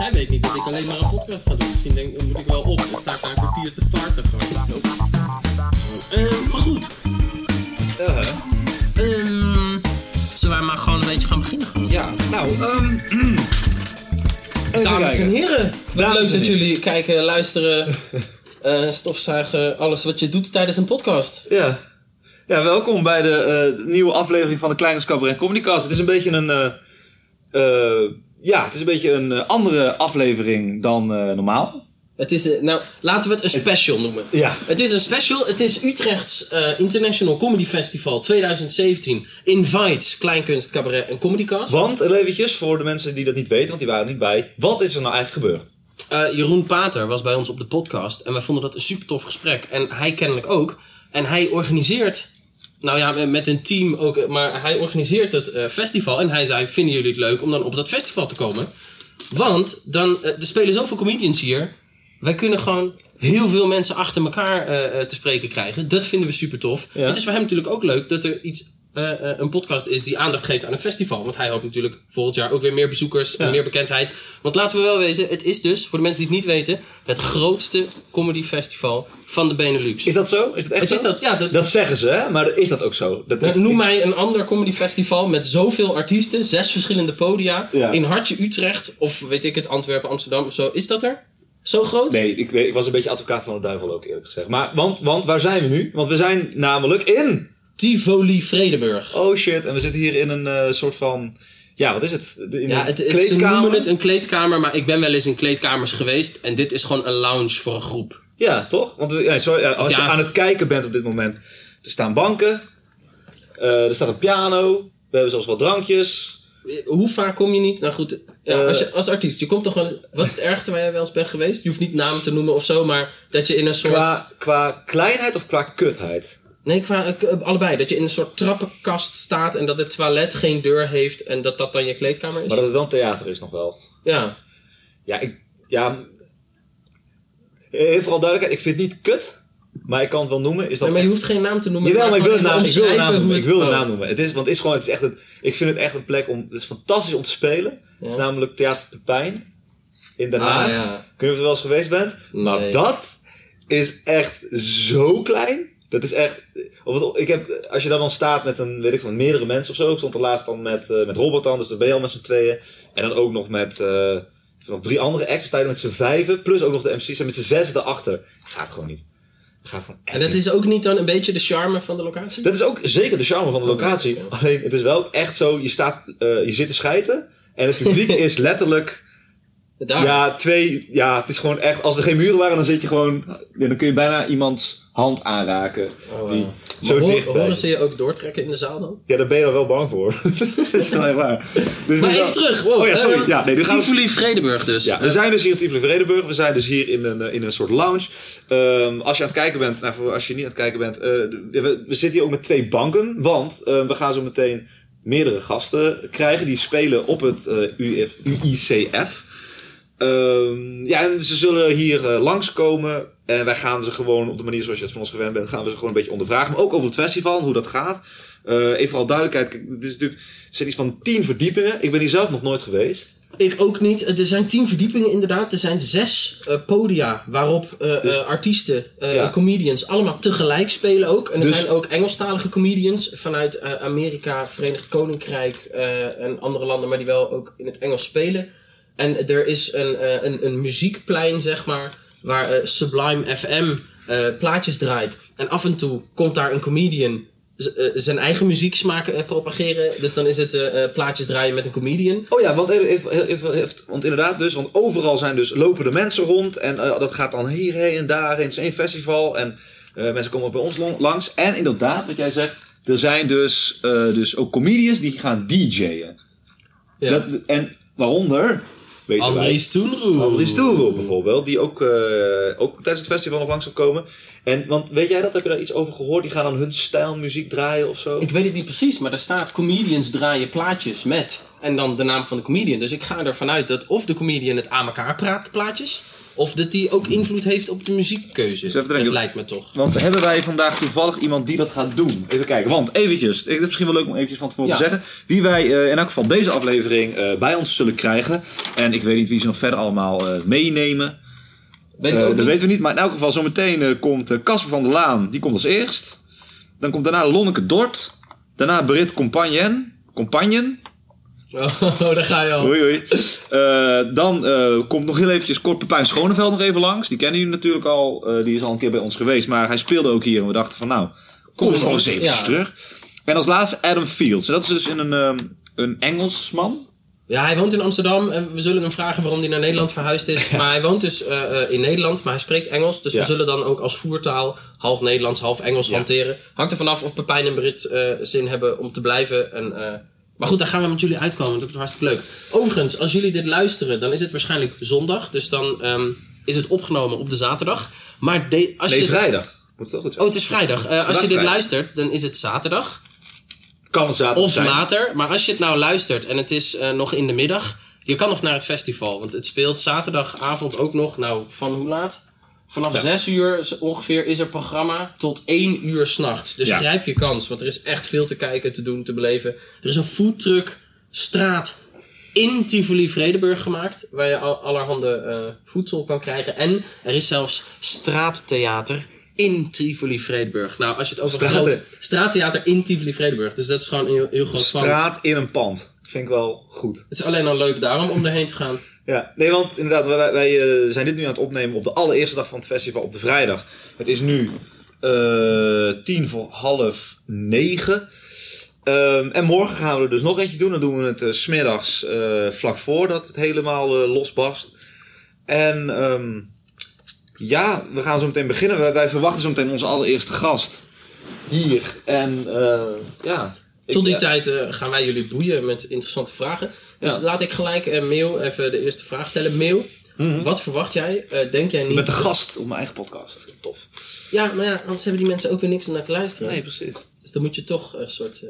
Zij weet niet dat ik alleen maar een podcast ga doen. Misschien denk, moet ik wel op. Dan sta ik daar een kwartier te vaarten gewoon. Eh, maar goed. Ehm, zullen wij maar gewoon een beetje gaan beginnen? Gewoon? Ja, nou, ehm Dames en heren, wat leuk en dat jullie kijken, luisteren, eh, stofzuigen, alles wat je doet tijdens een podcast. Ja. ja, welkom bij de eh, nieuwe aflevering van de Kleine Cabaret Comedycast. Het is een beetje een, eh, ja, het is een beetje een eh, andere aflevering dan eh, normaal. Het is, eh, nou, laten we het een special noemen. Ja. Het is een special. Het is Utrechts International Comedy Festival 2017. Invites Kleinkunst, Cabaret en Comedycast. Want, eventjes, voor de mensen die dat niet weten, want die waren er niet bij. Wat is er nou eigenlijk gebeurd? Jeroen Pater was bij ons op de podcast. En wij vonden dat een super tof gesprek. En hij kennelijk ook. En hij organiseert. Nou ja, met een team ook. eh, Maar hij organiseert het eh, festival. En hij zei: Vinden jullie het leuk om dan op dat festival te komen? Want dan, eh, er spelen zoveel comedians hier. Wij kunnen gewoon heel veel mensen achter elkaar te spreken krijgen. Dat vinden we super tof. Ja. Het is voor hem natuurlijk ook leuk dat er iets. Eh, eh, een podcast is die aandacht geeft aan het festival. Want hij hoopt natuurlijk volgend jaar ook weer meer bezoekers en Ja. meer bekendheid. Want laten we wel wezen, het is dus, voor de mensen die het niet weten, het grootste comedy festival van de Benelux. Is dat zo? Is dat echt Het is zo? dat, ja, dat, Dat zeggen ze, hè? Maar is dat ook zo? Dat, nou, Noem mij een ander comedy festival met zoveel artiesten, zes verschillende podia, Ja. in Hartje Utrecht, of weet ik het, Antwerpen, Amsterdam of zo. Is dat er? Zo groot? Nee, ik, ik was een beetje advocaat van de duivel ook eerlijk gezegd. Maar, want, want waar zijn we nu? Want we zijn namelijk in... Tivoli Vredenburg. Oh shit, en we zitten hier in een eh, soort van... Ja, wat is het? In Ja, het, het, ze noemen het een kleedkamer, maar ik ben wel eens in kleedkamers geweest. En dit is gewoon een lounge voor een groep. Ja, toch? Want we, ja, sorry, als ja. je aan het kijken bent op dit moment, er staan banken, eh, er staat een piano, we hebben zelfs wat drankjes. Hoe vaak kom je niet? Nou goed, ja, Eh. als, je, als artiest, je komt toch wel eens- Wat is het ergste waar jij wel eens bent geweest? Je hoeft niet namen te noemen of zo, maar dat je in een soort... Qua, qua kleinheid of qua kutheid? Nee, qua, eh, allebei. Dat je in een soort trappenkast staat en dat het toilet geen deur heeft en dat dat dan je kleedkamer is. Maar dat het wel een theater is nog wel. Ja. Ja, ik, ja, eh, vooral duidelijkheid, ik vind het niet kut, maar ik kan het wel noemen. Is dat Nee, maar je hoeft geen naam te noemen. Jawel, maar ik wil, de naam, even ik wil de naam noemen. Ik wil de het- naam oh. noemen. Het is, want het is gewoon, het is echt een, ik vind het echt een plek om, het is fantastisch om te spelen. Het is namelijk Theater Pepijn in Den Ah, Haag. ja. Of je er wel eens geweest bent. Maar Nee. dat is echt zo klein. Dat is echt, of ik heb, als je daar dan staat met een, weet ik van meerdere mensen of zo. Ik stond er laatst dan met, eh, met Robert dan, dus dan ben je al met z'n tweeën. En dan ook nog met, eh, nog drie andere acts. Met z'n vijven, plus ook nog de MC's en met z'n zes erachter. Gaat gewoon niet. Gaat gewoon echt En dat niet. is ook niet dan een beetje de charme van de locatie? Dat is ook zeker de charme van de locatie. Alleen het is wel echt zo, je, staat, eh, je zit te schijten. En het publiek is letterlijk, Daar. ja, twee, ja, het is gewoon echt, als er geen muren waren, dan zit je gewoon, dan kun je bijna iemands hand aanraken. die zo Oh, Maar hoor- dicht horen ze je ook doortrekken in de zaal dan? Ja, daar ben je dan wel bang voor. dat is wel echt waar. Dus Maar even terug. Wow. Oh ja, sorry. Ja, nee, gaan we Tivoli Vredenburg dus. Ja, we zijn dus hier in Tivoli Vredenburg. We zijn dus hier in een, eh, in een soort lounge. Ehm, als je aan het kijken bent, nou, voor als je niet aan het kijken bent, eh, we, we zitten hier ook met twee banken. Want eh, we gaan zo meteen meerdere gasten krijgen die spelen op het eh, UICF. Ehm, ja, en ze zullen hier eh, langskomen. En wij gaan ze gewoon op de manier zoals je het van ons gewend bent, gaan we ze gewoon een beetje ondervragen. Maar ook over het festival, hoe dat gaat. Eh even vooral duidelijkheid. Kijk, dit is natuurlijk, er zijn iets van tien verdiepingen. Ik ben hier zelf nog nooit geweest. Ik ook niet. Er zijn tien verdiepingen inderdaad. Er zijn zes eh, podia waarop Dus- artiesten, Ja. comedians, allemaal tegelijk spelen ook. En er Dus- zijn ook Engelstalige comedians vanuit Amerika, Verenigd Koninkrijk en andere landen, maar die wel ook in het Engels spelen. En er is een, eh, een, een muziekplein, zeg maar, waar eh, Sublime FM eh, plaatjes draait. En af en toe komt daar een comedian zijn eigen muzieksmaken eh, propageren. Dus dan is het plaatjes draaien met een comedian. Oh ja, want, even, even, even- even- want inderdaad dus, want overal zijn dus lopende mensen rond. En dat gaat dan hierheen en daarheen. Het is één festival en mensen komen bij ons langs. En inderdaad, wat jij zegt, er zijn dus, dus ook comedians die gaan DJ'en. Ja. Dat, en waaronder, weten Andries bijvoorbeeld, die ook, eh, ook tijdens het festival nog langs zal komen. En, want weet jij dat, heb je daar iets over gehoord? Die gaan dan hun stijl muziek draaien of zo? Ik weet het niet precies, maar er staat comedians draaien plaatjes met En dan de naam van de comedian. Dus ik ga ervan uit dat of de comedian het aan elkaar praat, plaatjes. Of dat die ook invloed heeft op de muziekkeuze. Dat lijkt me toch. Want hebben wij vandaag toevallig iemand die dat gaat doen? Even kijken, want eventjes, ik- het is misschien wel leuk om eventjes van tevoren Ja. te zeggen. Wie wij eh, in elk geval deze aflevering eh, bij ons zullen krijgen. En ik weet niet wie ze nog verder allemaal eh, meenemen. Weet dat niet. weten we niet, maar in elk geval zometeen komt Casper van der Laan, die komt als eerst. Dan komt daarna Lonneke Dort. Daarna Brit Compagnon. Compagnon. Oh, daar ga je al. Oei, oei. Eh, dan eh, komt nog heel eventjes kort Pepijn Schoneveld nog even langs. Die kennen jullie natuurlijk al. Eh, die is al een keer bij ons geweest. Maar hij speelde ook hier. En we dachten van nou, kom eens nog eens eventjes Ja. terug. En als laatste Adam Fields. En dat is dus in een, ehm, een Engelsman. Ja, hij woont in Amsterdam en we zullen hem vragen waarom hij naar Nederland verhuisd is. Maar hij woont dus in Nederland, maar hij spreekt Engels. Dus Ja. we zullen dan ook als voertaal half Nederlands, half Engels hanteren. Hangt er vanaf of Pepijn en Brit zin hebben om te blijven. En, maar goed, daar gaan we met jullie uitkomen. Dat wordt hartstikke leuk. Overigens, als jullie dit luisteren, dan is het waarschijnlijk zondag. Dus dan ehm, is het opgenomen op de zaterdag. Maar de, als Nee, je vrijdag. Moet het goed zijn. Oh, het is vrijdag. Eh, als je dit vrijdag. luistert, dan is het zaterdag. kan het zaterdag Of zijn. later. Maar als je het nou luistert en het is eh, nog in de middag. Je kan nog naar het festival. Want het speelt zaterdagavond ook nog. Nou, van hoe laat? Vanaf 6 uur ongeveer is er programma tot 1 uur s'nachts. Dus Ja. grijp je kans. Want er is echt veel te kijken, te doen, te beleven. Er is een foodtruck straat in Tivoli Vredenburg gemaakt. Waar je al- allerhande eh, voedsel kan krijgen. En er is zelfs straattheater in Tivoli Vredenburg. Nou, als je het over Straat- groot... Straattheater in Tivoli Vredenburg. Dus dat is gewoon een heel, heel groot pand. Straat in een pand. Vind ik wel goed. Het is alleen al leuk daarom om erheen te gaan. Ja, nee, want inderdaad, wij, wij eh, zijn dit nu aan het opnemen op de allereerste dag van het festival, op de vrijdag. Het is nu eh, tien voor half negen. Ehm, en morgen gaan we er dus nog eentje doen. Dan doen we het 's smiddags vlak voor dat het helemaal losbarst. En ehm, ja, we gaan zo meteen beginnen. Wij, wij verwachten zo meteen onze allereerste gast hier. En ja. Tot die ja, tijd eh, gaan wij jullie boeien met interessante vragen. Dus laat ik gelijk eh Mail even de eerste vraag stellen. Mail, wat verwacht jij? Eh, denk jij niet... Met de gast op mijn eigen podcast. Tof. Ja, maar ja, anders hebben die mensen ook weer niks om naar te luisteren. Nee, precies. Dus dan moet je toch een soort... eh,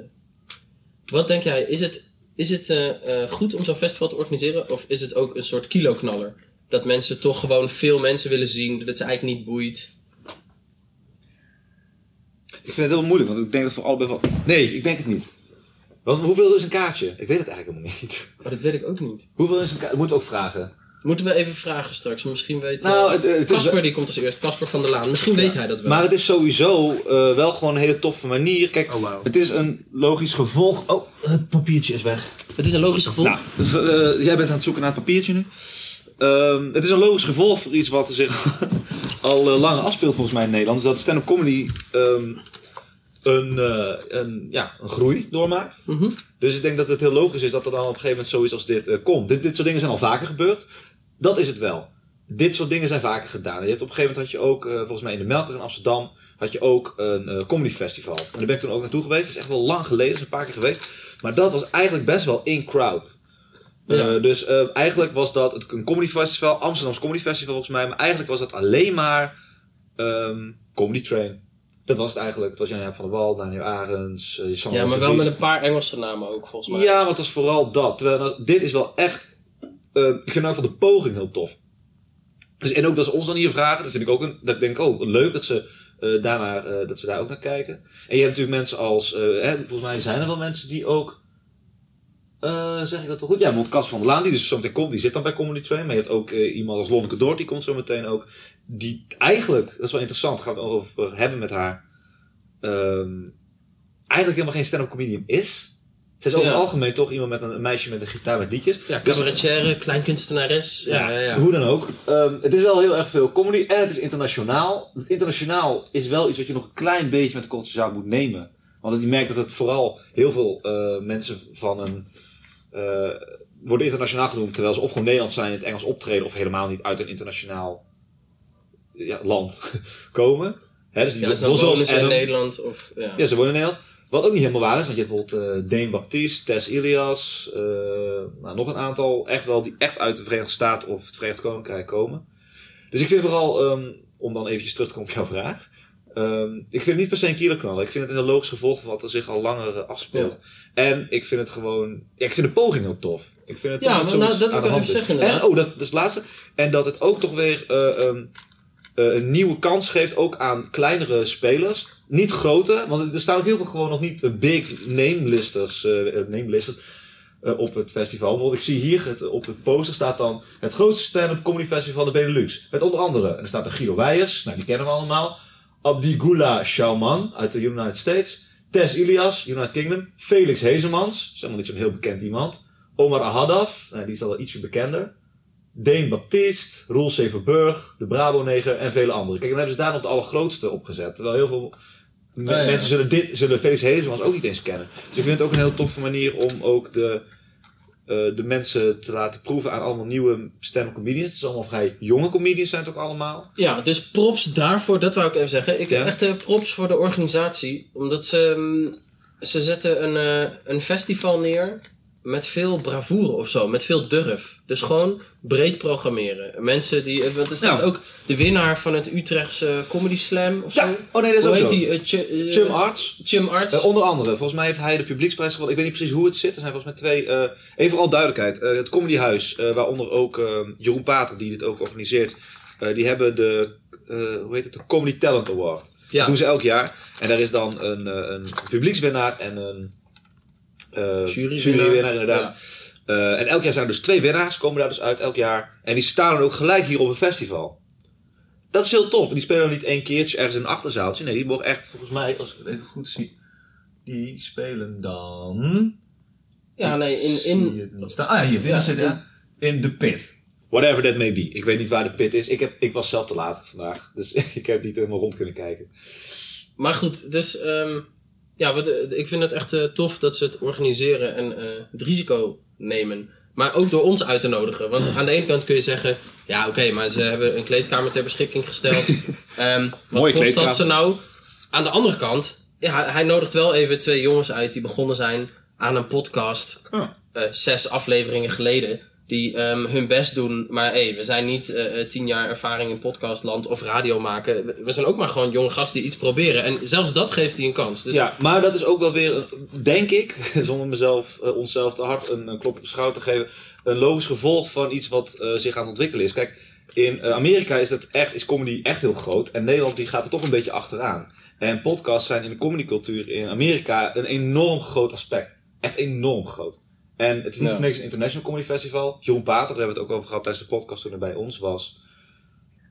Wat denk jij? Is het, is het eh, eh, goed om zo'n festival te organiseren? Of is het ook een soort kiloknaller? Dat mensen toch gewoon veel mensen willen zien. Dat het ze eigenlijk niet boeit. Ik vind het heel moeilijk, want ik denk dat voor allebei wel... Nee, ik denk het niet. Want hoeveel is een kaartje? Ik weet het eigenlijk helemaal niet. Maar dat weet ik ook niet. Hoeveel is een kaartje? We ook vragen. Moeten we even vragen straks. Misschien weet... eh, Nou, het, het is... Casper die komt als eerst. Casper van der Laan. Misschien weet hij dat wel. Maar het is sowieso eh, wel gewoon een hele toffe manier. Kijk, Oh, het is een logisch gevolg... Oh, het papiertje is weg. Het is een logisch gevolg. Nou, eh, jij bent aan het zoeken naar het papiertje nu. Ehm, het is een logisch gevolg voor iets wat zich al eh, lang afspeelt volgens mij in Nederland. Is dat stand-up comedy ehm, een, eh, een, ja, een groei doormaakt. Mhm. Dus ik denk dat het heel logisch is dat er dan op een gegeven moment zoiets als dit eh, komt. Dit, dit soort dingen zijn al vaker gebeurd. Dat is het wel. Dit soort dingen zijn vaker gedaan. Je hebt op een gegeven moment had je ook, volgens mij in de Melker in Amsterdam, had je ook een comedy festival. En daar ben ik toen ook naartoe geweest. Dat is echt wel lang geleden, dat is een paar keer geweest. Maar dat was eigenlijk best wel in crowd. Eh, dus eh, eigenlijk was dat het een comedy festival, Amsterdams comedy festival volgens mij. Maar eigenlijk was dat alleen maar ehm, comedy train. Dat was het eigenlijk. Het was Jan van der Wal, Daniel Arends, Sander Ja, maar wel met een paar Engelse namen ook, volgens mij. Ja, maar het was vooral dat. Terwijl nou, dit is wel echt. ik vind nou van de poging heel tof. Dus, en ook dat ze ons dan hier vragen, dat vind ik ook een. Dat denk ik, oh, leuk dat ze, daarnaar, dat ze daar ook naar kijken. En je hebt natuurlijk mensen als. hè, volgens mij zijn er wel mensen die ook. Eh, zeg ik dat toch goed? Ja, bijvoorbeeld Cas van der Laan, die dus zo meteen komt, die zit dan bij Comedy Train. Maar je hebt ook eh, iemand als Lonneke Dort, die komt zo meteen ook. Die eigenlijk, dat is wel interessant, we het over hebben met haar. ehm, eigenlijk helemaal geen stand-up comedian is. Ze is over Ja. het algemeen toch iemand met een, een meisje met een gitaar met liedjes. Ja, Dus- cabaretière, kleinkunstenares. Ja, ja, ja. hoe dan ook. Ehm, het is wel heel erg veel comedy en het is internationaal. Het internationaal is wel iets wat je nog een klein beetje met de zaak moet nemen. Want je merkt dat het vooral heel veel eh, mensen van een... eh, worden internationaal genoemd, terwijl ze of gewoon Nederlands zijn in het Engels optreden, of helemaal niet uit een internationaal ja, land komen. Hè, dus die- Ja, ze wonen ze in. Nederland of... Ja. Ja, ze wonen in Nederland. Wat ook niet helemaal waar is, want je hebt bijvoorbeeld eh Dane Baptiste, Tess Ilias, eh, nou, nog een aantal echt wel die echt uit de Verenigde Staten of het Verenigd Koninkrijk komen. Dus ik vind vooral, ehm, om dan eventjes terug te komen op jouw vraag, Ehm, ik vind het niet per se een kiloknaller. Ik vind het een logisch gevolg van wat er zich al langer eh, afspeelt. En ik vind het gewoon... Ja, ik vind de poging heel tof. Ik vind het Ja, maar nou, dat wil ik even zeggen, inderdaad. En, oh, dat, het laatste. En dat het ook toch weer eh, ehm, eh, een nieuwe kans geeft ook aan kleinere spelers. Niet grote, want er staan ook heel veel gewoon nog niet big name listers, name listers op het festival. Bijvoorbeeld, ik zie hier het, op het poster staat dan het grootste stand-up comedy festival van de Benelux. Met onder andere, en er staat er Guido Weijers, nou die kennen we allemaal. Abdigula Shauman uit de United States. Tess Ilias, United Kingdom. Felix Hezemans, is helemaal niet zo'n heel bekend iemand. Omar Ahadaf, nou, die is al wel ietsje bekender. Deen Baptiste, Roel Severburg, de Brabo-neger en vele anderen. Kijk, dan hebben ze daar nog de allergrootste opgezet. Terwijl heel veel me- ja. mensen zullen, dit, zullen Felix Hezemans ook niet eens kennen. Dus ik vind het ook een hele toffe manier om ook de, eh, de mensen te laten proeven aan allemaal nieuwe stand-up comedians. Het is allemaal vrij jonge comedians zijn het ook allemaal. Ja, dus props daarvoor, dat wou ik even zeggen. Ik Ja. heb echt eh, props voor de organisatie. Omdat ze, mm, ze zetten een, eh, een festival neer met veel bravoure of zo, met veel durf. Dus gewoon breed programmeren. Mensen die, eh, want er staat Ja. ook de winnaar van het Utrechtse Comedy Slam of Ja, zo. oh nee, dat is Hoe ook heet zo. die? Eh, Ch- Chum Arts. Chum Arts. Eh, onder andere, volgens mij heeft hij de publieksprijs gewonnen. Ik weet niet precies hoe het zit. Er zijn volgens mij twee. even vooral duidelijkheid. Het Comedyhuis, waaronder ook Jeroen Pater, die dit ook organiseert. die hebben de, hoe heet het, de Comedy Talent Award. Ja. Dat doen ze elk jaar. En daar is dan een, een publiekswinnaar en een eh Jurywinnaar. inderdaad. Eh, en elk jaar zijn er dus twee winnaars, komen daar dus uit elk jaar. En die staan dan ook gelijk hier op het festival. Dat is heel tof. En die spelen dan niet één keertje ergens in een achterzaaltje. Nee, die mogen echt, volgens mij, als ik het even goed zie. Die spelen dan. ja, nee, in, in, staan? Ah ja, hier binnen Ja, zitten. in- ja. In de pit. Whatever that may be. Ik weet niet waar de pit is. Ik, heb, ik was zelf te laat vandaag. Dus ik heb niet helemaal rond kunnen kijken. Maar goed, dus ehm, ja, wat, eh, ik vind het echt eh, tof dat ze het organiseren en eh, het risico nemen. Maar ook door ons uit te nodigen. Want aan de ene kant kun je zeggen, ja oké, maar ze hebben een kleedkamer ter beschikking gesteld. Ehm, wat Mooie kost dat ze nou? Aan de andere kant, ja, hij nodigt wel even twee jongens uit die begonnen zijn aan een podcast. Oh. zes afleveringen geleden. Die ehm, hun best doen. Maar hey, we zijn niet eh, eh, tien jaar ervaring in podcastland of radio maken. We, zijn ook maar gewoon jonge gasten die iets proberen. En zelfs dat geeft hij een kans. Dus Ja, maar dat is ook wel weer, denk ik, zonder mezelf, eh, onszelf te hard een, klop op de schouder te geven, een logisch gevolg van iets wat zich aan het ontwikkelen is. Kijk, in Amerika is, dat echt, is comedy echt heel groot en Nederland die gaat er toch een beetje achteraan. En podcasts zijn in de comedycultuur in Amerika een enorm groot aspect. Echt enorm groot. En het is niet voor niks een International Comedy Festival. Jeroen Pater, daar hebben we het ook over gehad tijdens de podcast toen hij bij ons was.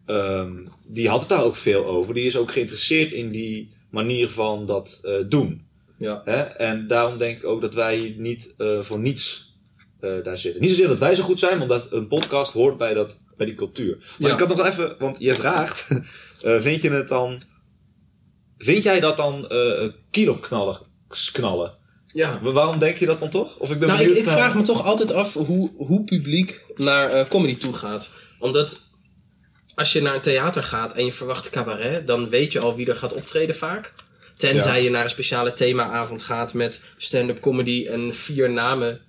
Ehm, die had het daar ook veel over. Die is ook geïnteresseerd in die manier van dat eh, doen. ja. Hè? En daarom denk ik ook dat wij niet eh, voor niets eh, daar zitten. Niet zozeer dat wij zo goed zijn, omdat een podcast hoort bij, dat, bij die cultuur. Maar Ja. ik had nog wel even, want je vraagt, vind je het dan, vind jij dat dan kiloknallen knallen? Ja. Wa- Waarom denk je dat dan toch? Of ik ben Nou, ik, benieuwd ik vraag me toch altijd af hoe, hoe publiek naar eh, comedy toe gaat. Omdat als je naar een theater gaat en je verwacht cabaret, dan weet je al wie er gaat optreden vaak. Tenzij Ja. je naar een speciale themaavond gaat met stand-up comedy en vier namen.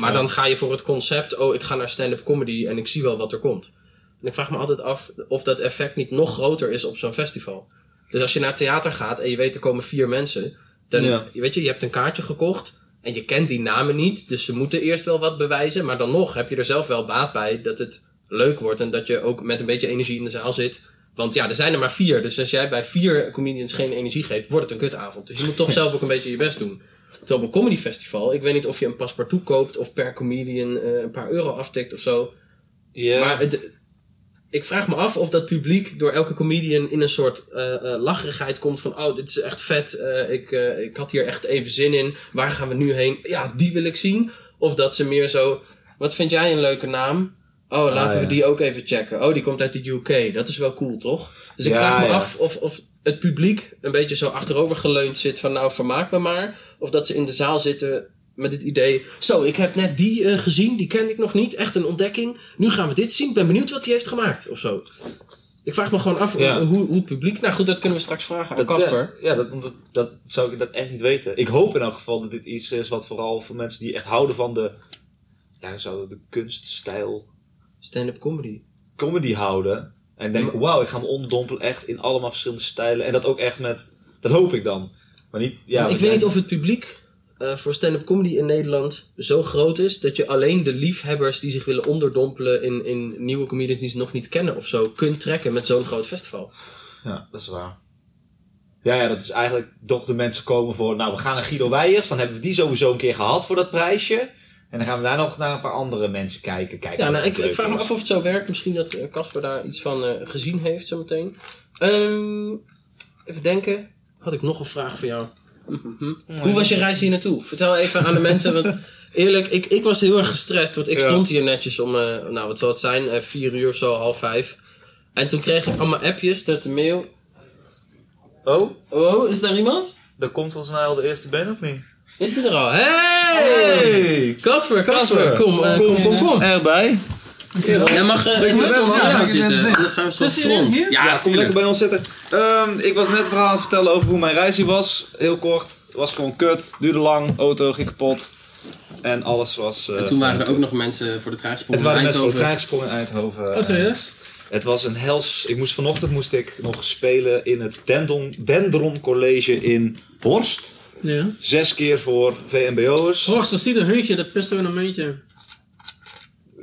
Maar Ja. dan ga je voor het concept, oh, ik ga naar stand-up comedy en ik zie wel wat er komt. En ik vraag me altijd af of dat effect niet nog groter is op zo'n festival. Dus als je naar theater gaat en je weet er komen vier mensen, dan Ja. weet je, je hebt een kaartje gekocht en je kent die namen niet, dus ze moeten eerst wel wat bewijzen, maar dan nog heb je er zelf wel baat bij dat het leuk wordt en dat je ook met een beetje energie in de zaal zit. Want ja, er zijn er maar vier, dus als jij bij vier comedians geen energie geeft, wordt het een kutavond. Dus je moet toch zelf ook een beetje je best doen. Terwijl op een comedy festival, ik weet niet of je een paspartout koopt of per comedian eh, een paar euro aftikt of zo. Ja. Maar het, ik vraag me af of dat publiek door elke comedian in een soort eh, lacherigheid komt van... Oh, dit is echt vet. eh, ik, ik had hier echt even zin in. Waar gaan we nu heen? Ja, die wil ik zien. Of dat ze meer zo... Wat vind jij een leuke naam? Oh, laten Ah, we ja. die ook even checken. Oh, die komt uit de UK. Dat is wel cool, toch? Dus ik Ja, vraag me ja. af of, of het publiek een beetje zo achterover geleund zit van... Nou, vermaak me maar. Of dat ze in de zaal zitten met het idee... Zo, ik heb net die eh, gezien. Die kende ik nog niet. Echt een ontdekking. Nu gaan we dit zien. Ik ben benieuwd wat hij heeft gemaakt. Of zo. Ik vraag me gewoon af Ja. hoe, hoe het publiek... Nou goed, dat kunnen we straks vragen aan Casper. Ja, dat, dat, dat zou ik dat echt niet weten. Ik hoop in elk geval dat dit iets is wat vooral voor mensen die echt houden van de, ja, zou de kunststijl Stand-up comedy. comedy houden. En denken, wauw, ik ga me onderdompelen echt in allemaal verschillende stijlen. En dat ook echt met, dat hoop ik dan. Maar niet, ja. ik weet niet of het publiek eh, voor stand-up comedy in Nederland zo groot is dat je alleen de liefhebbers die zich willen onderdompelen in, in nieuwe comedians die ze nog niet kennen of zo kunt trekken met zo'n groot festival. Ja, dat is waar. Ja, ja, dat is eigenlijk toch de mensen komen voor, nou, we gaan naar Guido Weijers. Dan hebben we die sowieso een keer gehad voor dat prijsje. En dan gaan we daar nog naar een paar andere mensen kijken. kijken Ja, nou, ik, ik vraag me af of het zo werkt. Misschien dat eh, Casper daar iets van eh, gezien heeft zometeen. Ehm even denken. Had ik nog een vraag voor jou? Mhm. Hoe was je reis hier naartoe? Vertel even aan de mensen. Want eerlijk, ik, ik was heel erg gestrest. Want ik Ja. stond hier netjes om, eh, nou wat zal het zijn, eh, vier uur of zo, half vijf. En toen kreeg ik allemaal appjes met de mail. Oh, Oh, is daar iemand? daar komt volgens mij al de eerste band of niet? Is die er al? Hey! Casper, Casper, kom, eh, kom, kom, kom. Erbij. Jij mag je tussen ons aan gaan zitten. Anders zijn we zo front. hier? Ja, Ja, kom lekker bij ons zitten. Ehm, ik was net een verhaal aan het vertellen over hoe mijn reis hier was. Heel kort. Het was gewoon kut. Duurde lang. Auto ging kapot. En alles was... eh, En toen waren er ook nog mensen voor de trein Het gesprongen waren in mensen voor de Eindhoven. trein in Eindhoven. Oh, serieus? Het was een hels. Ik moest vanochtend moest ik nog spelen in het Dendron, Dendron College in Horst. Ja. Zes keer voor VMBO'ers. Horst, als die een hutje, dat pist er in een muntje.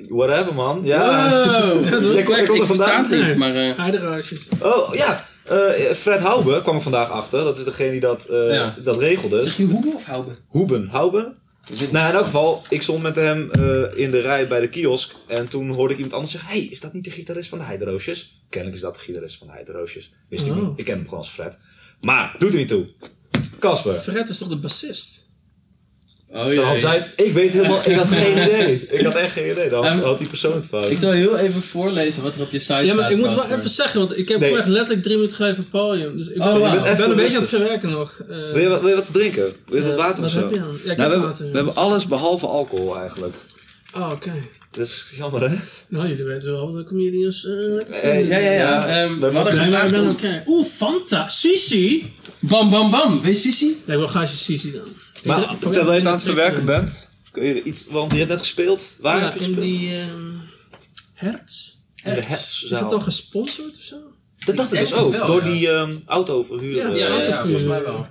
Whatever man. Ja. Wow, Ja, dat was ik, ik er versta vandaan. het niet, maar... eh, Heideruisjes. Oh ja. Eh, Fred Haube kwam er vandaag achter. Dat is degene die dat, eh, Ja. dat regelde. zeg je Hoebe of Hoube? Hoeben. Haube? Nou, in elk geval, ik stond met hem eh, in de rij bij de kiosk. En toen hoorde ik iemand anders zeggen: Hey, is dat niet de gitarist van de Heideroosjes? Kennelijk is dat de gitarist van de Heideroosjes. Wist ik Oh. niet. Ik ken hem gewoon als Fred. Maar, doet er niet toe. Casper. Fred is toch de bassist? Oh Dan had zij, ik weet helemaal, ik had geen idee. Ik had echt geen idee. Dan Ehm, had die persoon het fout. Ik zal heel even voorlezen wat er op je site Ja, staat. maar ik moet wel even zeggen, want ik heb Nee. echt letterlijk drie minuten geleden op het podium. Dus ik ben, Oh, ik Je ben een beetje aan het verwerken nog. Eh, Wil je, wat- wil je wat te drinken? Wil je wat eh, water wat of zo? heb je dan? Ja, ik Nou, heb we, hebben, water. we hebben alles behalve alcohol eigenlijk. Oh, oké. Dat is jammer hè? Nou, jullie weten wel wat de comedians... eh, Eh, vinden. Ja, ja, ja. Ja, ehm, dat we hadden gevraagd om... Oeh, Fanta. Sisi. Bam, bam, bam. Weet je Sissi? Nee, wel ga je Sisi dan. Maar terwijl je het aan het verwerken bent, kun je iets, want je hebt net gespeeld. Waar Ja, heb je in gespeeld? die... ehm Hertz? In de Is dat dan gesponsord of zo? Dat dacht ik dus ook, wel, door ja. die ehm autoverhuur. Ja, eh, Ja, ja, volgens mij wel.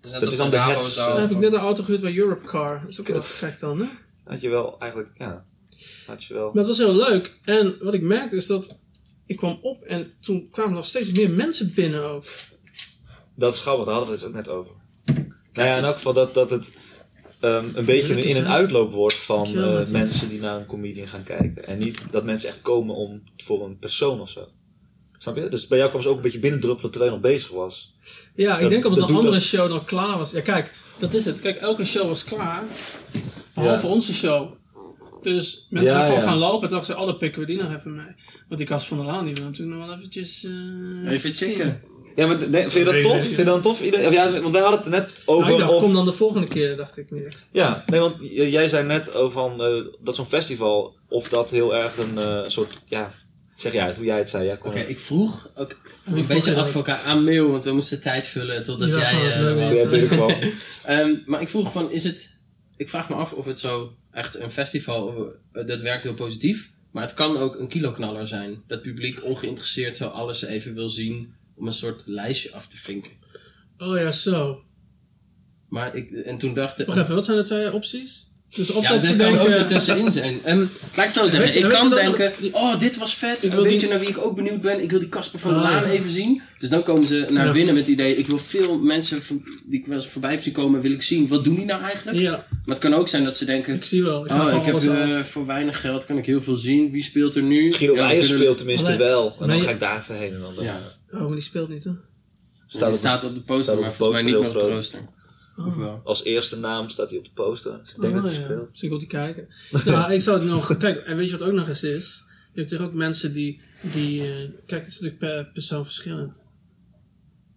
Dus net Dat als is dan de zou- Dan heb ik net een auto gehuurd bij Europcar. Dat is ook wel gek dan, hè? Had je wel eigenlijk, ja. Had je wel. Maar het was heel leuk. En wat ik merkte is dat ik kwam op en toen kwamen nog steeds meer mensen binnen ook. Dat is grappig, daar hadden we het ook net over. Nou ja, in elk geval dat, dat het ehm, een beetje Lekker in een zijn. uitloop wordt van eh, mensen die naar een comedian gaan kijken. En niet dat mensen echt komen om, voor een persoon of zo. Snap je? Dus bij jou kwam ze ook een beetje binnendruppelen terwijl je nog bezig was. Ja, ik Dat- denk omdat dat een doet andere dat. show nog klaar was. Ja, kijk, dat is het. Kijk, elke show was klaar. Behalve Ja. onze show. Dus mensen Ja, zijn gewoon ja. gaan lopen. En toen ze, oh, dan pikken we die nog even mee. Want die kast van der Laan, die wil natuurlijk nog wel eventjes... eh, Even checken. Ja, maar nee, vind je dat Nee, tof? nee, Vind je dat een tof ja, want wij hadden het net Nou, over. ik dacht, of, kom dan de volgende keer, dacht ik meer. Ja, nee, want jij zei net over van, eh, dat zo'n festival, of dat heel erg een eh, soort, ja, zeg jij het, hoe jij het zei. Ja, Oké, ik vroeg ook een vroeg beetje je dat? advocaat aan mail, want we moesten tijd vullen totdat Ja, jij eh, er leuk was. Ja. Ehm, maar ik vroeg van, is het... Ik vraag me af of het zo echt een festival, eh, dat werkt heel positief. Maar het kan ook een kiloknaller zijn. Dat het publiek ongeïnteresseerd zo alles even wil zien om een soort lijstje af te vinken. Oh ja, zo. Maar ik, en toen dacht ik... Wacht even, wat zijn de twee opties? Dus of Ja, dat dat ze kan denken... ook ertussenin zijn. Ehm, laat ik zo zeggen, Weet ik weet kan denken, oh dit was vet, Ik wil weet die- je naar wie ik ook benieuwd ben? Ik wil die Casper van der Ah, Laan ja. even zien. Dus dan komen ze naar Ja. binnen met het idee, ik wil veel mensen van- die ik wel eens voorbij heb zien komen, wil ik zien. Wat doen die nou eigenlijk? Ja, Maar het kan ook zijn dat ze denken, ik zie wel. Ik ga oh ik heb eh, voor weinig geld kan ik heel veel zien. Wie speelt er nu? Guido Ja, speelt tenminste wel. En dan ga ik daar even heen. En dan, Ja, Oh, maar die speelt niet, hè? staat, die staat op de poster, staat op maar de volgens mij poster niet meer op de rooster. Of wel? Als eerste naam staat hij op de poster. Dus ik denk Oh, dat hij ja. speelt. Dus ik wil die kijken. nou, ik zou het nog... Kijk, en weet je wat ook nog eens is? Je hebt natuurlijk ook mensen die... die eh, kijk, het is natuurlijk per persoon verschillend.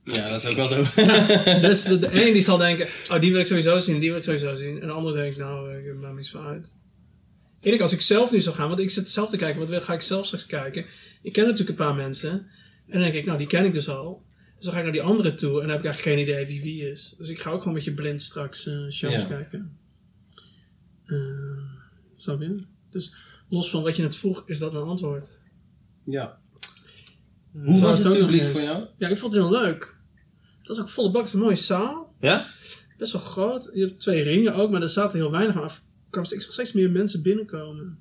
Ja, dat is ook wel zo. dus de, de een die zal denken... Oh, die wil ik sowieso zien, die wil ik sowieso zien. En de andere denkt, nou, ik maak me iets van uit. Ik denk, als ik zelf nu zou gaan... Want ik zit zelf te kijken, wat wil- ga ik zelf straks kijken? Ik ken natuurlijk een paar mensen. En dan denk ik, nou, die ken ik dus al. Dus dan ga ik naar die andere toe. En dan heb ik eigenlijk geen idee wie wie is. Dus ik ga ook gewoon met je blind straks eh, shows Ja. kijken. Eh, snap je? Dus los van wat je net vroeg, is dat een antwoord. ja. Hoe Zo was het ook nog publiek voor jou? Ja, ik vond het heel leuk. Het was ook volle bak. Het is een mooie zaal. Ja? Best wel groot. Je hebt twee ringen ook, maar er zaten heel weinig af. Er kwamen steeds meer mensen binnenkomen.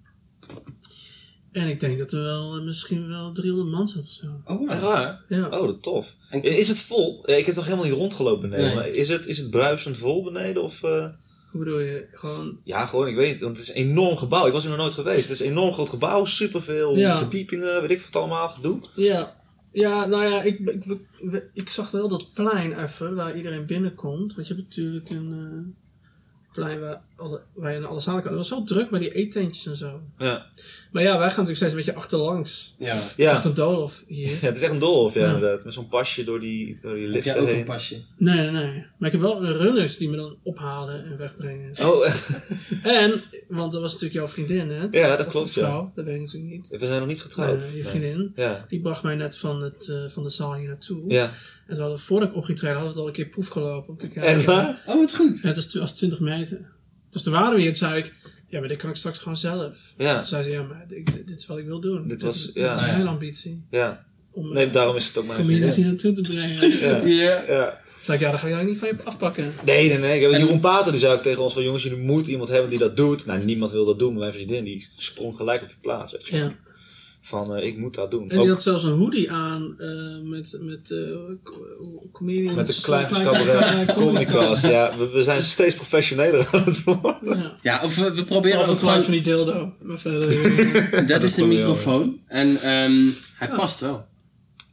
En ik denk dat er wel eh, misschien wel 300 man zat of zo. Oh, Echt waar? Ja. Oh, dat tof. En- Is het vol? Ik heb nog helemaal niet rondgelopen beneden. Nee. Maar is het, is het bruisend vol beneden? Of, eh? Hoe bedoel je? Gewoon... Ja, gewoon, ik weet niet. Want het is een enorm gebouw. Ik was er nog nooit geweest. Het is een enorm groot gebouw. Superveel Ja. verdiepingen. Weet ik wat allemaal. Gedoe. Ja. Ja, nou ja, ik, ik, ik, ik zag wel dat plein even, waar iedereen binnenkomt. Want je hebt natuurlijk een eh, plein waar, alle, waar je naar alle zalen kan. Het was wel druk bij die eetentjes en zo. Ja. Maar ja, wij gaan natuurlijk steeds een beetje achterlangs. Ja. Het is Ja. echt een doolhof hier. ja, het is echt een doolhof, ja, Ja. inderdaad. Met zo'n pasje door die, door die Heb liften jij ook een pasje? Nee, nee, nee. Maar ik heb wel een runners die me dan ophalen en wegbrengen. Oh, echt? En, want dat was natuurlijk jouw vriendin, hè? Ja, dat Of klopt, vrouw, dat weet ik natuurlijk niet. we zijn nog niet getrouwd. Nee, je Nee. vriendin. Ja. Die bracht mij net van, het, eh, van de zaal hier naartoe. Ja. En toen hadden we, voordat ik op ging treden, hadden we het al een keer proef gelopen om te kijken. Echt waar? Oh, wat goed. En het was, was 20 meter. Dus toen waren we hier en toen zei ik, ja, maar dit kan ik straks gewoon zelf. Ja. Toen zei ze, ja, maar dit, dit is wat ik wil doen. Dit was- is, ja. dit is mijn ambitie. Ja. Om Nee, eh, daarom is het ook mijn vriendin. hier naartoe te brengen. Ja. Ja. Ja. Toen zei ik, ja, dan ga ik jou niet van je afpakken. Nee, nee, nee. Ik heb En- Jeroen Pater die zei ook tegen ons van jongens, jullie moeten iemand hebben die dat doet. Nou, niemand wil dat doen, maar mijn vriendin die sprong gelijk op die plaats. Je. Ja. Van, eh, ik moet dat doen. En die Ook had zelfs een hoodie aan eh, met, met eh, co- comedians. met de kleine klein- cabaret Comedycast. Ja, we, we zijn steeds professioneler aan het worden. Ja. Ja, of we, we proberen ook gewoon van die dildo. Maar verder... Dat is een wel, microfoon. En ehm, hij past wel.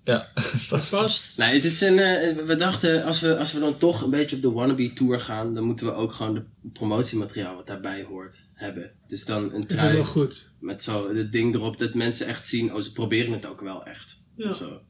Ja. vast. Nee, het is een, eh, we dachten, als we, als we dan toch een beetje op de wannabe tour gaan, dan moeten we ook gewoon de promotiemateriaal wat daarbij hoort hebben. Dus dan een trui wel goed. met zo het ding erop, dat mensen echt zien, oh, ze proberen het ook wel echt. Ja. Zo.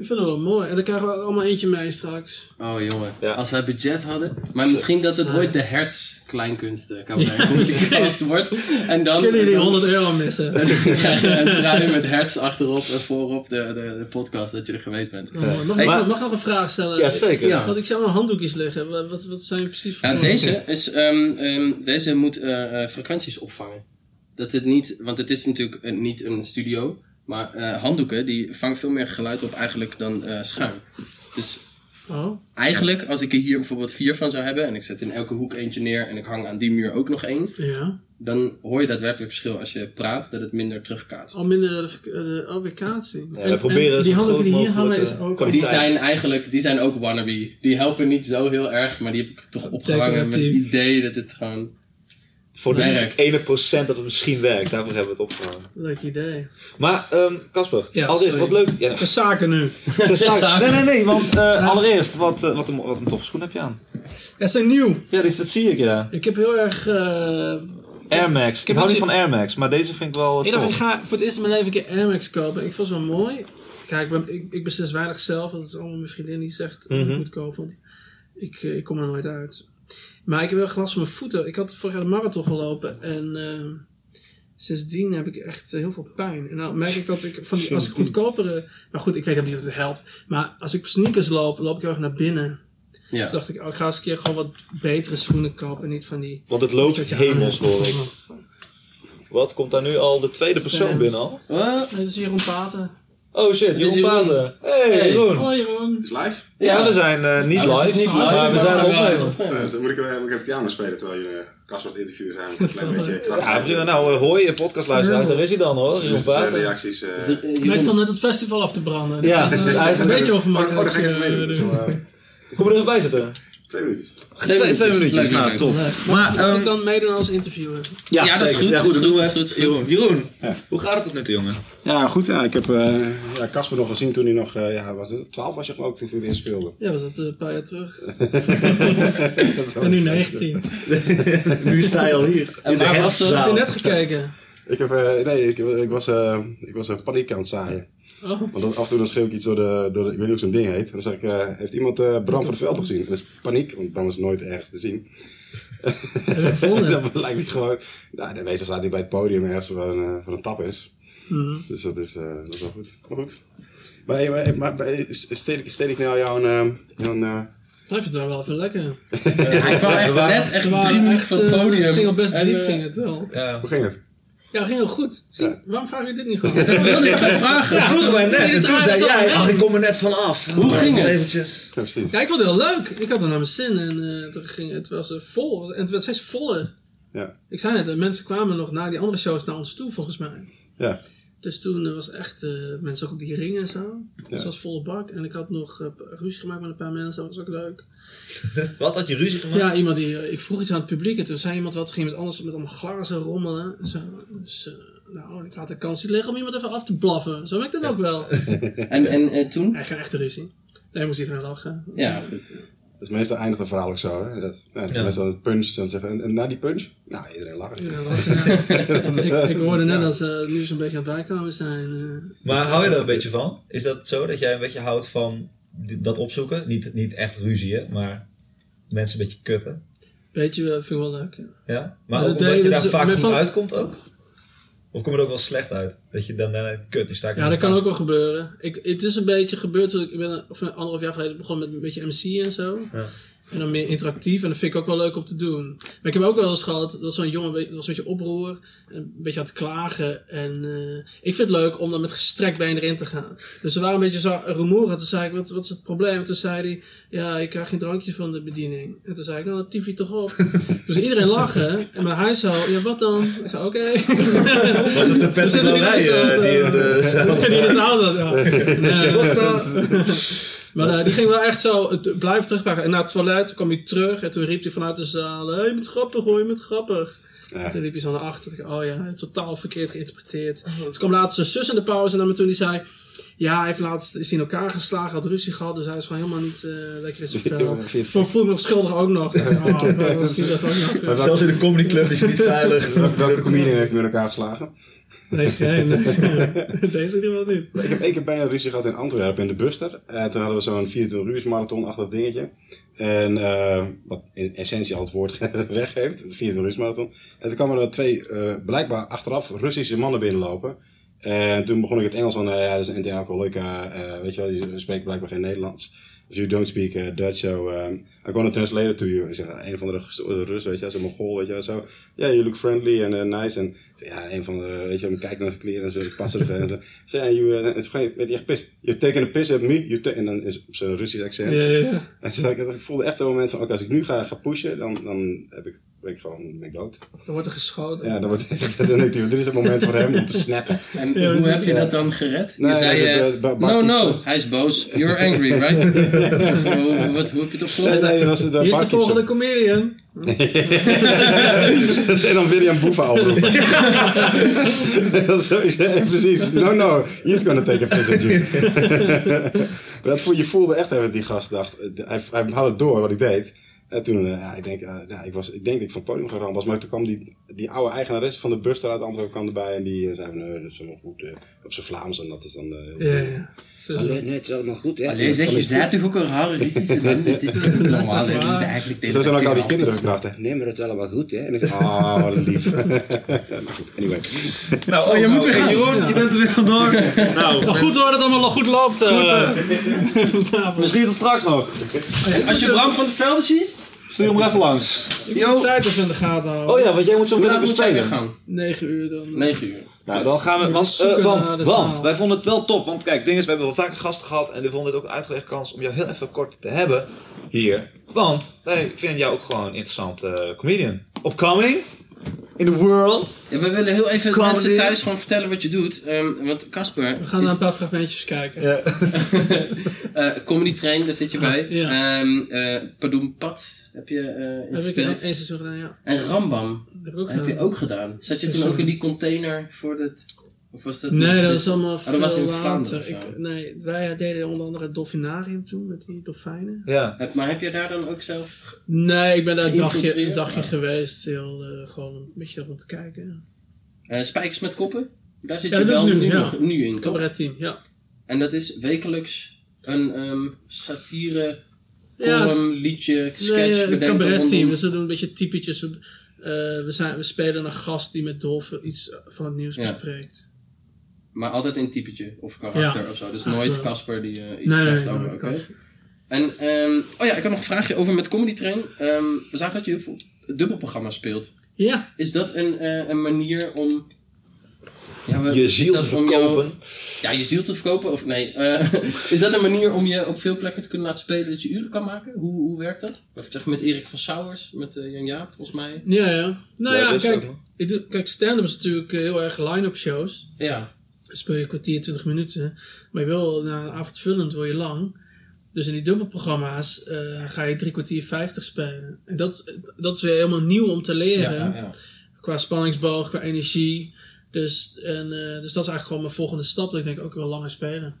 Ik vind het wel mooi. En dan krijgen we allemaal eentje mee straks. Oh jongen, Ja. als wij budget hadden. Maar misschien dat het ooit de Hertz kleinkunsten cabaret wordt. En dan, Kunnen jullie en dan- 100 euro missen? dan krijg je een trui met Hertz achterop en voorop de, de, de podcast dat je er geweest bent. Oh, mag, Hey, mag, maar- mag ik nog een vraag stellen? Ja, zeker. Ja. Want ik zou nog handdoekjes liggen. Wat, wat, wat zijn precies voor Ja, deze, is, ehm, ehm, deze moet eh, eh, frequenties opvangen. Dat het niet, want het is natuurlijk eh, niet een studio. Maar eh, handdoeken die vangen veel meer geluid op eigenlijk dan eh, schuim. Dus Oh, eigenlijk, als ik er hier bijvoorbeeld vier van zou hebben. en ik zet in elke hoek eentje neer. en ik hang aan die muur ook nog één. ja. dan hoor je daadwerkelijk verschil als je praat, dat het minder terugkaatst. Al minder de. Ja, proberen die handdoeken die hier hangen is ook... eh, Die zijn eigenlijk, die zijn ook wannabe. Die helpen niet zo heel erg, maar die heb ik toch opgehangen met het idee dat het gewoon... Voor de ene procent dat het misschien werkt. Daarvoor hebben we het opgehangen. Leuk idee. Maar, ehm Casper, Ja, als eerst, sorry. wat leuk. Ja, De zaken nu. de zaken. Nee, nee, nee, want eh, allereerst, wat, eh, wat, een, wat een toffe schoen heb je aan. Ja, ze zijn nieuw. Ja, die, dat zie ik, ja. Ik heb heel erg... eh, Air Max. Ik heb hou niet van Air Max, maar deze vind ik wel ik dacht, ik ga voor het eerst in mijn leven een keer Air Max kopen. Ik vond ze wel mooi. Kijk, ik, ben, ik, ik beslis weinig zelf. Dat is allemaal mijn vriendin die zegt dat Mhm. ik moet kopen. Want ik, ik kom er nooit uit. Maar ik heb wel glas van mijn voeten. Ik had vorig jaar de marathon gelopen. En eh, sindsdien heb ik echt heel veel pijn. En dan merk ik dat ik van die, als ik goedkopere... Maar goed, ik weet niet of het helpt. Maar als ik op sneakers loop, loop ik heel erg naar binnen. Ja. Dus dacht ik, oh, ik ga eens een keer gewoon wat betere schoenen kopen. En niet van die... Want het loopt hemels, hoor ik. Wat, komt daar nu al de tweede persoon binnen al? Wat? Nee, dat is Jeroen Paten. Oh shit, Jeroen Jeroen. Paten. Hey, Hey. Jeroen. Hallo Jeroen. Is live? Ja, we zijn eh, niet Nou, het live, is niet live, maar we zijn we op zijn opnemen. Eh, dan moet ik, even- moet ik even piano spelen terwijl jullie eh Casper aan het interviewen zijn. Een klein beetje Ja, we- nou, eh, hoor je podcastluisteraars, daar is hij dan hoor, Jeroen Dus Paten. reacties. eh, eh, Ik Jeroen- stond net het festival af te branden. Ja, Dat, eh, dus eigenlijk- een beetje oh, overmakkelijk. oh, dan ga ik even eh, eh, Kom er even bij zitten. Twee minuutjes. Twee, twee minuutjes, Leuk, nou leuk, top. leuk. Maar, Mag ik ehm, dan meedoen als interviewer? ja, Ja, dat is goed, Ja, goed, dat doen we. Jeroen, Jeroen, Ja. hoe gaat het tot nu toe, jongen? Ja, goed. Ja, ik heb eh, ja, Casper nog gezien toen hij nog, eh, ja, was het 12 was je geloof ik toen hij voor het eerst speelde. Ja, was dat eh, een paar jaar terug. En nu 19. nu sta je al hier. En de waar was dat? Heb je net gekeken? Ik, heb, eh, nee, ik, ik was, eh ik was een paniek aan het zaaien. Oh, Want dan, af en toe dan schreeuw ik iets door de, door de, ik weet niet hoe zo'n ding heet. En dan zeg ik, eh, heeft iemand eh Bram van de Veld gezien? Dat is paniek, want Bram is nooit ergens te zien. dan lijkt hij gewoon, nou, de meestal staat hij bij het podium ergens waar een, eh, waar een tap is. Mhm. Dus dat is, eh, dat is wel goed. Maar goed. Maar, maar, maar, maar steed, ik, ik nou jouw, jouw Hij vindt het wel even lekker. Hij kwam echt net echt drie minuten echt, van het podium. Het ging al best En, diep, ging het wel. Ja. hoe ging het? Ja, ging heel goed. Zie, Ja. waarom vraag je dit niet gewoon? Dat wilde ik gaan vragen. Dat vroegen wij net en toen zei jij, ach ik kom er net van af. Hoe ging het? Eventjes. Ja, precies. Ja, ik vond het heel leuk. Ik had er naar mijn zin en eh, toen ging, het was eh, vol. En het werd steeds voller. Ja. Ik zei het, de mensen kwamen nog na die andere shows naar ons toe, volgens mij. Ja. Dus toen was echt, eh, mensen ook op die ringen en zo. Dus Ja. was volle bak. En ik had nog eh, ruzie gemaakt met een paar mensen, dat was ook leuk. Wat had je ruzie gemaakt? Ja, iemand die, eh, ik vroeg iets aan het publiek en toen zei iemand wat, ging met anders met allemaal glazen rommelen. en Zo. Dus, nou, ik had de kans niet liggen om iemand even af te blaffen. Zo ben ik dat ook wel. En, en eh, toen? Hij echte ruzie. Nee, moest iedereen lachen. Ja, goed. Dus meestal eindigt het verhaal ook zo. Hè? Dat, ja, het is Ja. meestal een punch. Dan zeggen, en, en na die punch? Nou, iedereen lacht. Ja. Dus ik, ik hoorde net dat ze nu zo'n beetje aan het bijkomen zijn. eh. Maar hou je er een beetje van? Is dat zo dat jij een beetje houdt van dat opzoeken? Niet, niet echt ruzie, maar mensen een beetje kutten. Weet je, wel, vind ik wel leuk. Ja. Ja? Maar ook dat omdat je daar vaak goed van- uitkomt ook? Of kom je er ook wel slecht uit? Dat je dan daarna kut, nu sta ik Ja, dat kan ook wel gebeuren. Ik, het is een beetje gebeurd toen ik, ben of anderhalf jaar geleden begonnen met een beetje MC en zo. Ja. En dan meer interactief en dat vind ik ook wel leuk om te doen. Maar ik heb ook wel eens gehad dat zo'n jongen dat was een beetje oproer, en een beetje aan het klagen. En eh, ik vind het leuk om dan met gestrekt been erin te gaan. Dus ze waren een beetje zo rumoerig. Toen zei ik, wat, wat is het probleem? En toen zei hij, ja, ik krijg geen drankje van de bediening. En toen zei ik, nou, dat tief je toch op. toen zei iedereen lachen. En maar hij zo, ja, wat dan? Ik zei, oké. Was het de mensen eh, op, die in de zaal Die in de zaal zat, ja. Nee, Wat dan? Maar eh, die ging wel echt zo het blijven terugpakken. En na het toilet kwam hij terug en toen riep hij vanuit de zaal: Hé, hey, je bent grappig hoor, je bent grappig. Ja. En toen liep hij zo naar achter. Toen dacht oh ja, totaal verkeerd geïnterpreteerd. Toen kwam later zijn zus in de pauze naar me toe die zei: Ja, hij heeft laatst is in elkaar geslagen, had ruzie gehad, dus hij is gewoon helemaal niet eh, lekker in zijn vel. Voor voel ik me nog schuldig ook nog. Oh, ook nog. Zelfs in de comedy club is je niet veilig. Welke comedian heeft met elkaar geslagen? Nee, geen. Nee. Deze in ieder geval niet. Ik heb één keer bijna ruzie gehad in Antwerpen in de Buster. En toen hadden we zo'n 24 uur marathon achter dat dingetje. En eh, wat in essentie al het woord weggeeft, de 24 uur marathon. En toen kwamen er twee, eh, blijkbaar achteraf Russische mannen binnenlopen. En toen begon ik het Engels van, eh, ja, dat is een anti-alcoholica, eh weet je wel, je spreekt blijkbaar geen Nederlands. Dus you don't speak uh, Dutch, so um, I'm gonna translate it to you. Ik zeg, een van de gestoorde Rus, weet je zo'n Mongool, weet je zo. Ja, you look friendly and uh, nice. En ja, een van de, weet je wel, kijk naar zijn kleren en zo, ik pas er. En zo, zeg, ja, you, uh, het is gewoon, weet je, echt pis. You're taking a piss at me, you en dan is zijn Russisch accent. Ja, ja, ja. En toen ik, ik voelde echt zo'n moment van, oké, als ik nu ga, ga pushen, dan, dan heb ik, ben ik gewoon ben ik dood. Dan wordt er geschoten. Ja, dan wordt echt, dan dit is het moment voor hem om te snappen. En Ja, hoe heb je dat dan gered? Nee, je zei, dat- eh, Bart no, no, zo. hij is boos. You're angry, right? of, wat, hoe heb je het opgelost? nee, Hier is de volgende comedian. dat zijn dan William Boefa oproepen. dat is ja, precies. No, no, he's gonna take a piss at you. maar dat voel, je voelde echt even dat die gast dacht, eh, hij, hij had het door wat ik deed. En toen, eh, ja, ik denk, eh, ja, ik, was, ik denk dat ik van het podium geramd was. Maar toen kwam die, die oude eigenaresse van de bus uit Antwerpen kwam erbij. En die eh, zei van, nee, dat is helemaal goed. eh, op zijn Vlaams en dat is dan... eh, Ja, ja. Zo is het. nee, het is allemaal goed. hè. Allee, zeg, je zei toch ook een rare Russische man? Het is toch normaal, Zo zijn ook al die kinderen hè. Nee, maar dat is allemaal goed, hè. En ik oh, wat lief. maar goed, anyway. Nou, je moet weer gaan. Jeroen, je bent er weer vandoor. nou, Nou, goed hoor dat het allemaal nog goed loopt. eh. Misschien tot straks nog. Als je Bram van de Velde ziet, Stuur hem even langs. Je moet de tijd even in de gaten houden. Oh ja, want jij moet zo meteen even spelen. gaan? 9 uur dan. 9 uur. Nou, dan gaan we. Want, eh, want, want wij vonden het wel tof. Want kijk, ding is, we hebben wel vaker gasten gehad. En we vonden het ook een uitgelegd kans om jou heel even kort te hebben hier. Want wij vinden jou ook gewoon een interessant eh, comedian. Upcoming. In the world. Ja, we willen heel even Comedy. mensen thuis gewoon vertellen wat je doet. Ehm, want Casper, We gaan is, naar een paar fragmentjes kijken. Ja. eh, Comedy Train, daar zit je bij. Ja. Ehm eh Padoem Pat heb je eh Heb ik gespeeld. één seizoen gedaan, ja. En Rambam Heb ik ook heb je ook gedaan. Zat je toen ook in die container voor het... Of was dat Nee, dat was allemaal Oh, dat was in Vlaanderen. Ik, nee, wij deden onder andere het dolfinarium toen, met die dolfijnen. ja. Heb- Maar heb je daar dan ook zelf... Nee, ik ben daar een dagje, een dagje Ja. geweest. Heel, eh, gewoon een beetje rond te kijken. eh, spijkers met koppen? Daar zit Ja, je wel nu, nu, ja. nog, nu in, toch? Cabaret team, ja. En dat is wekelijks een ehm, satire, Ja, het- column, liedje, sketch Nee, eh, een bedenken cabaret team. rondom- Dus we doen een beetje typetjes. We, eh, we, zijn, we spelen een gast die met Dolfen iets van het nieuws Ja. bespreekt. Maar altijd in typetje of karakter Ja. of zo. Dus Echt nooit. Casper die eh, iets Nee, zegt nee, over. Oké. Casper. En, ehm, oh ja, ik had nog een vraagje over met Comedy Train. Ehm, we zagen dat je dubbelprogramma's speelt. Ja, Is dat een, eh, een manier om Ja, je ziel te jou- verkopen. Ja, je ziel te verkopen? Of nee? eh, is dat een manier om je op veel plekken te kunnen laten spelen dat je uren kan maken? Hoe, hoe werkt dat? Wat zeg je met Erik van Sauers, met Jan Jaap volgens mij? Ja, ja. Nou Ja, kijk, ik doe, kijk stand-up is natuurlijk heel erg line-up shows. Ja. Speel je een kwartier, 20 minuten. Maar je wil na een avondvullend wil je lang. Dus in die dubbelprogramma's eh, ga je drie kwartier 50 spelen. En dat, dat is weer helemaal nieuw om te leren. ja, ja. Qua spanningsboog, qua energie. Dus, en, eh, dus dat is eigenlijk gewoon mijn volgende stap. Dat ik denk ook wel langer spelen.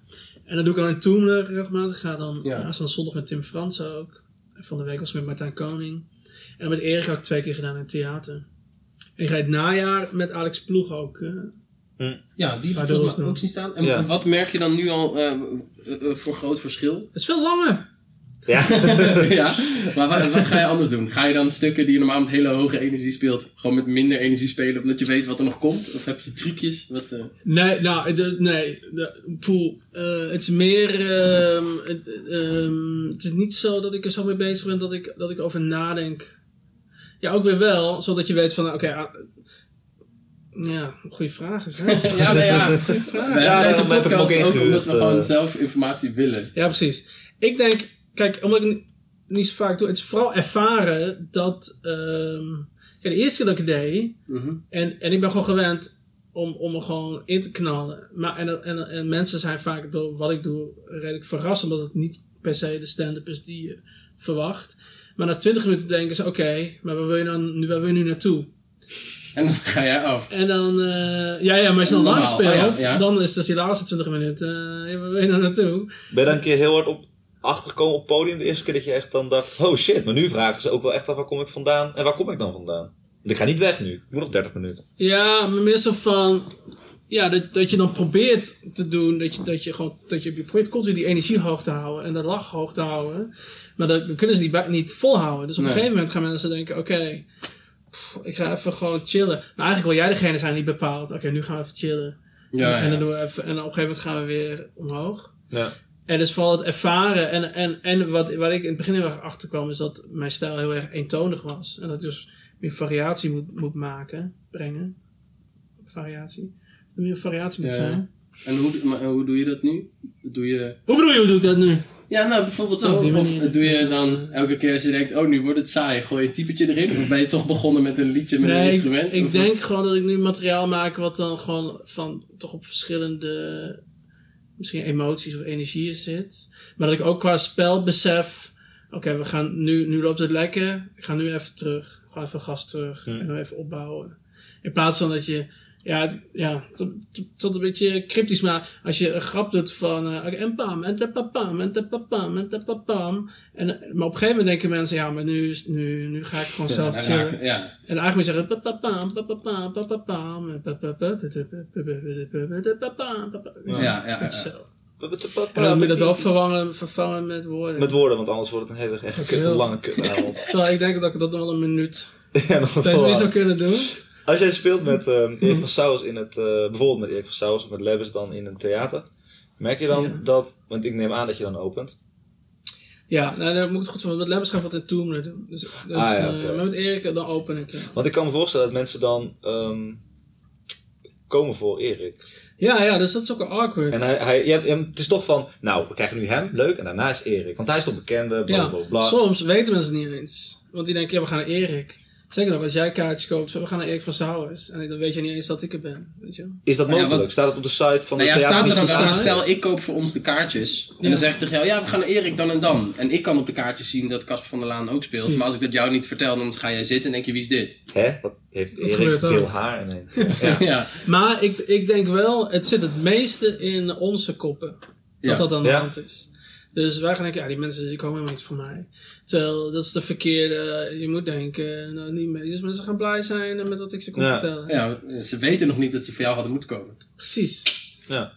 En dan doe ik alleen Toemler regelmatig. Ik ga dan Ja. aanstaande zondag met Tim Frans ook. En van de week was ik met Martijn Koning. En dan met Erik heb ik twee keer gedaan in het theater. En ik ga het najaar met Alex Ploeg ook. Eh, Ja, die heb ik ook zien staan. En, wat merk je dan nu al eh, eh, eh, voor groot verschil? Het is veel langer. Ja. ja, maar wat, wat ga je anders doen? Ga je dan stukken die je normaal met hele hoge energie speelt, gewoon met minder energie spelen, omdat je weet wat er nog komt? Of heb je trucjes? Wat, eh, Nee, nou, dus, nee. Poel, eh, het is meer. ehm, het, ehm, het is niet zo dat ik er zo mee bezig ben dat ik, dat ik over nadenk. Ja, ook weer wel, zodat je weet van, oké. ah, ja, goede vraag is, hè? ja, ja. We hebben Ja, deze podcast ook ook omdat we gewoon eh. zelf informatie willen. Ja, precies. Ik denk, kijk, omdat ik niet zo vaak doe, het is vooral ervaren dat. ehm ja, de eerste keer dat ik het deed, Mhm. En, en ik ben gewoon gewend om, om er gewoon in te knallen. Maar, en, en, en mensen zijn vaak door wat ik doe redelijk verrast, omdat het niet per se de stand-up is die je verwacht. Maar na 20 minuten denken ze: oké, maar waar wil je dan nu, waar wil je nu naartoe? En dan ga jij af. En dan, eh, ja, ja, maar als je dan lang speelt, oh ja, ja. dan is dus die laatste 20 minuten, eh, ja, waar je dan naartoe? Ben je daar een keer heel hard op achtergekomen op het podium? De eerste keer dat je echt dan dacht, oh shit, maar nu vragen ze ook wel echt af waar kom ik vandaan en waar kom ik dan vandaan? Want ik ga niet weg nu. Ik moet nog 30 minuten. Ja, maar meer zo van. Ja, dat, dat je dan probeert te doen. Dat je, dat je gewoon. Dat je probeert continu die energie hoog te houden. En de lach hoog te houden. Maar dat, dan kunnen ze die niet volhouden. Dus op een gegeven moment gaan mensen denken: oké. Pff, ik ga even gewoon chillen. Maar eigenlijk wil jij degene zijn die bepaalt: oké, nu gaan we even chillen. Ja, En, dan doen we even, en op een gegeven moment gaan we weer omhoog. Ja. En dus vooral het ervaren. En, en, en wat, waar ik in het begin heel erg achter kwam, is dat mijn stijl heel erg eentonig was. En dat ik dus meer variatie moet, moet maken, brengen. Variatie. Dat er meer variatie moet Ja. zijn. En hoe, maar hoe doe je dat nu? Doe je... Hoe bedoel je, hoe doe ik dat nu? Ja, nou bijvoorbeeld zo. of doe je dan elke keer als je denkt, oh nu wordt het saai, gooi je een typetje erin? Of ben je toch begonnen met een liedje met een Nee, ik, instrument? ik Of denk wat? gewoon dat ik nu materiaal maak wat dan gewoon van toch op verschillende misschien emoties of energieën zit. Maar dat ik ook qua spel besef, oké, we gaan nu, nu loopt het lekker. Ik ga nu even terug. Ga even gas terug en dan even opbouwen. In plaats van dat je, ja, het, ja, tot, tot- tot een beetje cryptisch, maar als je een grap doet van, eh, oké, en pam, en te papam, en te papam, en te papam. En, eh, maar op een gegeven moment denken mensen, ja, maar nu, is, nu, nu ga ik gewoon zelf Ja, chillen. raken, ja. En eigenlijk moet je zeggen... papapam, papapam, papapam. Ja, ja, ja. Zo. En dan moet je dat wel vervangen, vervangen met woorden. Met woorden, want anders wordt het een hele echt kutte heel- lange kutavond. Terwijl ik denk dat ik dat nog wel een minuut ja, nog aan. zou kunnen doen. Als jij speelt met eh, Erik van Sauers in het, eh, bijvoorbeeld met Erik van Sauers of met Lebbes dan in een theater, merk je dan Ja. dat, want ik neem aan dat je dan opent. Ja, nou, dan moet ik het goed van. Met Lebbers ga ik wat in Toomler doen. Dus, dus Ah, ja, eh, maar met Erik, dan open ik. ja. Want ik kan me voorstellen dat mensen dan ehm, komen voor Erik. Ja, ja, dus dat is ook awkward. En hij, hij, je hebt- je hebt- het is toch van, nou, we krijgen nu hem, leuk, en daarna is Erik. Want hij is toch bekende, bla ja, bla bla. soms weten mensen het niet eens. Want die denken, ja, we gaan naar Erik. Zeker nog, als jij kaartjes koopt, we gaan naar Erik van Sauers. En dan weet je niet eens dat ik er ben. Weet je? Is dat Nou ja, mogelijk? wat- Staat het op de site van de Nou ja, staat er dan theater? site? stel ik koop voor ons de kaartjes. En dan zeg ik tegen jou, ja we gaan naar Erik dan en dan. En ik kan op de kaartjes zien dat Casper van der Laan ook speelt. Precies. Maar als ik dat jou niet vertel, dan ga jij zitten en denk je, wie is dit? Hè? Wat heeft Dat Erik veel haar ineens? Ja. Ja. Maar ik, ik denk wel, het zit het meeste in onze koppen. Dat Ja. dat aan de Ja. hand is. Dus wij gaan denken, ja, die mensen die komen helemaal niet voor mij. Terwijl, dat is de verkeerde, je moet denken, nou, niet mee. Dus mensen gaan blij zijn met wat ik ze kon Ja. vertellen. ja, ze weten nog niet dat ze voor jou hadden moeten komen. Precies. Ja.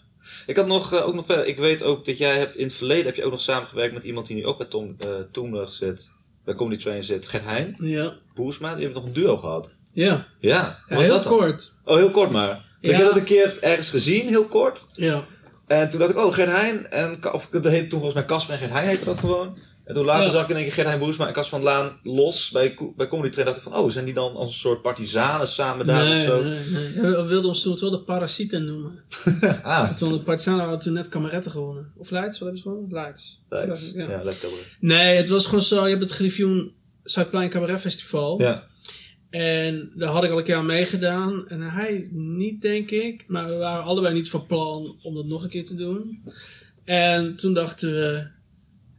Ik had nog, eh, ook nog verder, ik weet ook dat jij hebt in het verleden heb je ook nog samengewerkt met iemand die nu ook bij Tom, eh Toemler zit, bij Comedy Train zit, Gert Heijn, Ja. Boersma, die hebben nog een duo gehad. Ja, Ja, ja heel kort. Oh, heel kort maar. Ik heb dat een keer ergens gezien, heel kort. Ja. En toen dacht ik, oh, Gert Heijn. En, of dat heette toen volgens mij Casper en Gert Heijn heette dat gewoon. En toen later Ja. zag ik in één keer Gert-Hein Boersma en Cas van Laan los bij, bij Comedy Train. dacht ik van, oh, zijn die dan als een soort partizanen samen daar of nee, zo? nee, nee. We wilden ons toen wel de parasieten noemen. Ah, Toen de Partisanen hadden toen net kameretten gewonnen. Of Leids, wat hebben ze gewonnen? Leids. Leids. Ja. Ja. Nee, het was gewoon zo, je hebt het Griffioen Zuidplein Cabaret Festival. Ja. En daar had ik al een keer aan meegedaan. En hij niet, denk ik. Maar we waren allebei niet van plan om dat nog een keer te doen. En toen dachten we...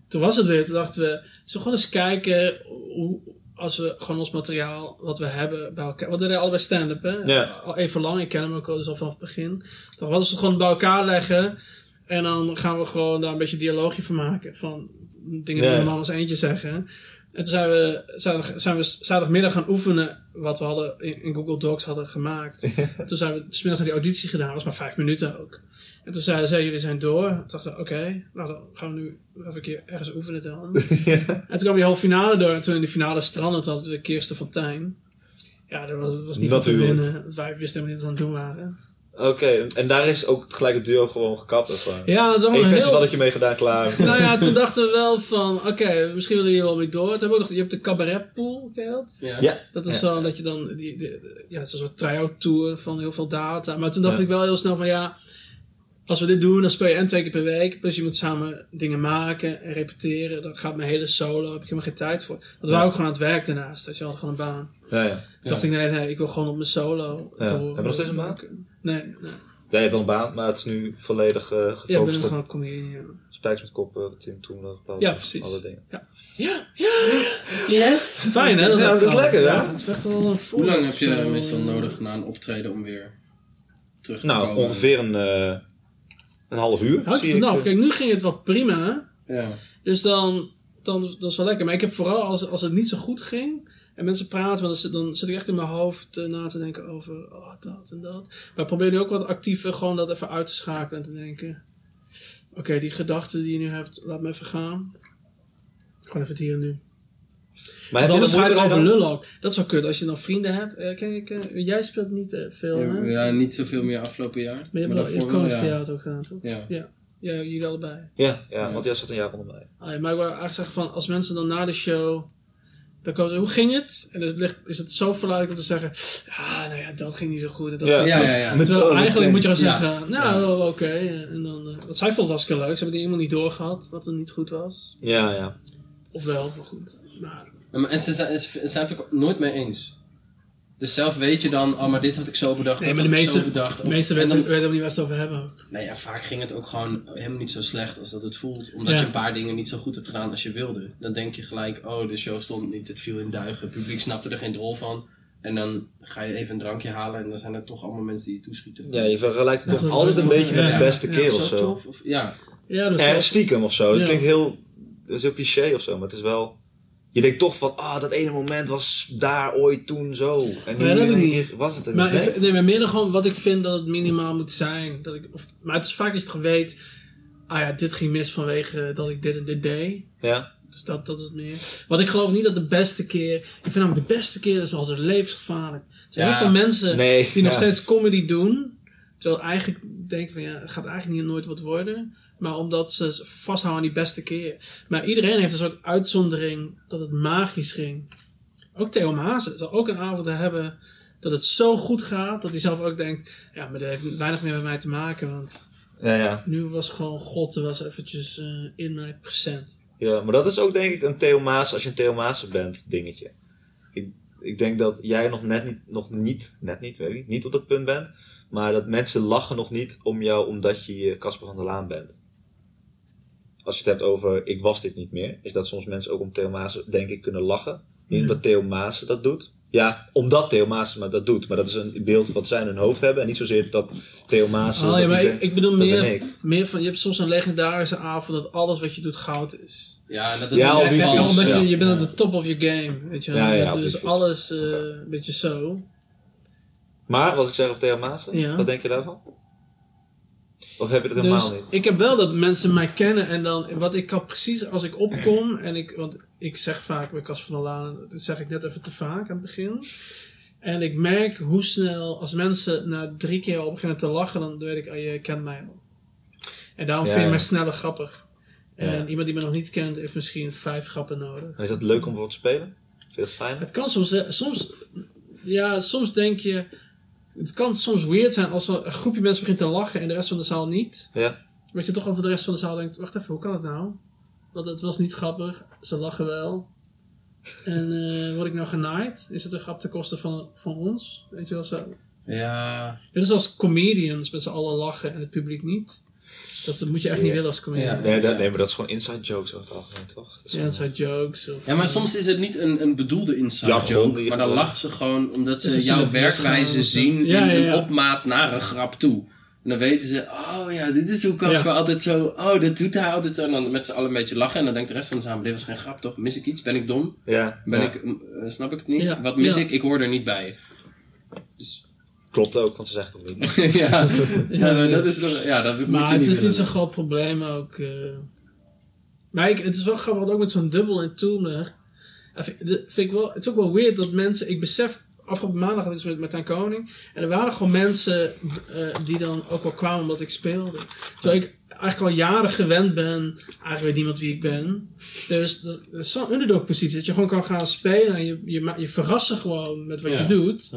Toen was het weer. Toen dachten we... Zullen we gewoon eens kijken hoe... Als we gewoon ons materiaal wat we hebben bij elkaar... Want we deden allebei stand-up, hè? Ja. Al even lang. Ik ken hem ook al, dus al vanaf het begin. Als we het gewoon bij elkaar leggen... En dan gaan we gewoon daar een beetje dialoogje van maken. Van dingen die we normaal als eentje zeggen. En toen zijn we, zaterdag, zijn we zaterdagmiddag gaan oefenen wat we hadden in, in Google Docs hadden gemaakt. toen zijn we smiddag die auditie gedaan, was maar vijf minuten ook. En toen zeiden zij, jullie zijn door. Toen dachten we, oké, nou dan gaan we nu even een keer ergens oefenen dan. En toen kwam die halve finale door. En toen in de finale stranden, toen hadden we Kirsten Fontijn. Ja, dat was, was niet van te winnen. Wij wisten helemaal niet wat we aan het doen waren. Oké, en daar is ook gelijk het duo gewoon gekapt. Of, uh, Ja, het is allemaal Eén heel... festivalletje mee gedaan, klaar. Nou ja, toen dachten we wel van, oké, misschien willen jullie wel mee door. Toen hebben we ook nog, je hebt de cabaretpool, ken je dat? Ja. Ja. Dat is Ja. zo dat je dan, die, die- ja, het is een soort try-out tour van heel veel data. Maar toen dacht Ja. ik wel heel snel van, ja, als we dit doen, dan speel je en twee keer per week. Plus je moet samen dingen maken en repeteren. Dan gaat mijn hele solo, heb ik helemaal geen tijd voor. Want we waren ook gewoon aan het werk daarnaast, dus je had gewoon een baan. Ja, ja. Toen dacht ik, nee, nee, ik wil gewoon op mijn solo Ja. door. Hebben we nog steeds een baan? maken. Nee, nee. Jij hebt wel een baan, maar het is nu volledig eh Ja, ik gefocust ben gewoon comedian, ja. Spijks met kop, eh, Tim Toen, Ja, precies. alle dingen. Ja, ja, yes! Fijn, hè? Ja, dat is lekker, hè? Ja, het is echt wel een Hoe lang heb je meestal nodig na een optreden om weer terug te Nou, komen? ongeveer een, eh, een half uur. Er ik. vanaf. Kijk, nu ging het wel prima. Ja. Dus dan, dan dat is wel lekker. Maar ik heb vooral als, als het niet zo goed ging. En mensen praten, dan zit, dan zit ik echt in mijn hoofd eh, na te denken over oh, dat en dat. Maar probeer nu ook wat actiever gewoon dat even uit te schakelen en te denken. Oké, die gedachten die je nu hebt, laat me even gaan. Gewoon even het hier en nu. Maar dan ga erover mee dan? lullen ook. Dat is wel kut als je dan vrienden hebt. Eh, kijk, ik, eh, jij speelt niet eh, veel, hè? Ja, niet zoveel meer afgelopen jaar. Maar je hebt, wel- daarvoor wel, Koningstheater ook gedaan, toch? Ja. Ja. Ja, jullie allebei. Ja, ja, want jij zat een jaar onder mij. Ah, ja, maar ik wil eigenlijk zeggen van, als mensen dan na de show, dan komen ze, hoe ging het? En dan ligt- is het zo verleidelijk om te zeggen, ja, nou ja, dat ging niet zo goed. En dat Ja. Ja, ja, ja. Met- Terwijl oh, eigenlijk moet je gewoon Ja. zeggen, nou, oké. En dan, eh, want zij vond het hartstikke leuk. Ze hebben die helemaal niet doorgehad, wat er niet goed was. Ja, ja. Of wel, maar goed. Maar, Ja, maar- En ze zijn, ze zijn het ook nooit mee eens. Dus zelf weet je dan, oh maar dit had ik zo bedacht, nee, maar de meeste, zo bedacht. de meeste en weten dan- weten helemaal niet waar ze over hebben. Nou ja, vaak ging het ook gewoon helemaal niet zo slecht als dat het voelt. Omdat Ja. je een paar dingen niet zo goed hebt gedaan als je wilde. Dan denk je gelijk, oh de show stond niet, het viel in duigen. Het publiek snapte er geen drol van. En dan ga je even een drankje halen en dan zijn er toch allemaal mensen die je toeschieten. Ja, je vergelijkt het toch altijd een beetje met ja. de beste keer Zo of zo. tof? Of, ja. Ja, dat is En wel- stiekem of zo. Dat klinkt heel, dat is heel cliché of zo, maar het is wel... Je denkt toch van, ah, dat ene moment was daar ooit toen zo. En nu Ja, dat niet. was het er Maar, niet. Nee? ik- nee, maar meer dan gewoon wat ik vind dat het minimaal moet zijn. Dat ik, of, maar het is vaak dat je weet. Ah ja, dit ging mis vanwege dat ik dit en dit deed. Ja? Dus dat, dat is het meer. Want ik geloof niet dat de beste keer. Ik vind namelijk de beste keer is altijd levensgevaarlijk. Er zijn Ja. heel veel mensen Nee, die nog steeds comedy doen. Terwijl eigenlijk denken van ja, het gaat eigenlijk niet nooit wat worden. Maar omdat ze vasthouden aan die beste keer. Maar iedereen heeft een soort uitzondering dat het magisch ging. Ook Theo Maassen zal ook een avond hebben dat het zo goed gaat. Dat hij zelf ook denkt, ja, maar dat heeft weinig meer met mij te maken. Want Ja, ja. nu was gewoon God, er was eventjes eh, in mij present. Ja, maar dat is ook denk ik een Theo Maas, als je een Theo Maassen bent, dingetje. Ik, ik denk dat jij nog net niet, nog niet, net niet, weet ik niet, niet op dat punt bent. Maar dat mensen lachen nog niet om jou omdat je je Casper van der Laan bent. Als je het hebt over ik was dit niet meer, is dat soms mensen ook om Theo Maassen denk ik kunnen lachen. Niet omdat Theo Maassen dat doet. Ja, omdat Theo Maassen maar dat doet. Maar dat is een beeld wat zij in hun hoofd hebben. En niet zozeer dat Theo Maassen... Oh, ja, maar zegt, ik, ik bedoel meer, ik. meer van, je hebt soms een legendarische avond dat alles wat je doet goud is. Ja, en dat is Ja, omdat je, ja. je bent Ja. op de top of your game, weet je wel. Ja, ja, op dus fiets. alles eh, een beetje zo. Maar, wat ik zeg over Theo Maassen, Ja. wat denk je daarvan? Of heb je het helemaal Dus niet? ik heb wel dat mensen mij kennen en dan, wat ik kan precies als ik opkom en ik, want ik zeg vaak bij Cas van der Laan, dat zeg ik net even te vaak aan het begin. En ik merk hoe snel, als mensen na drie keer al beginnen te lachen, dan weet ik, ah, je kent mij al. En daarom Ja, vind je ja. mij sneller grappig. En Ja. iemand die me nog niet kent, heeft misschien vijf grappen nodig. En is dat leuk om voor te spelen? Vind je dat fijn? Het kan soms, soms, ja, soms denk je, het kan soms weird zijn als er een groepje mensen begint te lachen en de rest van de zaal niet. Ja. Dat je toch over de rest van de zaal denkt, wacht even, hoe kan het nou? Want het was niet grappig, ze lachen wel. En eh word ik nou genaaid? Is het een grap ten koste van, van ons? Weet je wel zo. Ja. Dit is als comedians met z'n allen lachen en het publiek niet. Dat moet je echt niet willen als comedian. Ja. Nee, dat, nee, maar dat is gewoon inside jokes over het algemeen, toch? Dat inside jokes. Of, Ja, maar soms is het niet een, een bedoelde inside Ja, joke. Maar dan lachen ze gewoon omdat Dat ze jouw werkwijze zien Ja, in ja, een opmaat naar een grap toe. En dan weten ze, oh ja, dit is hoe Casper Ja. altijd zo, oh, dat doet hij altijd zo. En dan met z'n allen een beetje lachen. En dan denkt de rest van de zaal, dit was geen grap toch? Mis ik iets? Ben ik dom? Ja, Ben ja. ik, eh, snap ik het niet? Ja, Wat mis ja. ik? Ik hoor er niet bij. Klopt ook, want ze zeggen het ook niet. ja, ja, maar dat is toch, ja, dat moet Maar je het niet is niet zo'n groot probleem ook. eh. Maar ik, het is wel grappig, want ook met zo'n dubbel in Toemler. vind- de- Vind ik wel, het is ook wel weird dat mensen, ik besef, afgelopen maandag had ik iets met Martijn Koning. En er waren gewoon mensen eh, die dan ook wel kwamen omdat ik speelde. Terwijl ik eigenlijk al jaren gewend ben, eigenlijk weet niemand wie ik ben. Dus dat, dat is zo'n underdog positie, dat je gewoon kan gaan spelen en je, je, je verrast ze gewoon met wat Ja. je doet.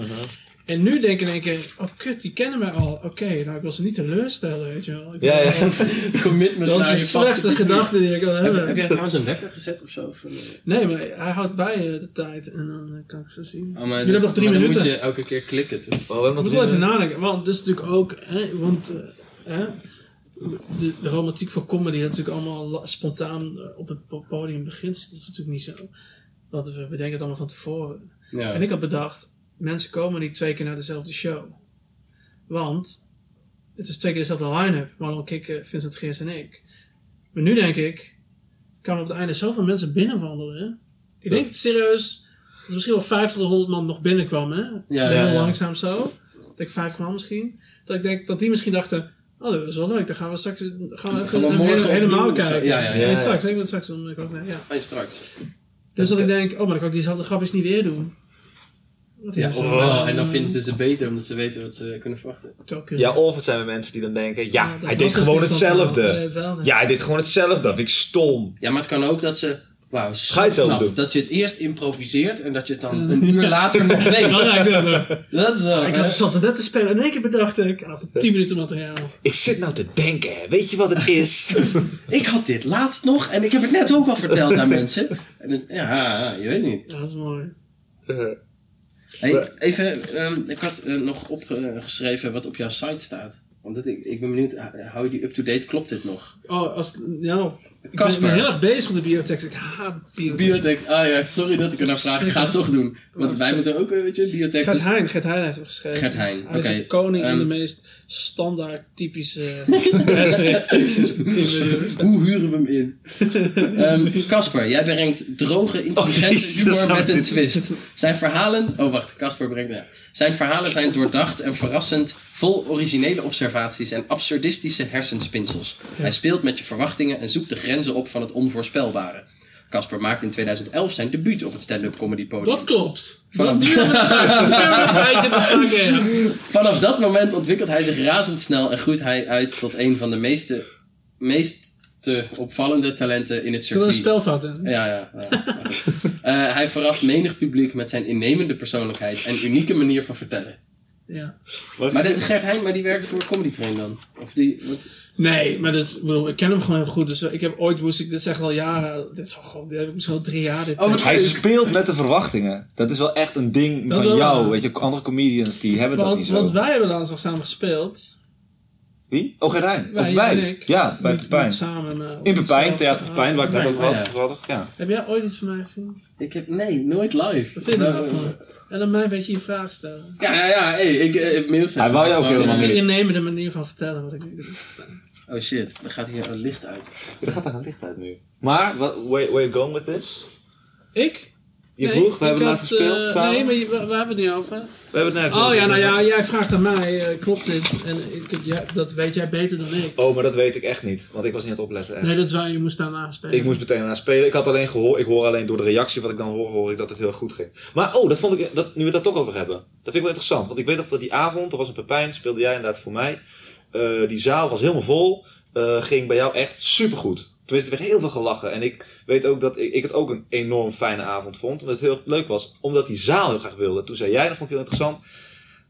En nu denk ik in één keer, oh kut, die kennen mij al. Oké, nou ik wil ze niet teleurstellen, weet je wel. Ik Ja, ja. Commitment dat is de slechtste gedachte die ik kan Heb, hebben. heb jij trouwens een wekker gezet of zo? Of, eh, Nee, maar hij houdt bij eh, de tijd en dan eh, kan ik zo zien. oh, Jullie hebben nog drie maar dan minuten. moet je elke keer klikken. toch? Oh, we hebben Ik nog moet drie wel even minuten. nadenken, want dat is natuurlijk ook, hè, want hè, de, de romantiek van comedy dat natuurlijk allemaal spontaan op het po- podium begint. Dat is natuurlijk niet zo. Want we bedenken het allemaal van tevoren. Ja. En ik had bedacht, mensen komen niet twee keer naar dezelfde show. Want het is twee keer dezelfde line-up. Marlon Kikken, Vincent Geers en ik. Maar nu denk ik, kan op het einde zoveel mensen binnenwandelen. Ik denk serieus dat er misschien wel 50 tot 100 man nog binnenkwam. Hè? Ja, Heel ja, langzaam zo. Ik denk 50 man misschien. Dat ik denk dat die misschien dachten, oh dat is wel leuk. Dan gaan we straks gaan we even Gaan we een morgen hele- helemaal kijken. Ja, ja, ja. Ja, straks. Ik straks doen. Ik ook, nee, ja. Straks. Dus dat ik denk, oh maar dan kan ik diezelfde grapjes niet weer doen. Wat Ja, of En dan eh, vinden ze ze beter omdat ze weten wat ze kunnen verwachten. Ja, of het zijn weer mensen die dan denken, ja, hij deed dus gewoon van- hetzelfde. Ja, hetzelfde. Ja, hij deed gewoon hetzelfde. Dat vind ik stom. Ja, maar het kan ook dat ze... Wauw, zo Ga je knap doen? Dat je het eerst improviseert en dat je het dan een uur later nog weet. Dat is wel... Ik had- zat er net te spelen. In één keer bedacht ik. En had 10 minuten materiaal. Ik zit nou te denken, hè. weet je wat het is? Ik had dit laatst nog en ik heb het net ook al verteld aan mensen. En het, ja, je weet niet. Dat is mooi. Hey, even, ehm, ik had eh, nog opgeschreven wat op jouw site staat. Omdat ik, ik ben benieuwd, hou je die up-to-date? Klopt dit nog? Oh, als, nou, ik ben, heel erg bezig met de biotext. Ik haat biotext. Biotext, ah ja, sorry dat ik er naar vraag. Ik ga het toch doen. Want Oh, wij moeten ook, eh, weet je, biotext. Gert Heijn, Gert Heijn heeft hem geschreven. Gert Heijn, Hij is oké. een koning in Ehm, de meest standaard typische. Hoe huren we hem in? Ehm, Casper, jij brengt droge, intelligente Oh, Jezus, humor met een twist. Zijn verhalen... Oh, wacht. Casper brengt... Ja. Zijn verhalen zijn doordacht en verrassend, vol originele observaties en absurdistische hersenspinsels. Hij speelt met je verwachtingen en zoekt de grenzen op van het onvoorspelbare. Casper maakte in 2011 zijn debuut op het stand-up comedy podium. Dat klopt. Vanaf- ja. Vanaf dat moment ontwikkelt hij zich razendsnel en groeit hij uit tot een van de meeste, meest te opvallende talenten in het Zullen we een circuit. spelfout in? Ja, ja. ja. Eh, hij verrast menig publiek met zijn innemende persoonlijkheid en unieke manier van vertellen. Ja. Maar de, Gert Heijn, maar die werkt voor Comedy Train dan? Of die... Wat, Nee, maar dat is, ik, bedoel, ik ken hem gewoon heel goed. Dus ik heb ooit moest ik dit zeggen al jaren. Dit is al gewoon, dit heb ik misschien al drie jaar. Dit, Oh, Hij speelt met de verwachtingen. Dat is wel echt een ding Dat van wel jou. Weet je, andere comedians die hebben dat want, niet zo. want wij hebben laatst nog samen gespeeld. Wie? Oh, Gerdijn. Wij, Of wij? ik. Ja, bij Niet- Pepijn. niet samen, maar In Pepijn. Theater Pepijn, waar ik net over ja. had. toevallig. Ja. Heb jij ooit iets van mij gezien? ik heb... Nee, nooit live. Wat vind je Nou, daarvan? En dan mij een beetje je vraag stellen. Ja, ja, ja. Hey, ik eh, heb mails Hij wou je ook helemaal Dat is de niet. innemende manier van vertellen wat ik nu doe. Oh shit, er gaat hier een licht uit. Er gaat daar een licht uit nu. Maar, what, where, where you going with this? Ik? Je Nee, vroeg, we hebben laatst gespeeld eh, samen. Nee, maar je- waar, waar hebben we het nu over? We hebben het nergens Oh over ja, nou ja, jij vraagt aan mij, eh, klopt dit? En ik, ja, dat weet jij beter dan ik. Oh, maar dat weet ik echt niet. Want ik was niet aan het opletten. Echt. Nee, dat is waar je moest daarna spelen. Ik moest meteen naar spelen. Ik had alleen gehoord, ik hoor alleen door de reactie wat ik dan hoor, hoor ik dat het heel goed ging. Maar oh, dat vond ik, dat, nu we het daar toch over hebben. Dat vind ik wel interessant. Want ik weet dat we die avond, er was een Pepijn, speelde jij inderdaad voor mij. Eh, die zaal was helemaal vol. Ging bij jou echt supergoed. Tenminste, er werd heel veel gelachen. En ik weet ook dat ik, ik het ook een enorm fijne avond vond. Omdat het heel leuk was. Omdat die zaal heel graag wilde. Toen zei jij, dat vond ik heel interessant.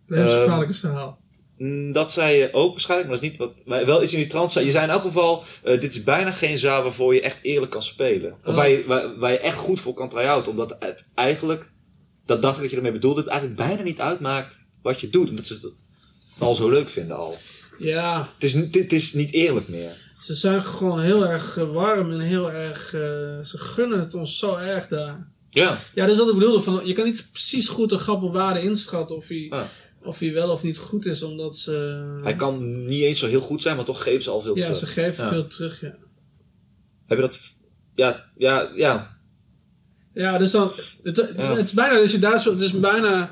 Levensgevaarlijke verhaal. Mm, Dat zei je ook waarschijnlijk, maar dat is niet wat. Maar wel iets in die trant zei. Je zei in elk geval: eh, dit is bijna geen zaal waarvoor je echt eerlijk kan spelen. Of Oh. waar, je, waar, waar je echt goed voor kan try-outen. Omdat het eigenlijk, dat dacht ik dat je ermee bedoelde, het eigenlijk bijna niet uitmaakt wat je doet. Omdat ze het al zo leuk vinden al. Ja, Het is, het is niet eerlijk meer. Ze zijn gewoon heel erg eh, warm en heel erg... eh, ze gunnen het ons zo erg daar. Ja. Ja, dat is wat ik bedoelde. Van, je kan niet precies goed een grap op waarde inschatten of hij, Ja. of hij wel of niet goed is, omdat ze... Hij kan niet eens zo heel goed zijn, maar toch geven ze al veel Ja, terug. ze geven Ja. veel terug, ja. Heb je dat... Ja, ja, ja. Ja, dus dan... Het, Ja. het is bijna, als je daar speelt, het is bijna...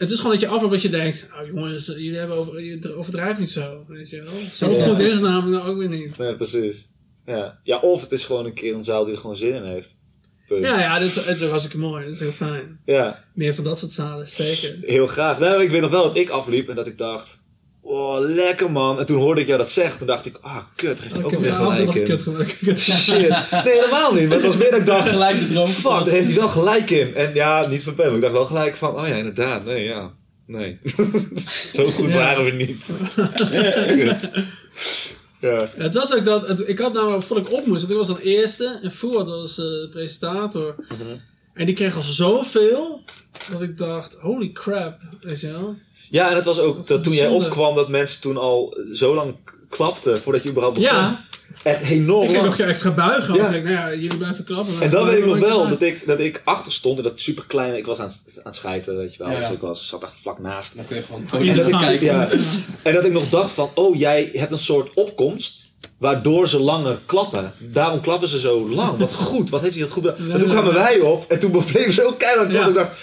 Het is gewoon dat je afloopt dat je denkt, oh jongens, jullie hebben over, je overdrijft niet zo. Weet je wel? Zo Ja. goed is het namelijk nou ook weer niet. Nee, precies. Ja. ja, of het is gewoon een keer een zaal die er gewoon zin in heeft. Punt. Ja, ja, dit, het is ook hartstikke mooi. Dit is heel fijn. ja. Meer van dat soort zalen, zeker. Heel graag. Nou, ik weet nog wel dat ik afliep en dat ik dacht... Oh, lekker man. En toen hoorde ik jou dat zeggen. Toen dacht ik, ah, kut, daar heeft hij ook ja, altijd gelijk in. kut gemaakt. Shit. Nee, helemaal niet. Maar het was meer dat ik dacht... Gelijk de droom. Fuck, daar heeft hij wel gelijk in. En ja, niet van maar ik dacht wel gelijk van... Oh ja, inderdaad. Nee, ja. Nee. Zo goed Ja. waren we niet. Kut. ja. Het was ook dat, het- ik had namelijk, voordat ik op moest, want ik was dan eerste en Fuad was eh, de presentator. Mhm. En die kreeg al zoveel, dat ik dacht, holy crap, weet je wel. Ja, en het was ook dat toen jij opkwam dat mensen toen al zo lang klapten voordat je überhaupt begon. Ja, Echt enorm ik ging nog extra buigen, want Ja. ik denk, nou ja, jullie blijven klappen. En dan ik weet ik nog wel dat ik, dat ik achter stond en dat super kleine. Ik was aan, het- aan het schijten, weet je wel. Ja, ja. Dus ik was, zat echt vlak naast. Dan kun je gewoon En dat, ik, ja, en dat ik nog dacht van, oh jij hebt een soort opkomst. Waardoor ze langer klappen. Daarom klappen ze zo lang. Wat goed, wat heeft hij dat goed gedaan. En toen kwamen wij op en toen bleven ze ook keihard klappen. Ja. Ik dacht,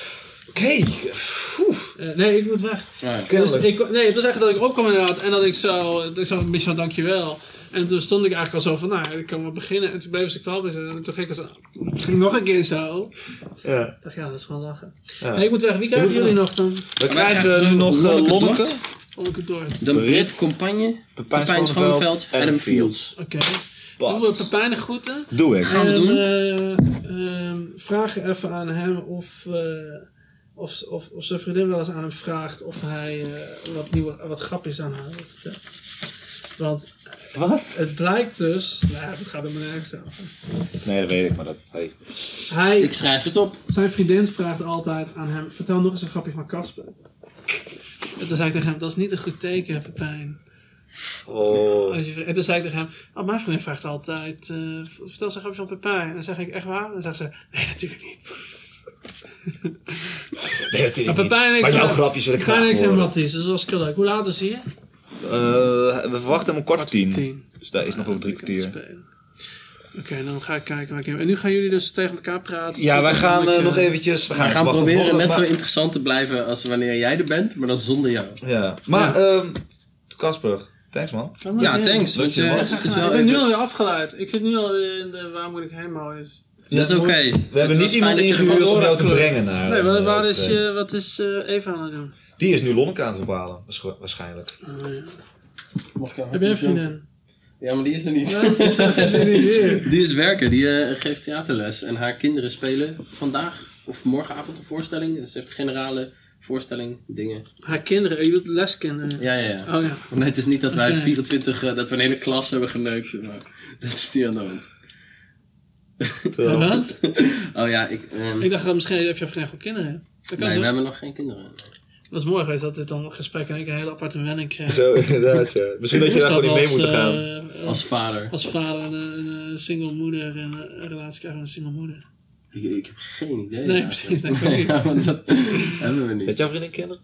Eh, nee, ik moet weg. Ja. Dus ik, nee, het was echt dat ik opkwam inderdaad en dat ik zo, dat ik zo een beetje van dankjewel. En toen stond ik eigenlijk al zo van, nou, ik kan wel beginnen. En toen bleven ze klappen en toen ging ik zo, ging nog een keer zo. Ja. Ik dacht, ja, dat is gewoon lachen. Ja. Nee, ik moet weg. Wie krijgen jullie nog dan? We krijgen nu nog eh, Lonneke Lonneke, Dort. De Brit Compagne, Pepijn Schoneveld en een Fields. Oké. Wat? Doen we Pepijn de groeten. Doe ik. Gaan we en, doen. eh, ehm, vraag even aan hem of, eh, of, of, of zijn vriendin wel eens aan hem vraagt of hij eh, wat, nieuwe, wat grapjes aan haar wil vertellen. Want Wat? het blijkt dus, nou ja, dat gaat helemaal nergens over. Nee, dat weet ik, maar dat... Hey. Hij, Ik schrijf het op. zijn vriendin vraagt altijd aan hem, vertel nog eens een grapje van Casper. En toen zei ik tegen hem, dat is niet een goed teken, Pepijn. Oh. Als je, en toen zei ik tegen hem, oh, mijn vriendin vraagt altijd, eh, vertel eens een grapje van Pepijn. En dan zeg ik, echt waar? En dan zegt ze, nee, natuurlijk niet. Nee, is Maar niet. Pepijn en Maar jouw zijn- grapjes wil ik Pepijn en graag ik zijn horen. matties, dus dat was heel leuk. Hoe laat is hij? Eh, we verwachten hem om kwart voor tien. Tien. Dus daar is nog over drie het kwartier. Oké, dan ga ik kijken waar ik hem... En nu gaan jullie dus tegen elkaar praten. Ja, wij gaan eh, ik, nog eh, eventjes... We gaan, We gaan proberen volgende, net zo interessant te blijven als wanneer jij er bent, maar dan zonder jou. Ja, maar ehm Casper, thanks man. Ja, thanks. Want, je eh, het is Ja, wel ik ben nu even... alweer afgeleid. Ik zit nu alweer in de waar moet ik heen modus. Dat is oké. We hebben niet iemand ingehuurd om jou te brengen naar... Nee, wat, eh, waar is, je, wat is eh, Eva aan het doen? Die is nu Lonneke aan het bepalen, waarsch- waarschijnlijk. Oh, ja. Mag ik jou Heb jij een vriendin? Ja, maar die is er niet. Die is werken, die eh, geeft theaterles. En haar kinderen spelen vandaag of morgenavond een voorstelling. Dus ze heeft generale voorstelling, dingen. Haar kinderen, je doet leskinderen. Ja, ja, ja. Oh ja. Nee, het is niet dat wij Oké. 24, eh, dat we een hele klas hebben geneukt. Maar dat is niet aan de hand. Wat? Oh ja, ik... ehm, Ik dacht, eh, misschien heeft jouw vriendin gewoon kinderen. Dat kan nee, zo. we hebben nog geen kinderen. Het was mooi geweest dat dit dan een gesprek en ik een hele aparte wenning kreeg. Zo, inderdaad, ja. Misschien dat je daar gewoon niet mee dat moet gaan. eh, Als vader. als vader een, een, een single moeder en eh, een relatie krijgen met een single moeder. Ik, ik heb geen idee. Nee, precies, dat Nee, niet. ja, want dat hebben we niet. Heeft jouw vriendin kinderen?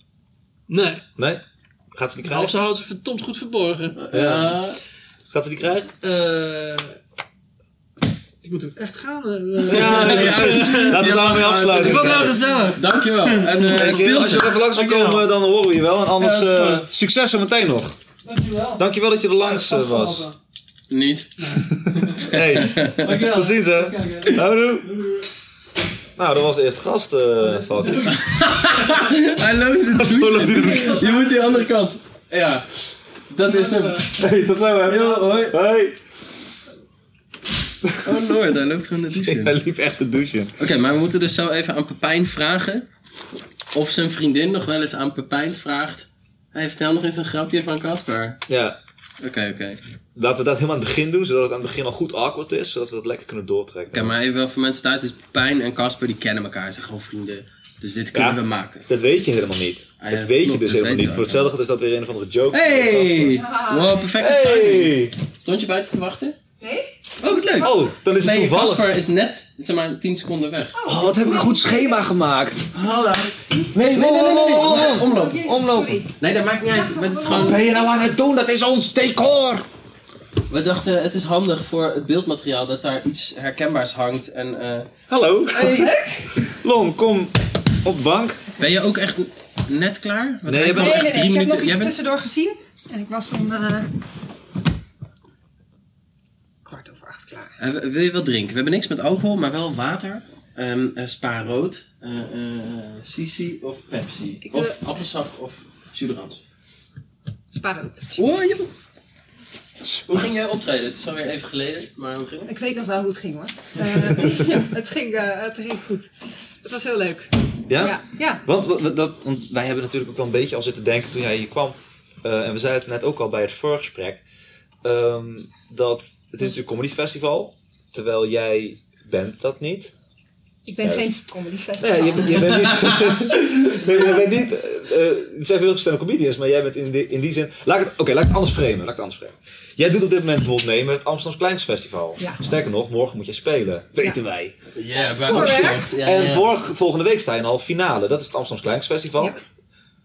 Nee. Nee? Gaat ze die Of krijgen? ze houdt ze verdomd goed verborgen. Ja. Gaat ze die krijgen? Eh ik moet ook echt gaan. eh, Ja, Laten we daarmee afsluiten. Ik vond het wel gezellig. Dankjewel. En eh speel als je er even langs wil Dankjewel. komen, dan horen we je wel. En anders, eh, goed. succes zo meteen nog. Dankjewel. Dankjewel dat je er langs eh, was. Niet. Hey, Dankjewel. tot ziens hè. Houdoe. Nou, dat was de eerste gast, eh Falk. Hij loopt hij de Je moet die andere kant. Ja. Dat is hem. Hey, tot zo hè. Yo, hoi. Hoi. Oh Lord, hij loopt gewoon de douche in. Hij liep echt te douchen. Oké, maar we moeten dus zo even aan Pepijn vragen. Of zijn vriendin nog wel eens aan Pepijn vraagt. Hey, vertel nog eens een grapje van Casper. Ja. Oké, oké. Laten we dat helemaal aan het begin doen, zodat het aan het begin al goed awkward is, zodat we het lekker kunnen doortrekken. Oké, maar even wel voor mensen thuis. Dus Pepijn en Casper die kennen elkaar. Ze zijn gewoon vrienden. Dus dit kunnen Ja. we maken. Dat weet je helemaal niet. Ah, ja, dat weet je dus dat helemaal niet. Voor hetzelfde is dat weer een of andere joke. Hey! Wow, perfecte timing. Hey! Stond je buiten te wachten? Nee? Oh, wat leuk. Oh, dan is het Nee, toevallig. Casper is net, zeg maar, 10 seconden weg. Oh, wat heb ik een goed schema gemaakt. Hallo. Nee, nee, nee, nee, nee, nee. Omloop. Jezus, sorry. Nee, dat maakt niet uit. Maar het is gewoon... je nou aan het doen? Dat is ons decor! We dachten, het is handig voor het beeldmateriaal dat daar iets herkenbaars hangt. En eh, Hallo. Lon, kom op de bank. ben je ook echt net klaar? Want Nee, je bent Nee, echt nee, nee. drie Ik heb nog minuten. iets Jij bent... tussendoor gezien. En ik was om eh, Eh, wil je wat drinken? We hebben niks met alcohol, maar wel water. Ehm eh, Spa rood, eh eh, Sisi of Pepsi. Ik, of appelsap of Suderans. Spaarrood. Oh, je... Hoe ging jij optreden? Het is alweer even geleden, maar hoe ging het? Ik weet nog wel hoe het ging hoor. Eh, ja, het, ging, eh, het ging goed. Het was heel leuk. Ja? Ja, ja. Want, dat, want wij hebben natuurlijk ook wel een beetje al zitten denken toen jij hier kwam. eh, en we zeiden het net ook al bij het voorgesprek. ehm, dat het is natuurlijk een comedyfestival. Terwijl jij bent dat niet. Ik ben Ja. geen comedy festival. Nee, je, bent- je bent niet. nee, je bent niet. eh, er zijn veel verschillende comedians, maar jij bent in, die- in die zin. Laat het, oké, laat ik het anders framen. Laat ik het anders framen. Jij doet op dit moment bijvoorbeeld mee met het Amsterdams Kleinfestival. Ja. Sterker nog, morgen moet je spelen. Weten wij. Ja, wij. Ja, en vorige- volgende week sta je in halve finale. Dat is het Amsterdams Kleinfestival. Ja.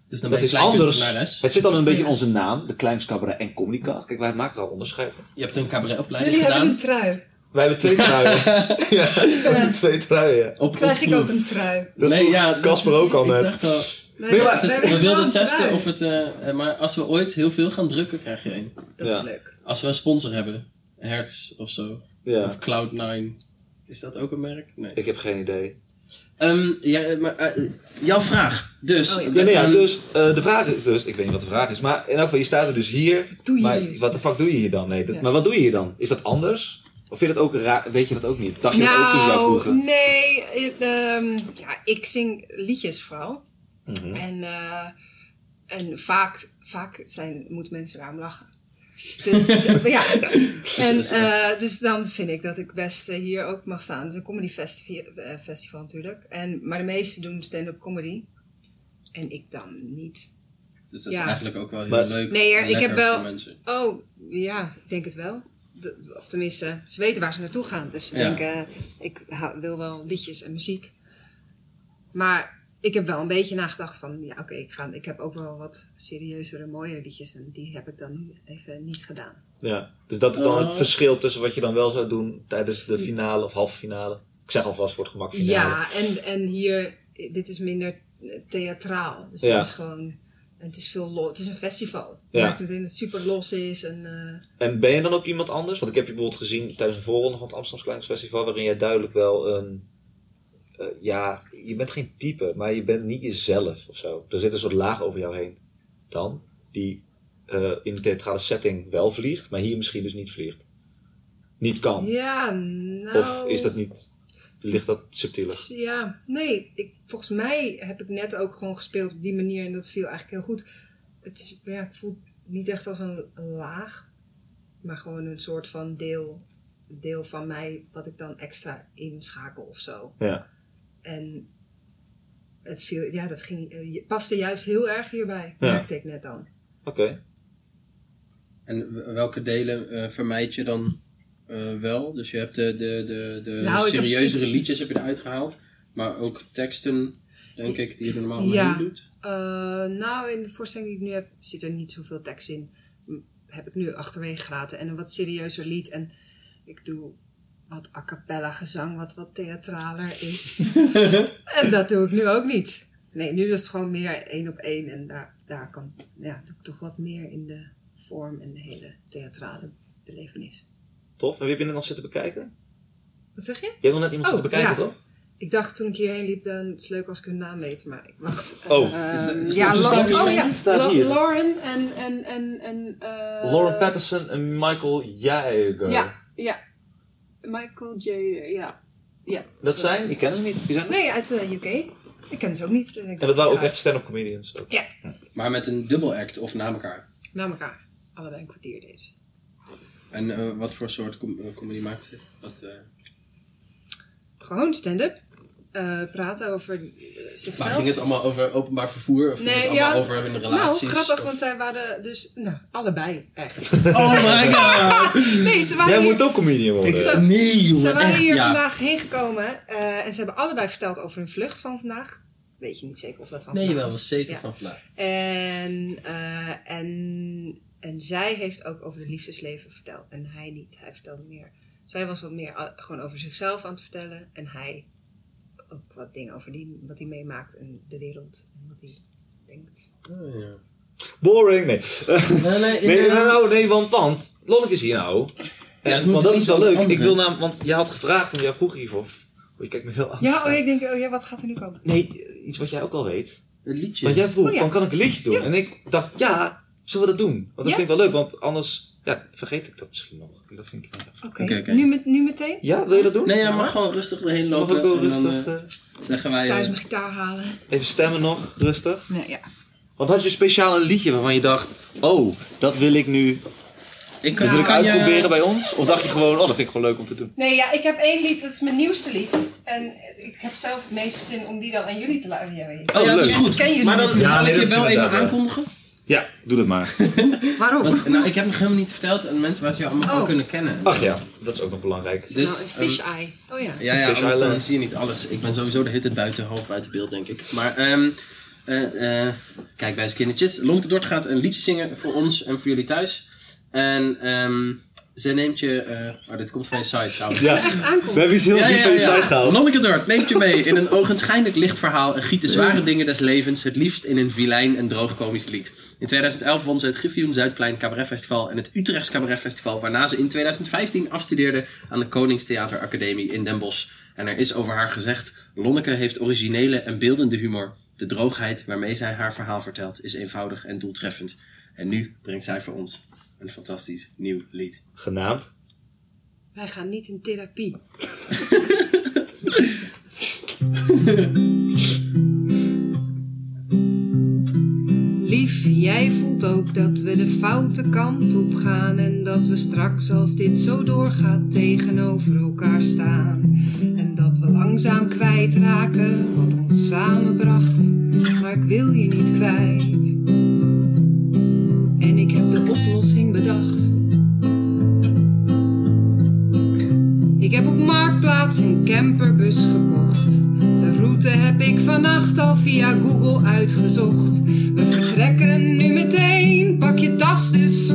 Dus dan Dat ben je is anders. Het zit al een beetje in onze naam, de Kleins Cabaret en Comunicast. Kijk, wij maken al onderscheid. Je hebt een cabaretopleiding Jullie hebben een trui. Wij hebben twee truien. ja, twee truien. Op, Krijg op ik ook een trui. Dat nee, ja, Casper ook al net. Nee, Nee, maar is- we wilden testen trui. of het... eh, maar als we ooit heel veel gaan drukken, krijg je één. Dat Ja. is leuk. Als we een sponsor hebben. Hertz of zo. Ja, Of Cloud9. Is dat ook een merk? Nee. ik heb geen idee. Ehm, ja, maar, eh, jouw vraag. Dus. Oh, ja. Ja, nee, ja, ehm, dus eh, de vraag is dus, ik weet niet wat de vraag is, maar in elk geval, je staat er dus hier. Doe je maar hier? wat de fuck doe je hier dan? Nee, dat- Ja. maar wat doe je hier dan? Is dat anders? Of vind je dat ook raar? Weet je dat ook niet? Dacht je dat ook toen jou Nou, vroegen? nee. eh, ehm, ja, ik zing liedjes vooral. Mhm. En, eh, en vaak, vaak zijn, moeten mensen daarom lachen. Dus ja. En, eh, dus dan vind ik dat ik best eh, hier ook mag staan. Het is een comedy festival, eh, festival natuurlijk. En, maar de meesten doen stand-up comedy. En ik dan niet. Dus dat is Ja. eigenlijk ook wel heel Maar- leuk. Nee, en ik heb wel- mensen. Oh, ja, ik denk het wel. De- of tenminste, ze weten waar ze naartoe gaan. Dus ze Ja. denken, ik wil wel liedjes en muziek. Maar ik heb wel een beetje nagedacht van, ja oké, ik ik, ik heb ook wel wat serieuzere, mooiere liedjes. En die heb ik dan nu even niet gedaan. Ja, dus dat is dan het Oh. verschil tussen wat je dan wel zou doen tijdens de finale of halve finale. Ik zeg alvast voor het gemak finale. Ja, en, en hier, dit is minder theatraal. Dus Ja. het is gewoon, het is veel los. Het is een festival. Ja. Maakt dat het super los is. En, eh, En ben je dan ook iemand anders? Want ik heb je bijvoorbeeld gezien tijdens een voorronde van het Amsterdam Kleins Festival, waarin jij duidelijk wel een. Eh, ja, je bent geen type, maar je bent niet jezelf of zo. Er zit een soort laag over jou heen. Dan, die eh, in een theatrale setting wel vliegt, maar hier misschien dus niet vliegt. Niet kan. ja, nou... Of is dat niet. Ligt dat subtieler? Ja, nee. Ik, volgens mij heb ik net ook gewoon gespeeld op die manier en dat viel eigenlijk heel goed. Het ja, ik voel niet echt als een, een laag, maar gewoon een soort van deel, deel van mij wat ik dan extra inschakel of zo. Ja. En het viel, ja, dat ging, eh, je- paste juist heel erg hierbij, Ja. merkte ik net dan. Oké. En welke delen eh, vermijd je dan eh, wel? Dus je hebt de, de, de, de Nou, heb serieuzere liedjes heb je eruit gehaald. Maar ook teksten, denk ik, die je normaal maar Ja. niet doet. Eh, nou, in de voorstelling die ik nu heb, zit er niet zoveel tekst in. Heb ik nu achterwege gelaten. En een wat serieuzer lied. En ik doe wat a cappella gezang, wat wat theatraler is. en dat doe ik nu ook niet. Nee, nu is het gewoon meer één op één. En daar, daar kan, ja, doe ik toch wat meer in de vorm en de hele theatrale belevenis. Tof. En wie heb je net nog zitten bekijken? Wat zeg je? Je hebt nog net iemand Oh, zitten bekijken, ja. toch? Ik dacht toen ik hierheen liep, dan het is leuk als ik hun naam weet, maar ik wacht. Oh. Eh, Is is ja, oh ja, staat La- hier. Lauren en en en en. eh, Lauren Patterson en Michael Jaiger. Ja, ja. Michael J. Ja. ja. Dat zijn, ik ken ze niet. Wie zijn? Nee, uit de UK. Ik ken ze ook niet. En dat waren ook echt stand-up comedians. Ook. Ja, Maar met een dubbel act of na elkaar. na elkaar. Allebei een kwartier deze. En eh, wat voor soort com- eh, comedy maakt ze? Wat, eh, Gewoon stand-up. Eh, praten over eh, zichzelf. maar ging het allemaal over openbaar vervoer? Of ging het Nee, allemaal ja. over hun relaties? Nou, grappig, Of- want zij waren dus... Nou, allebei, echt. Oh my god! Nee, ze waren Jij hier, moet ook comedian worden. Zo- Nee, jongen. ze waren echt, hier ja. vandaag heen gekomen. eh, en ze hebben allebei verteld over hun vlucht van vandaag. Weet je niet zeker of dat van Nee, vandaag wel, was zeker Ja. van vandaag. En, eh, en, en zij heeft ook over het liefdesleven verteld. En hij niet. Hij vertelde meer. Zij was wat meer gewoon over zichzelf aan het vertellen. En hij ook wat dingen over die, wat hij meemaakt en de wereld. En wat hij denkt. Oh, ja. Boring, nee. Nee, nee, Nee, nou, nee, want, want Lonneke is hier nou. En, Ja, moeten want dat is wel leuk. Ik wil namelijk, want jij had gevraagd om jou vroeg hiervoor. Oh, je kijkt me heel anders. Ja, oh, ik denk, oh ja, wat gaat er nu komen? Nee, iets wat jij ook al weet. Een liedje. Want jij vroeg, Oh, ja. van kan ik een liedje doen? Ja. En ik dacht, ja, zullen we dat doen? Want dat Ja. vind ik wel leuk, want anders ja, vergeet ik dat misschien nog. Dat vind ik niet. Oké. Nu, met, nu meteen? Ja, wil je dat doen? Nee, ja, maar gewoon rustig erheen Mag lopen. ik wel en dan, rustig, eh, eh, zeggen wij... Thuis eh, mijn gitaar halen. even stemmen nog, rustig. Nee, ja. Want had je speciaal een liedje waarvan je dacht, oh, dat wil ik nu, ik dat wil ik kan je- uitproberen bij ons? Of dacht je gewoon, oh, dat vind ik gewoon leuk om te doen? Nee, ja, ik heb één lied, dat is mijn nieuwste lied. En ik heb zelf het meeste zin om die dan aan jullie te laten. Ja. Oh, ja, dat is goed. Ken jullie maar dan. Ja, zal nee, ik je wel even aankondigen. Ja, doe dat maar. Waarom? Want, nou, ik heb nog helemaal niet verteld aan mensen waar ze jou allemaal van Oh. kunnen kennen. Ach ja, dat is ook nog belangrijk. Dus, Dus, nou, een fish eye. Oh ja. Ja, ja, Fish anders dan Island. zie je niet alles. Ik ben sowieso de hitte buiten, half buiten beeld, denk ik. Maar, ehm eh, eh, kijk bij eens kindertjes. Dort gaat een liedje zingen voor ons en voor jullie thuis. En ehm ze neemt je... eh, oh, dit komt van je site trouwens. Ja, Echt aankomt. we hebben iets heel liefs van je site gehaald. Lonneke Dort neemt je mee in een ogenschijnlijk licht verhaal en giet de zware dingen des levens het liefst in een vilijn en droog komisch lied. In 2011 won ze het Griffioen Zuidplein Cabaret Festival en het Utrechts Cabaret Festival, waarna ze in 2015 afstudeerde aan de Koningstheater Academie in Den Bosch. En er is over haar gezegd, Lonneke heeft originele en beeldende humor. De droogheid waarmee zij haar verhaal vertelt is eenvoudig en doeltreffend. En nu brengt zij voor ons een fantastisch nieuw lied. Genaamd. Wij gaan niet in therapie. Lief, jij voelt ook dat we de foute kant op gaan en dat we straks als dit zo doorgaat tegenover elkaar staan. En dat we langzaam kwijtraken wat ons samenbracht, maar ik wil je niet kwijt. Een camperbus gekocht. De route heb ik vannacht al via Google uitgezocht. We vertrekken nu meteen, pak je tas dus.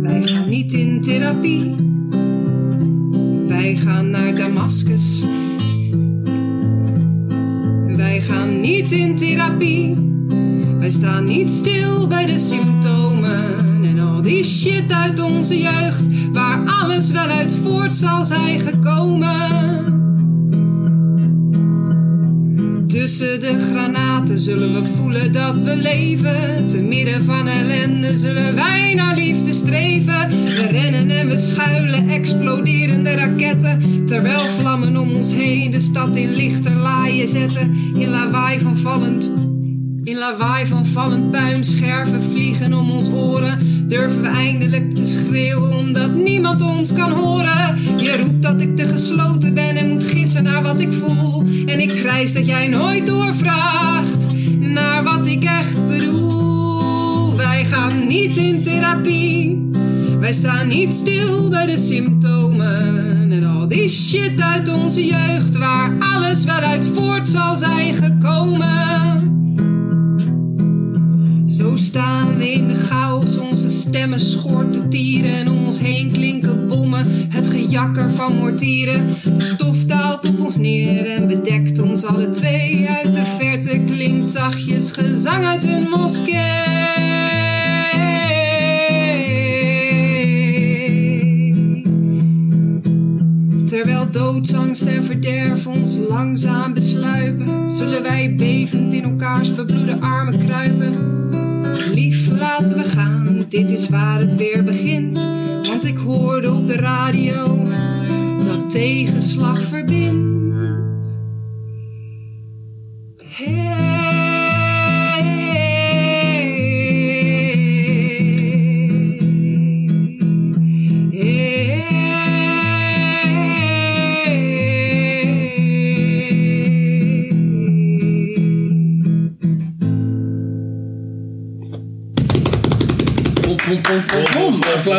Wij gaan niet in therapie. Wij gaan naar Damascus. Wij gaan niet in therapie. Wij staan niet stil bij de symptomen die shit uit onze jeugd, waar alles wel uit voort zal zijn gekomen. Tussen de granaten zullen we voelen dat we leven. Te midden van ellende zullen wij naar liefde streven. We rennen en we schuilen, exploderende raketten. Terwijl vlammen om ons heen de stad in lichterlaaien zetten. In lawaai van vallend in lawaai van vallend puin, scherven vliegen om ons oren. Durven we eindelijk te schreeuwen omdat niemand ons kan horen. Je roept dat ik te gesloten ben en moet gissen naar wat ik voel. En ik krijs dat jij nooit doorvraagt naar wat ik echt bedoel. Wij gaan niet in therapie. Wij staan niet stil bij de symptomen en al die shit uit onze jeugd waar alles wel uit voort zal zijn gekomen. Zo staan we in de chaos, onze stemmen schorten tieren en om ons heen klinken bommen, het gejakker van mortieren. Stof daalt op ons neer en bedekt ons alle twee. Uit de verte klinkt zachtjes gezang uit een moskee. Terwijl doodsangst en verderf ons langzaam besluipen, zullen wij bevend in elkaars bebloede armen kruipen. Laten we gaan, dit is waar het weer begint. Want ik hoorde op de radio dat tegenslag verbindt.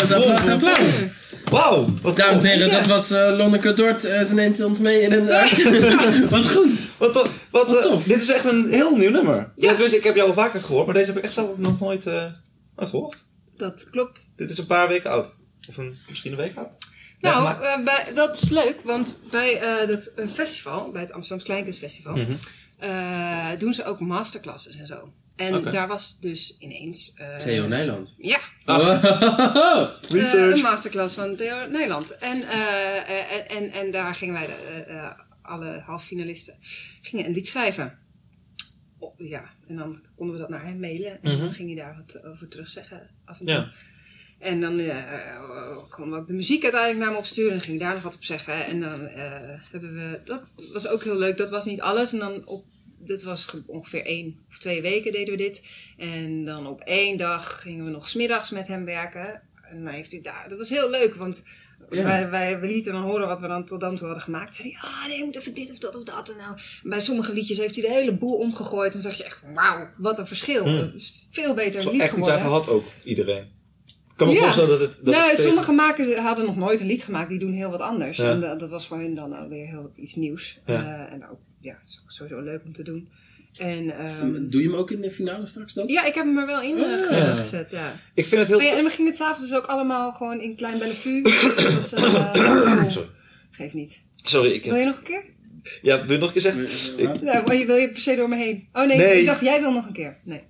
Applaus, applaus, applaus. Wauw! Dames en heren, dat was eh, Lonneke Dort. Eh, ze neemt ons mee in een... Wat goed. wat, to- wat, Wat eh, tof. dit is echt een heel nieuw nummer. Ja. dus ik heb jou al vaker gehoord, maar deze heb ik echt zelf nog nooit, eh, nooit gehoord. Dat klopt. Dit is een paar weken oud. Of een, misschien een week oud. Nou, eh, bij, dat is leuk, want bij eh, dat eh, festival, bij het Amsterdams Kleinkunstfestival, Mhm. eh, doen ze ook masterclasses en zo. En daar was dus ineens... eh, Theo Nijland. Ja, Oh. eh, een masterclass van Theo Nederland. En, eh, en, en, en daar gingen wij, de, alle halffinalisten, gingen een lied schrijven. Oh, ja, en dan konden we dat naar hem mailen. En dan ging hij daar wat over terugzeggen af en toe. Ja. En dan eh konden we ook de muziek uiteindelijk naar me opsturen. En dan ging daar nog wat op zeggen. En dan eh, hebben we... Dat was ook heel leuk. Dat was niet alles. En dan op... Dit was ge- ongeveer één of twee weken deden we dit. En dan op één dag gingen we nog smiddags met hem werken. En dan heeft hij daar... Dat was heel leuk, want... Ja. Wij, wij, lieten dan horen wat we dan tot dan toe hadden gemaakt. Zei hij, ah nee, je moet even dit of dat of dat. En nou, bij sommige liedjes heeft hij de hele boel omgegooid. En zag je echt, wauw, wat een verschil. Het is veel beter lied echt iets aan geworden. gehad ook, iedereen. Ik kan me Ja. voorstellen dat het... Dat het tegen- sommige maken hadden nog nooit een lied gemaakt. Die doen heel wat anders. Ja. En dat, dat was voor hen dan alweer heel iets nieuws. Ja. Eh, en ook, ja, het is ook sowieso leuk om te doen. En ehm, Doe je hem ook in de finale straks dan? ja, ik heb hem er wel in eh, ge- Ja. gezet, ja. Ik vind het heel... Oh ja, en we gingen het s'avonds dus ook allemaal gewoon in Klein Bellevue. dat was, eh. Sorry. Geeft niet. Sorry, ik Wil heb... je nog een keer? Ja, wil je nog een keer zeggen? Ik- Ja, wil je, wil je per se door me heen? Oh nee, Nee. ik dacht jij wil nog een keer. Nee.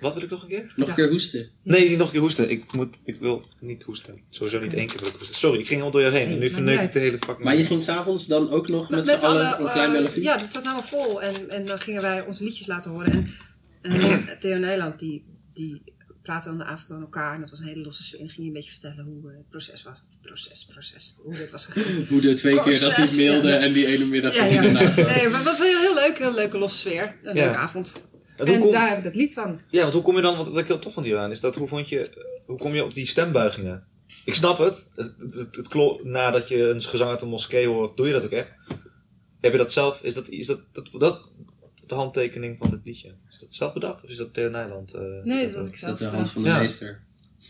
Wat wil ik nog een keer? Nog een keer hoesten. Nee, niet nog een keer hoesten. Ik, moet, ik wil niet hoesten. Sowieso niet één keer wil ik hoesten. Sorry, ik ging al door je heen. Nee, en nu verneuk ik de hele fucking... Maar je ging s'avonds dan ook nog met, z'n allen een klein eh, Bellevue? Ja, dat zat helemaal vol. En, en dan gingen wij onze liedjes laten horen. En, en Theo Nijland, die, die praatte aan de avond aan elkaar. En dat was een hele losse sfeer. En ging hij een beetje vertellen hoe eh, het proces was. Proces, proces. Hoe dit was gegaan. Hoe de twee keer dat hij mailde ja, en die ene middag Ja, ja. Nee, maar het was wel heel, heel leuk. Heel leuke losse sfeer. Een Ja. leuke avond. En hoe En kom- daar heb ik dat lied van. Ja, want hoe kom je dan, want wat ik heel tof vond hieraan is dat hoe vond je, hoe kom je op die stembuigingen? Ik snap het, het, het, het klo- nadat je een gezang uit een moskee hoort, doe je dat ook echt. Heb je dat zelf, is dat, is dat, dat, dat de handtekening van dit liedje? Is dat zelf bedacht of is dat Theo Nijland? eh, Nee, dat dat had ik Is zelf dat de hand bedacht. van de Ja. meester?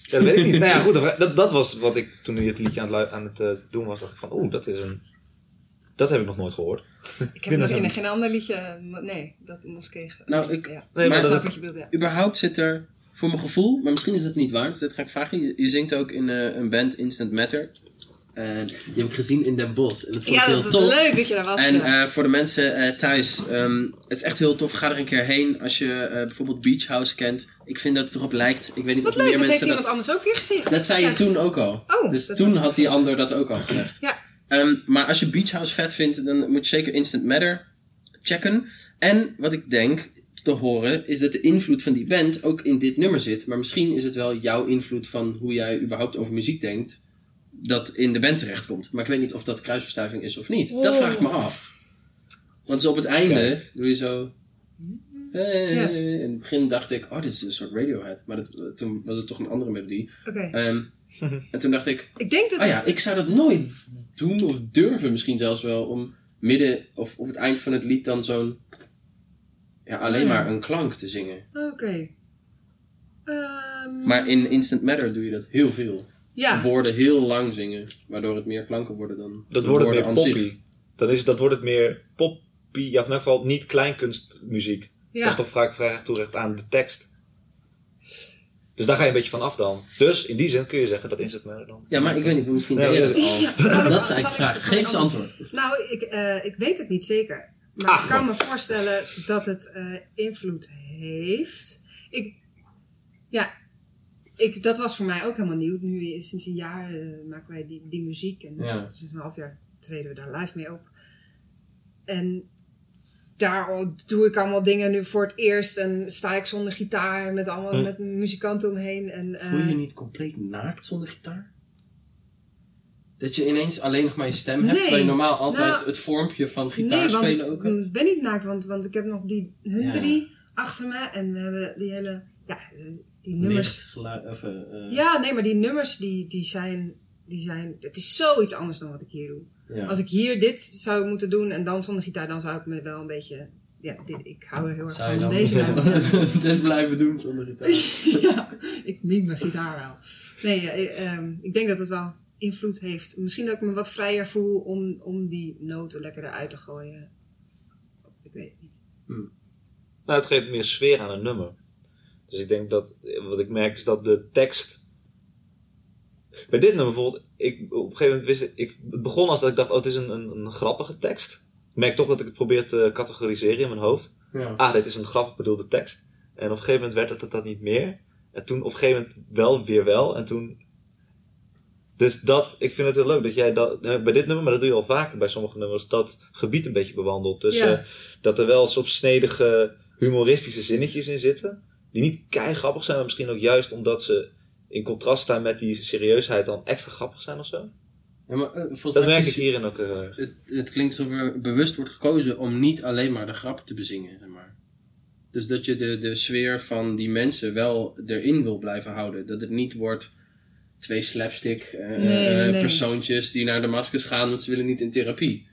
Ja, dat weet ik niet. nou ja, goed, dat- dat, was wat ik toen hij het liedje aan het, aan het eh, doen was, dacht ik van, oeh, dat is een, dat heb ik nog nooit gehoord. Ik heb nog in geen ander liedje. Nee, dat moskee. Nou, ik- Ja. Nee, Maar maar Ik snap dat, wat je bedoelt, ja. Überhaupt zit er, voor mijn gevoel, maar misschien is het niet waar, dus dat ga ik vragen. Je, je zingt ook in eh, een band Instant Matter. En die heb ik gezien in Den Bosch. En dat vond Ja, ik heel dat is leuk dat je daar was. En ja. eh, voor de mensen eh, thuis, ehm, het is echt heel tof. Ga er een keer heen als je eh, bijvoorbeeld Beach House kent. Ik vind dat het erop lijkt. Ik weet niet Wat of meer leuk, dat heeft mensen iemand dat... anders ook weer gezegd. Dat zei je Echt. toen ook al. Oh, dus dat toen had die ander dat ook al gezegd. Ja. Ehm, maar als je Beach House vet vindt, dan moet je zeker Instant Matter checken. En wat ik denk te horen, is dat de invloed van die band ook in dit nummer zit. Maar misschien is het wel jouw invloed van hoe jij überhaupt over muziek denkt, dat in de band terechtkomt. Maar ik weet niet of dat kruisbestuiving is of niet. Dat vraag ik me af. Want dus op het einde doe je zo... Hey, Ja. In het begin dacht ik, oh, dit is een soort Radiohead. Maar dat, toen was het toch een andere melodie. Oké. Ehm, en toen dacht ik, Ik denk dat Oh ja, het- ik zou dat nooit doen of durven misschien zelfs wel om midden of op het eind van het lied dan zo'n ja, alleen Oh ja. maar een klank te zingen. Oké. Ehm, Maar in Instant Matter doe je dat heel veel. ja. Woorden heel lang zingen, waardoor het meer klanken worden dan dat wordt het meer poppy. Dan is, dat wordt het meer poppy, ja, in elk geval niet kleinkunstmuziek. Dat ja. is toch vrij, vrij recht toerecht aan de tekst. Dus daar ga je een beetje van af dan. Dus in die zin kun je zeggen dat is het maar dan. Ja, maar ik weet niet, misschien dat al. Ja, zal ik- dat is eigenlijk vraag. Geef eens antwoord. Nou, ik, eh, ik weet het niet zeker. Maar Ah, ik kan me voorstellen dat het eh, invloed heeft. Ik, ja, ik, dat was voor mij ook helemaal nieuw. Nu sinds een jaar eh, maken wij die, die muziek. En Ja. sinds een half jaar treden we daar live mee op. En daar doe ik allemaal dingen nu voor het eerst. En sta ik zonder gitaar met allemaal Hm. met muzikanten omheen. En, eh, Voel je niet compleet naakt zonder gitaar? Dat je ineens alleen nog maar je stem hebt, Nee. terwijl je normaal altijd Nou, het vormpje van gitaar spelen ik ook hebt. mm, ben niet naakt, want, want ik heb nog die, hun Ja. drie achter me. En we hebben die hele, ja, die nummers. Of, eh, eh, Ja, nee, maar die nummers die, die zijn, die zijn, het is zoiets anders dan wat ik hier doe. Ja. Als ik hier dit zou moeten doen en dan zonder gitaar, dan zou ik me wel een beetje, ja, dit, ik hou er heel erg Zou je van dan om deze lijn. dit blijven doen zonder gitaar? ja, ik miem mijn gitaar wel. Nee, eh, ehm, ik denk dat het wel invloed heeft. Misschien dat ik me wat vrijer voel om, om die noten lekker eruit te gooien. Ik weet het niet. Nou, het geeft meer sfeer aan een nummer. Dus ik denk dat, wat ik merk is dat de tekst. Bij dit nummer bijvoorbeeld, ik, op een gegeven moment wist ik, ik, het begon als dat ik dacht, oh, het is een, een, een grappige tekst. Ik merk toch dat ik het probeer te categoriseren in mijn hoofd. Ja. Ah, dit is een grappig bedoelde tekst. En op een gegeven moment werd het dat, dat niet meer. En toen op een gegeven moment wel weer wel. En toen. Dus dat, ik vind het heel leuk dat jij dat, eh, bij dit nummer, maar dat doe je al vaker bij sommige nummers, dat gebied een beetje bewandelt. Dus Ja. eh, dat er wel snedige humoristische zinnetjes in zitten. Die niet kei grappig zijn, maar misschien ook juist omdat ze in contrast staan met die serieusheid dan extra grappig zijn of zo. Ja, maar, eh, volgens Dat mij merk ik hierin ook eh, heel erg. Het, het klinkt alsof er bewust wordt gekozen om niet alleen maar de grap te bezingen, zeg maar. Dus dat je de, de sfeer van die mensen wel erin wil blijven houden. Dat het niet wordt twee slapstick eh, Nee, nee, nee. persoontjes die naar Damascus gaan, want ze willen niet in therapie.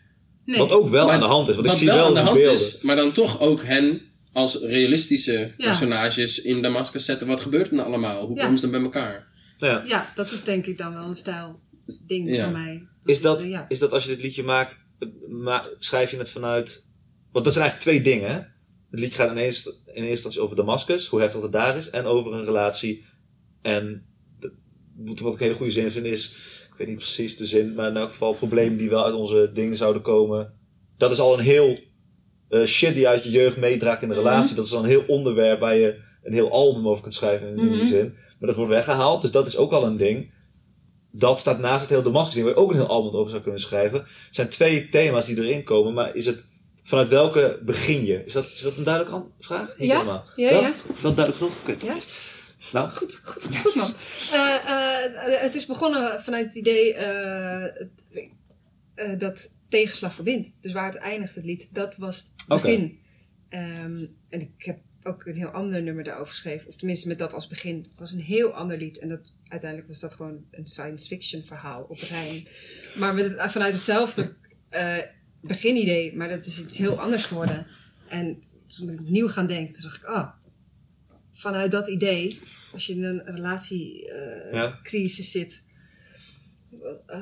Nee. Wat ook wel Maar aan de hand is, want ik zie wel wel aan de hand beelden. is, maar dan toch ook hen als realistische Ja. personages in Damascus zetten. Wat gebeurt er nou allemaal? Hoe Ja. komen ze dan bij elkaar? Ja. Ja, dat is denk ik dan wel een stijl ding Ja. voor mij. Is dat, Ja. is dat als je dit liedje maakt, ma schrijf je het vanuit. Want dat zijn eigenlijk twee dingen. Hè? Het liedje gaat in eerste, in eerste instantie over Damascus, hoe heftig het daar is, en over een relatie. En de- wat ik een hele goede zin vind is, ik weet niet precies de zin, maar in elk geval problemen die wel uit onze dingen zouden komen. Dat is al een heel eh, shit die je uit je jeugd meedraagt in de relatie. Dat is al een heel onderwerp waar je een heel album over kunt schrijven in, die Mhm. zin. Maar dat wordt weggehaald, dus dat is ook al een ding dat staat naast het hele Damascus ding, waar je ook een heel album over zou kunnen schrijven. Het zijn twee thema's die erin komen, maar is het vanuit welke begin je? Is dat, is dat een duidelijke vraag? Niet Ja, helemaal. ja, wel? ja. Wel duidelijk genoeg? Oké, Ja. Nou, Goed, goed, goed man. Eh, eh, het is begonnen vanuit het idee dat tegenslag verbindt. Dus waar het eindigt, het lied, dat was het begin. Ehm, en ik heb ook een heel ander nummer daarover geschreven. Of tenminste met dat als begin. Het was een heel ander lied. En dat, uiteindelijk was dat gewoon een science fiction verhaal op Rijn. Maar met het, vanuit hetzelfde eh, beginidee. Maar dat is iets heel anders geworden. En toen ben ik opnieuw gaan denken. Toen dacht ik, oh, vanuit dat idee, als je in een relatiecrisis Ja. zit, eh,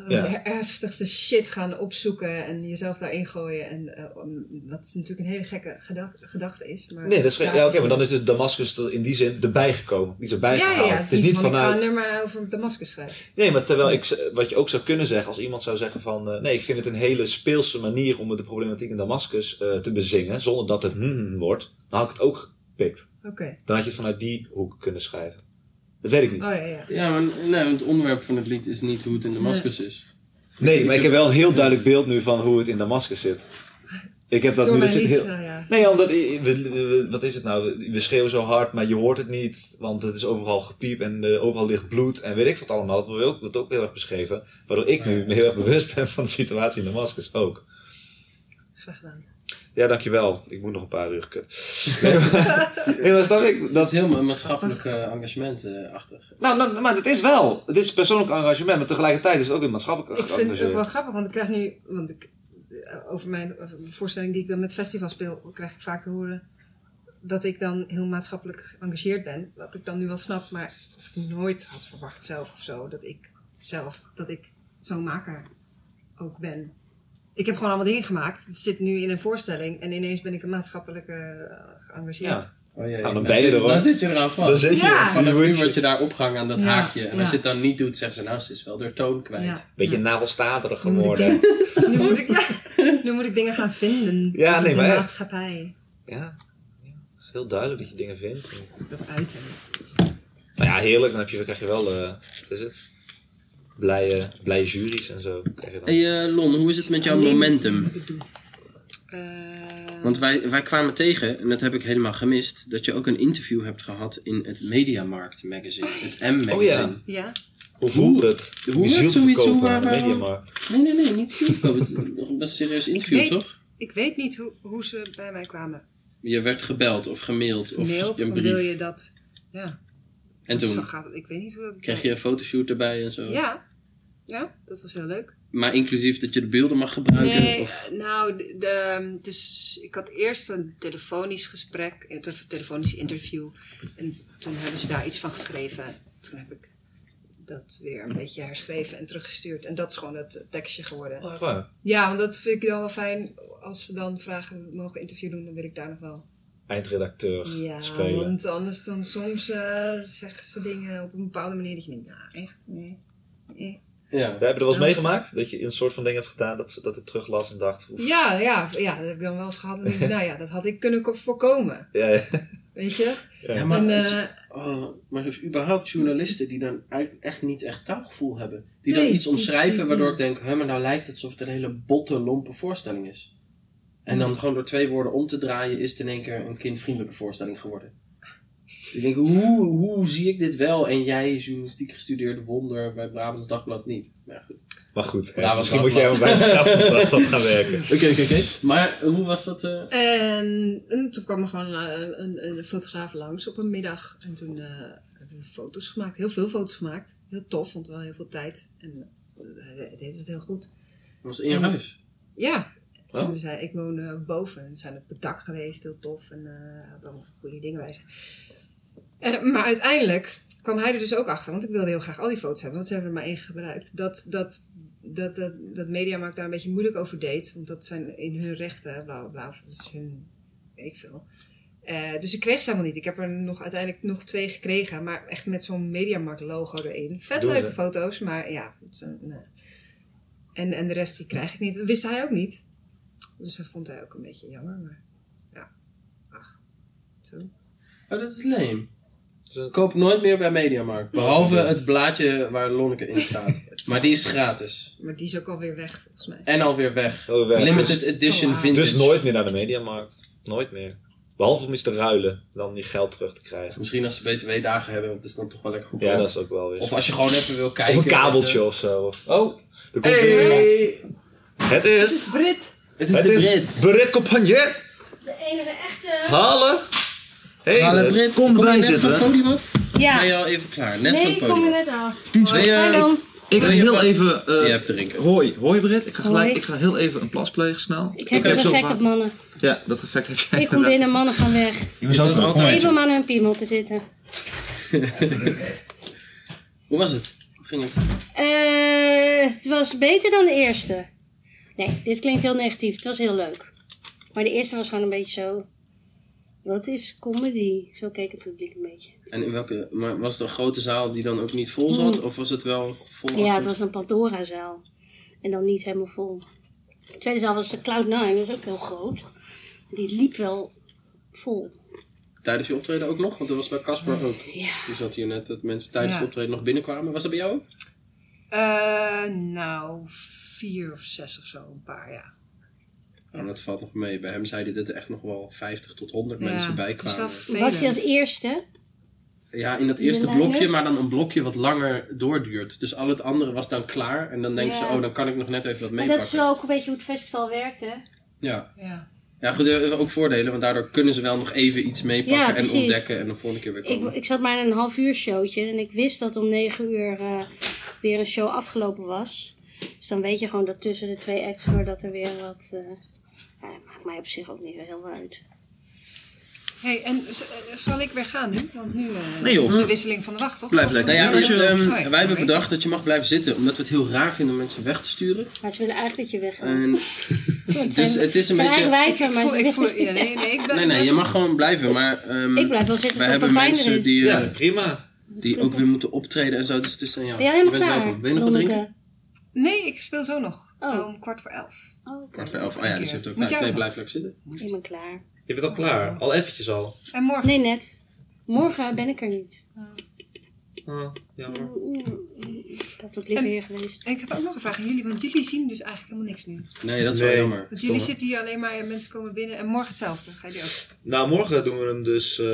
Ja. de heftigste shit gaan opzoeken en jezelf daarin gooien. En eh, om- wat natuurlijk een hele gekke geda- gedachte is. Maar nee, dat is, ja, oké, maar dan is dus Damascus er in die zin erbij gekomen. Die is erbij Ja, gehaald. ja, het is niet van, ik ga vanuit... een nummer over Damascus schrijven. Nee, maar terwijl ik, wat je ook zou kunnen zeggen, als iemand zou zeggen van... eh, nee, ik vind het een hele speelse manier om de problematiek in Damascus eh, te bezingen, zonder dat het hmm wordt, dan had ik het ook gepikt. Oké. Dan had je het vanuit die hoek kunnen schrijven. Dat weet ik niet. Oh ja, ja. Ja, maar nee, het onderwerp van het lied is niet hoe het in Damascus is. Nee, maar ik heb wel een heel duidelijk beeld nu van hoe het in Damascus zit. Ik heb dat Door nu. Dat lied, heel... ja. Nee, omdat, we, we- we- wat is het nou? We schreeuwen zo hard, maar je hoort het niet, want het is overal gepiep en eh, overal ligt bloed en weet ik wat allemaal. Dat wordt ook, ook heel erg beschreven. Waardoor ik nu me heel erg bewust ben van de situatie in Damascus ook. Graag gedaan. Ja, dankjewel. Ik moet nog een paar uur kut. Nee, maar, nee, maar snap ik? Dat is heel een maatschappelijk eh, engagement eh, achtig. nou, nou, maar het is wel. Het is persoonlijk engagement, maar tegelijkertijd is het ook een maatschappelijk Ik vind het ook engagement. wel grappig, want ik krijg nu, want ik, eh, over mijn voorstelling die ik dan met festival speel, krijg ik vaak te horen dat ik dan heel maatschappelijk geëngageerd ben. Wat ik dan nu wel snap, maar of ik nooit had verwacht zelf of zo, dat ik zelf, dat ik zo'n maker ook ben. Ik heb gewoon allemaal dingen gemaakt. Het zit nu in een voorstelling en ineens ben ik een maatschappelijk eh, geëngageerd. Ja. Oh, ja, dan dan, ben je zit, er, dan zit je eraan vast. Dan zit je Ja. Vanaf je nu moet word je je daar opgehangen aan dat Ja, haakje. En als je het dan niet doet, zeggen ze nou, ze is wel de toon kwijt. Ja. een beetje Ja. nagelstaterig Nu moet, ik geworden. nu, moet ik, ja, nu moet ik dingen gaan vinden. Ja, nee, de maar maatschappij. Ja. ja, het is heel duidelijk dat je dingen vindt. Dat uiten. Nou ja, heerlijk. Dan heb je, dan krijg je wel, eh wat is het? Blije, blije juries en zo. Krijg je dan. Hey eh, Lon, hoe is het met jouw momentum? Eh, Want wij, wij kwamen tegen, en dat heb ik helemaal gemist, dat je ook een interview hebt gehad in het Mediamarkt magazine. Het M-magazine. Oh ja. ja, Hoe voelt het? hoe werd zoiets, verkopen hoe waren- Mediamarkt. Nee, nee, nee, niet zielverkoop. Het is nog een best serieus interview, weet- toch? Ik weet niet hoe, hoe ze bij mij kwamen. Je werd gebeld of gemaild of Gemaild, een brief. wil je dat... Ja, en zo toen gaat. Ik weet niet hoe dat... kreeg je een fotoshoot erbij en zo. Ja. Ja, dat was heel leuk. Maar inclusief dat je de beelden mag gebruiken? Nee, Of... eh, nou, de, de- dus ik had eerst een telefonisch gesprek, een te- telefonisch interview. En toen hebben ze daar iets van geschreven. Toen heb ik dat weer een beetje herschreven en teruggestuurd. En dat is gewoon het tekstje geworden. Oh? Ja, want dat vind ik dan wel fijn. Als ze dan vragen, mogen interview doen, dan wil ik daar nog wel. Eindredacteur Ja, spelen. want anders dan soms eh, zeggen ze dingen op een bepaalde manier dat je denkt, nou echt, nee. nee. Ja. Heb je er wel eens meegemaakt? Dat je een soort van ding hebt gedaan dat, ze- dat het teruglas en dacht... oef. Ja, ja, ja, dat heb ik dan wel eens gehad. En denk ik, nou ja, dat had ik kunnen ko- voorkomen. Ja, ja. Weet je? Ja, maar, En, is- eh, oh, maar dus überhaupt journalisten die dan echt niet echt taalgevoel hebben. Die dan iets omschrijven waardoor ik denk, hè, maar nou lijkt het alsof het een hele botte, lompe voorstelling is. En dan gewoon door twee woorden om te draaien is het in één keer een kindvriendelijke voorstelling geworden. Ik denk, hoe, hoe zie ik dit wel en jij, journalistiek gestudeerde wonder bij Brabants Dagblad niet? Maar ja, goed. Maar goed, hè, Ja, wat misschien moet jij maar bij het Brabants gaan werken. Oké, oké, oké. Maar hoe was dat? eh? En, en toen kwam er gewoon eh, een, een, fotograaf langs op een middag. En toen eh, hebben we foto's gemaakt. Heel veel foto's gemaakt. Heel tof, vond wel heel veel tijd. En hij deed het heel goed. was het in je huis? Ja. Oh. En we zijn, ik woon eh, boven. En we zijn op het dak geweest. Heel tof. En had allemaal goede dingen bij zich. Eh, maar uiteindelijk kwam hij er dus ook achter. Want ik wilde heel graag al die foto's hebben. Want ze hebben er maar één gebruikt. Dat, dat, dat, dat, dat Mediamarkt daar een beetje moeilijk over deed. Want dat zijn in hun rechten. Bla bla bla. Of dat is hun... Weet ik veel. Eh, dus ik kreeg ze helemaal niet. Ik heb er nog, uiteindelijk nog twee gekregen. Maar echt met zo'n Mediamarkt logo erin. Vet leuke ze. foto's. Maar ja. Is nee. en, en de rest die krijg ik niet. Wist hij ook niet. Dus dat vond hij ook een beetje jammer. Maar ja. Ach. Zo. Oh, dat is leem. Dus- Koop nooit meer bij Mediamarkt. Behalve het blaadje waar Lonneke in staat. Maar die is gratis. Maar die is ook alweer weg volgens mij. En alweer weg. Oh, weg. Limited edition Oh, wow. vintage. Dus nooit meer naar de Mediamarkt. Nooit meer. Behalve om iets te ruilen, dan die geld terug te krijgen. Misschien als ze BTW-dagen hebben, want het is dan toch wel lekker goed. Ja, dat is ook wel weer. Of als je gewoon even wil kijken. Of een kabeltje of zo. Oh, er komt je. weer iemand. Hey! Het is... Brit! Het is Het de is Brit. Brit. De enige echte. Halen. Hey, Hallo Brit, Brit, kom je bij net van zitten. het podium af? Ja. Ben je al even klaar? Net nee, van ik kom er net af. Je- Hoi dan. Ik ga Wil je heel even... eh, Je hebt drinken. Hoi, hoi Brit. Ik ga, gelijk, Hoi. ik ga heel even een plas plegen snel. Ik heb een zo effect op mannen. Ja, dat effect heb jij. Ik kom binnen, mannen gaan weg. Is dat altijd? Even om aan hun piemel te zitten. Hoe was het? Hoe ging het? Eh, het was beter dan de eerste. Nee, dit klinkt heel negatief. Het was heel leuk. Maar de eerste was gewoon een beetje zo... Wat is comedy? Zo keek het publiek een beetje. En in welke, maar was het een grote zaal die dan ook niet vol zat? Of was het wel vol? Mm. Ja, het was een Pandora-zaal. En dan niet helemaal vol. De tweede zaal was de Cloud9, dat is ook heel groot. Die liep wel vol. Tijdens je optreden ook nog? Want dat was bij Casper ook. Ja. Die zat hier net dat mensen tijdens Ja. het optreden nog binnenkwamen. Was dat bij jou ook? Eh, nou, vier of zes of zo. Een paar, ja. Nou, dat valt nog mee. Bij hem zei hij dat er echt nog wel 50 tot 100 Ja, mensen bij kwamen. Was hij als eerste? Ja, in dat eerste blokje, maar dan een blokje wat langer doorduurt. Dus al het andere was dan klaar. En dan denken Ja. ze, oh, dan kan ik nog net even wat Maar dat meepakken. is wel ook een beetje hoe het festival werkt, hè? Ja. Ja. ja, goed, er zijn ook voordelen. Want daardoor kunnen ze wel nog even iets meepakken Ja, en ontdekken. En de volgende keer weer Ik, komen. ik zat maar in een half uur showtje en ik wist dat om negen uur eh, weer een show afgelopen was. Dus dan weet je gewoon dat tussen de twee acts door dat er weer wat... eh ja, maakt mij op zich ook niet heel uit. hey, en eh, zal ik weer gaan nu? Want nu eh, Nee, is de wisseling van de wacht, toch? Blijf lekker. Nou ja, je, ehm, wij hebben bedacht dat je mag blijven zitten. Omdat we het heel raar vinden om mensen weg te sturen. Maar ze willen eigenlijk dat je weggaat. Dus het is een beetje- Ik wijven, maar voel, ik voel, ja, nee, nee, ik ben, nee, nee, je mag gewoon blijven. Maar ehm, Ik blijf wel zitten wij tot hebben mensen is. die, Ja, prima. die ook weer moeten optreden en zo. Dus het is aan jou. Ben jij helemaal klaar? Wil je nog wat drinken? Nee, ik speel zo nog. Oh. Om kwart voor elf. Oh, oké. Kwart voor elf. Oh ja, dus je hebt ook Moet Nee, blijf lekker zitten. Ik ben klaar. Je bent al klaar. Al eventjes al. En morgen? Nee, net. Morgen ben ik er niet. Oh, jammer. Ik had het liever hier geweest. Ik heb ook nog een vraag aan jullie, want jullie zien dus eigenlijk helemaal niks nu. Nee, dat is Nee. wel jammer. Want jullie zitten hier alleen maar, mensen komen binnen en morgen hetzelfde. Ga je die ook? Nou, morgen doen we hem dus eh,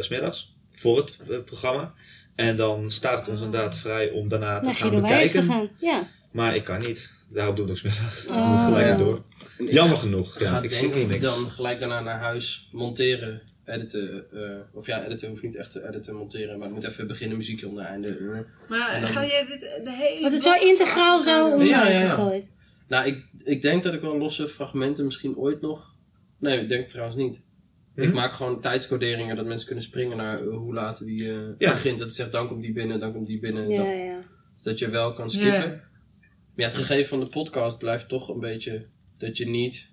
s smiddags voor het eh, programma. En dan staat het ons inderdaad vrij om daarna te Naar gaan Wijers te bekijken. gaan. Ja. Maar ik kan niet. Daarop doe ik ook smiddags. Ik Oh, moet gelijk ja. door. Jammer genoeg. Ja, Ja, ik ik denk zie ik niks. dan gelijk daarna naar huis monteren, editen. eh, of ja, editen hoeft niet echt te editen, monteren. Maar het moet even beginnen, muziekje onder einde. Maar En dan- ga je dit de hele Wordt het zo blog integraal zo online Ja, ja, ja. gegooid? Nou, ik, ik denk dat ik wel losse fragmenten misschien ooit nog... Nee, ik denk trouwens niet. Ik maak gewoon tijdscoderingen dat mensen kunnen springen naar eh, hoe laat eh, Ja. begint. Dat het zegt dan komt die binnen, dan komt die binnen. Ja, Dat, ja. dat je wel kan skippen. Ja. Maar ja, het gegeven van de podcast blijft toch een beetje dat je niet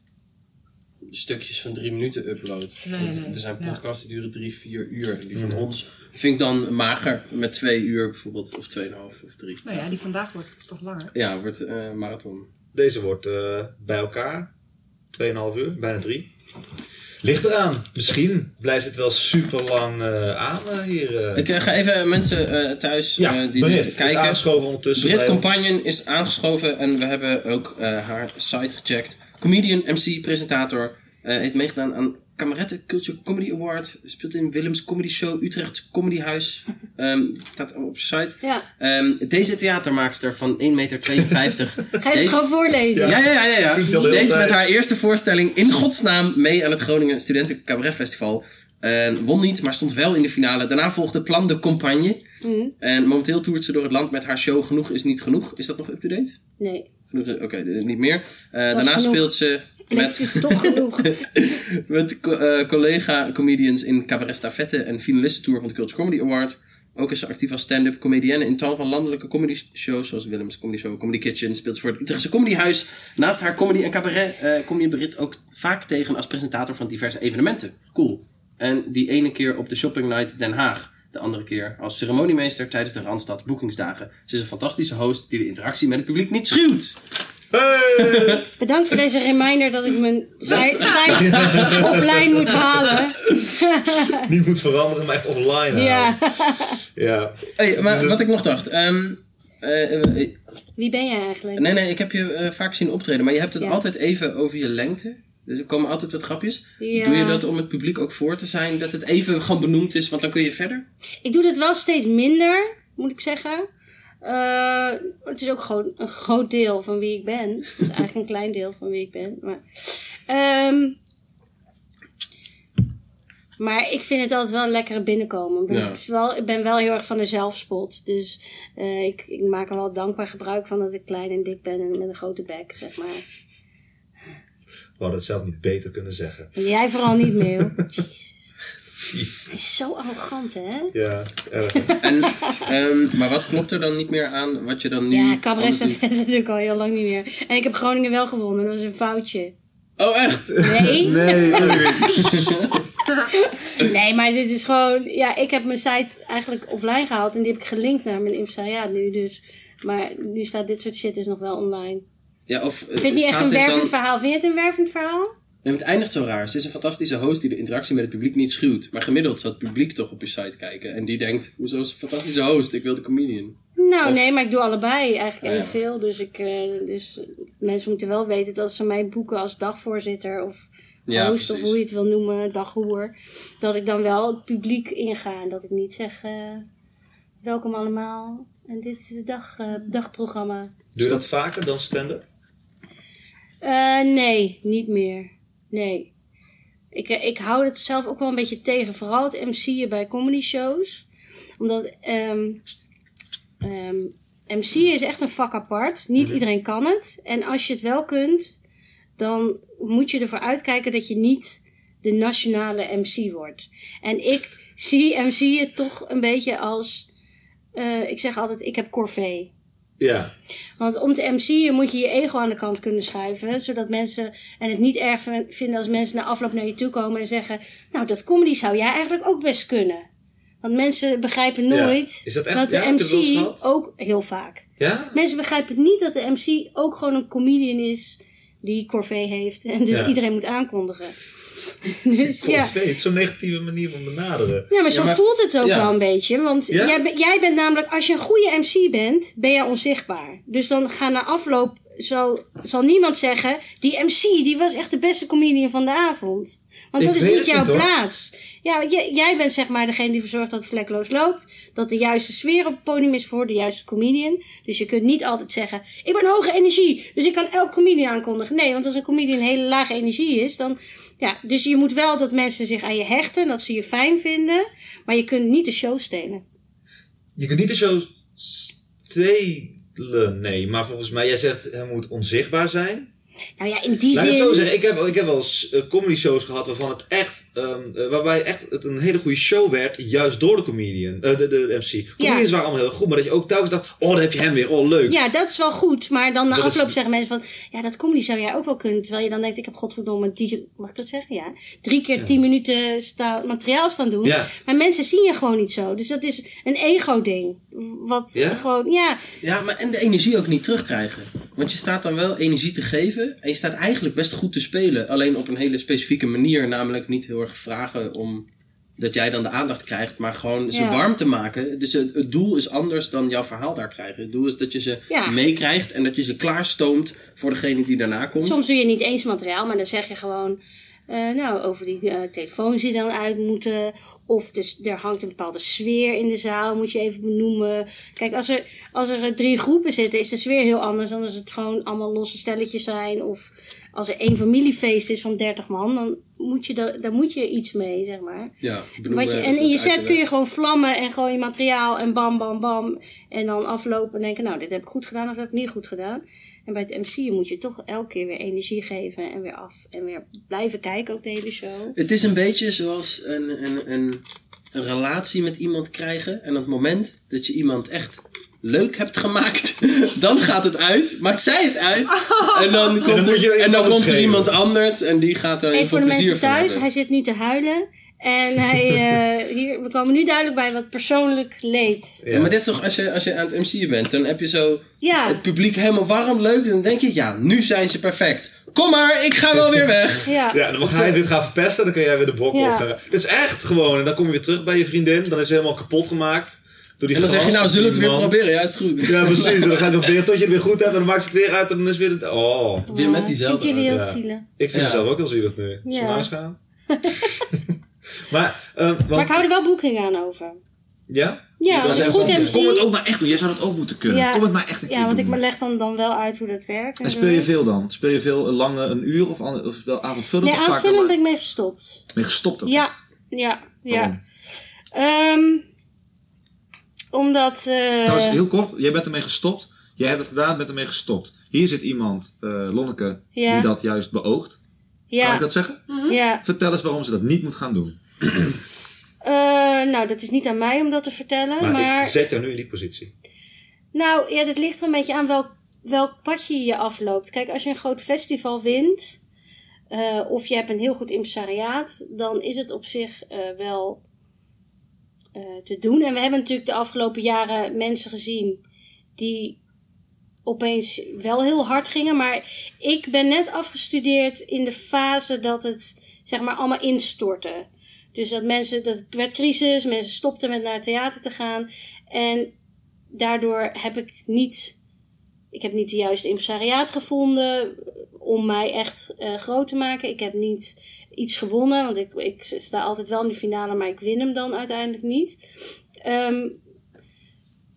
stukjes van drie minuten uploadt. Nee, Er zijn ja. podcasts die duren drie, vier uur. En die van ons vind ik dan mager met twee uur bijvoorbeeld, of tweeënhalf of drie. Nou ja, die vandaag wordt toch langer. Ja, wordt eh marathon. Deze wordt eh, bij elkaar 2,5 uur, bijna 3. Ligt eraan. Misschien blijft het wel super lang aan eh, hier. eh. Ik eh, ga even mensen eh, thuis ja, eh, die Brit dit is kijken. aangeschoven ondertussen. Brit. Compagnon is aangeschoven en we hebben ook eh, haar site gecheckt. Comedian, MC, presentator. eh, heeft meegedaan aan Kameretten Culture Comedy Award. Speelt in Willems Comedy Show, Utrechts Comedyhuis. Ehm het staat allemaal op je site. Ja. Ehm, deze theatermaakster van 1,52 meter. Ga je het Deed- gewoon voorlezen? Ja, ja, ja, ja. ja. Deed met haar eerste voorstelling in godsnaam mee aan het Groningen Studenten Cabaret Festival. En won niet, maar stond wel in de finale. Daarna volgde Plan de Compagne. Mhm. En momenteel toert ze door het land met haar show Genoeg is niet genoeg. Is dat nog up-to-date? Nee. Genoeg- Oké, is niet meer. Eh, daarna genoeg. speelt ze met, is toch genoeg. met eh, collega-comedians in Cabaret Stafette en finalistentour van de Culture Comedy Award. Ook is ze actief als stand-up comedienne in tal van landelijke comedy shows, zoals Willems Comedy Show, Comedy Kitchen. Speelt ze voor het Utrechtse Comedyhuis. Naast haar comedy en cabaret eh, kom je Brit ook vaak tegen als presentator van diverse evenementen. Cool. En die ene keer op de Shopping Night Den Haag. De andere keer als ceremoniemeester tijdens de Randstad Boekingsdagen. Ze is een fantastische host die de interactie met het publiek niet schuwt. Hey! Bedankt voor deze reminder dat ik mijn site offline moet halen. Niet moet veranderen, maar echt offline houden. Ja. ja. Hey, maar Dus het- wat ik nog dacht. ehm, eh, eh, Wie ben jij eigenlijk? nee, nee, ik heb je eh, vaak zien optreden. Maar je hebt het Ja. altijd even over je lengte. Dus er komen altijd wat grapjes. Ja. Doe je dat om het publiek ook voor te zijn? Dat het even gewoon benoemd is, want dan kun je verder? Ik doe het wel steeds minder, moet ik zeggen. Eh, het is ook gewoon een groot deel van wie ik ben. Het is eigenlijk een klein deel van wie ik ben. Maar, Ehm, maar ik vind het altijd wel een lekkere binnenkomen. Want Ja. ik, wel, ik ben wel heel erg van de zelfspot. Dus eh, ik, ik maak er wel dankbaar gebruik van dat ik klein en dik ben en met een grote bek, zeg maar. We hadden het zelf niet beter kunnen zeggen. En jij vooral niet, Meeuw. Jezus. Is zo arrogant, hè? Ja, het is erg. hè? En, ehm, maar wat klopt er dan niet meer aan wat je dan nu... Ja, cabaret staat natuurlijk al heel lang niet meer. En ik heb Groningen wel gewonnen, dat was een foutje. Oh, echt? Nee? Nee, Nee, maar dit is gewoon... Ja, ik heb mijn site eigenlijk offline gehaald en die heb ik gelinkt naar mijn impresariaat nu. Dus, maar nu staat dit soort shit dus nog wel online. Ja, of Ik vind het niet echt een wervend verhaal. Vind je het een wervend verhaal? Nee, het eindigt zo raar. Ze is een fantastische host die de interactie met het publiek niet schuwt. Maar gemiddeld zou het publiek toch op je site kijken. En die denkt, hoezo is een fantastische host? Ik wil de comedian. Nou, Of- nee, maar ik doe allebei eigenlijk Ja, ja. evenveel. Dus, ik, eh, dus mensen moeten wel weten dat ze mij boeken als dagvoorzitter of Ja, host of hoe je het wil noemen, daghoer. Dat ik dan wel het publiek inga en dat ik niet zeg, eh, welkom allemaal en dit is het dag, eh, dagprogramma. Doe je dat vaker dan stand-up? Eh, nee, niet meer. Nee. Ik, eh, ik hou het zelf ook wel een beetje tegen. Vooral het MC'en bij comedy shows. Omdat ehm ehm, MC is echt een vak apart. Niet iedereen kan het. En als je het wel kunt, dan moet je ervoor uitkijken dat je niet de nationale MC wordt. En ik zie MC'en toch een beetje als... eh, ik zeg altijd, ik heb corvée. Ja. Want om te MC'en moet je je ego aan de kant kunnen schuiven. Zodat mensen en het niet erg vin- vinden als mensen na afloop naar je toe komen en zeggen... Nou, dat comedy zou jij eigenlijk ook best kunnen. Want mensen begrijpen nooit dat echt- de ja, MC ook heel vaak. Ja? Mensen begrijpen niet dat de MC ook gewoon een comedian is die corvée heeft. En dus iedereen moet aankondigen. dus ja. Corvée, het is zo'n negatieve manier van benaderen. Ja, maar zo Ja, maar- voelt het ook ja. wel een beetje. Want Ja? jij, jij bent namelijk, als je een goede MC bent, ben je onzichtbaar. Dus dan gaan na afloop zo zal niemand zeggen, die MC, die was echt de beste comedian van de avond. Want Ik dat is niet jouw niet, plaats. Ja, j- jij bent zeg maar degene die verzorgt dat het vlekloos loopt. Dat de juiste sfeer op het podium is voor de juiste comedian. Dus je kunt niet altijd zeggen, ik ben hoge energie, dus ik kan elk comedian aankondigen. Nee, want als een comedian hele lage energie is, dan... Ja, dus je moet wel dat mensen zich aan je hechten, dat ze je fijn vinden. Maar je kunt niet de show stelen. Je kunt niet de show stelen, nee. Maar volgens mij, jij zegt hij moet onzichtbaar zijn. Nou ja, in die Laat ik zin... het zo zeggen, ik heb, ik heb wel eens eh, comedy shows gehad waarvan het echt, ehm, eh, waarbij echt het een hele goede show werd, juist door de comedian, eh, de, de MC. Comedians waren allemaal heel goed, maar dat je ook telkens dacht, oh, daar heb je hem weer, oh, leuk. Ja, dat is wel goed. Maar dan na is- afloop zeggen mensen van... Ja, dat comedy zou jij ook wel kunnen. Terwijl je dan denkt, ik heb godverdomme... Die, mag ik dat zeggen? Ja. Drie keer tien minuten sta, materiaal staan doen. Ja. Maar mensen zien je gewoon niet zo. Dus dat is een ego-ding. Wat Ja? gewoon... Ja, Ja, maar en de energie ook niet terugkrijgen. Want je staat dan wel energie te geven. En je staat eigenlijk best goed te spelen. Alleen op een hele specifieke manier. Namelijk niet heel erg vragen om dat jij dan de aandacht krijgt. Maar gewoon ze Ja. warm te maken. Dus het, het doel is anders dan jouw verhaal daar krijgen. Het doel is dat je ze Ja. meekrijgt. En dat je ze klaarstoomt voor degene die daarna komt. soms doe je niet eens materiaal. Maar dan zeg je gewoon... eh, nou, over die eh, telefoons die dan uit moeten. Of dus, er hangt een bepaalde sfeer in de zaal, moet je even benoemen. Kijk, als er, als er eh, drie groepen zitten, is de sfeer heel anders dan als het gewoon allemaal losse stelletjes zijn. Of als er één familiefeest is van 30 man, dan moet je, da- daar moet je iets mee, zeg maar. Ja, Wat je, en in je set kun je gewoon vlammen en gewoon je materiaal en bam, bam, bam. En dan aflopen en denken, nou, dit heb ik goed gedaan of dat heb ik niet goed gedaan. En bij het MC moet je toch elke keer weer energie geven en weer af. En weer blijven kijken ook de hele show. Het is een beetje zoals een, een, een, een relatie met iemand krijgen. En op het moment dat je iemand echt leuk hebt gemaakt, dan gaat het uit. Maakt zij het uit. En dan komt, er, en iemand dan anders komt er iemand anders en die gaat er Even heel voor veel de plezier mensen van thuis, hij zit nu te huilen. En hij, eh, hier, we komen nu duidelijk bij wat persoonlijk leed. Ja, maar dit is toch, als je, als je aan het MC'en bent, dan heb je zo Ja, het publiek helemaal warm, leuk. En dan denk je, ja, nu zijn ze perfect. Kom maar, ik ga wel weer weg. ja. Ja, dan mag hij het weer gaan verpesten, dan kun jij weer de brok Ja. opgaan. Het is echt gewoon, en dan kom je weer terug bij je vriendin, dan is ze helemaal kapot gemaakt. Door die En dan zeg je, nou, zullen we het weer man. proberen? Ja, is goed. Ja, precies. Dan ga je het proberen tot je het weer goed hebt en dan maakt ze het weer uit en dan is weer het... Oh, Weer met Ja, diezelfde. Vind jullie heel zielig. ik vind Ja. mezelf ook heel zielig nu. Zullen we naar huis gaan? maar, eh, want, Maar ik hou er wel boeking aan over. Ja? Ja, als Dat ik is goed MC... Kom het ook maar echt doen. Jij zou dat ook moeten kunnen. Ja. Kom het maar echt een keer Ja, want ik doen. leg dan, dan wel uit hoe dat werkt. En zo. speel je veel dan? Speel je veel, een lange, een uur of, an- of wel avondvullend? Nee, of vaak aanvullend dan ben maar- ik mee gestopt. Ben je gestopt ook Ja, echt? ja, ja. Ehm, omdat... eh, Trouwens, heel kort. Jij bent ermee gestopt. Jij hebt het gedaan, bent ermee gestopt. Hier zit iemand, eh, Lonneke, Ja. die dat juist beoogt. Kan ik dat zeggen? ja. Vertel eens waarom ze dat niet moet gaan doen. Eh, nou, dat is niet aan mij om dat te vertellen. Maar, Maar, ik zet jou nu in die positie. nou, ja, dat ligt er een beetje aan welk, welk padje je afloopt. Kijk, als je een groot festival wint, eh, of je hebt een heel goed impresariaat, dan is het op zich eh, wel te doen. En we hebben natuurlijk de afgelopen jaren mensen gezien die opeens wel heel hard gingen. Maar ik ben net afgestudeerd in de fase dat het zeg maar allemaal instortte. Dus dat mensen, dat werd crisis, mensen stopten met naar theater te gaan. En daardoor heb ik niet, ik heb niet de juiste impresariaat gevonden om mij echt eh, groot te maken. Ik heb niet iets gewonnen, want ik, ik sta altijd wel in de finale, maar ik win hem dan uiteindelijk niet. Ehm,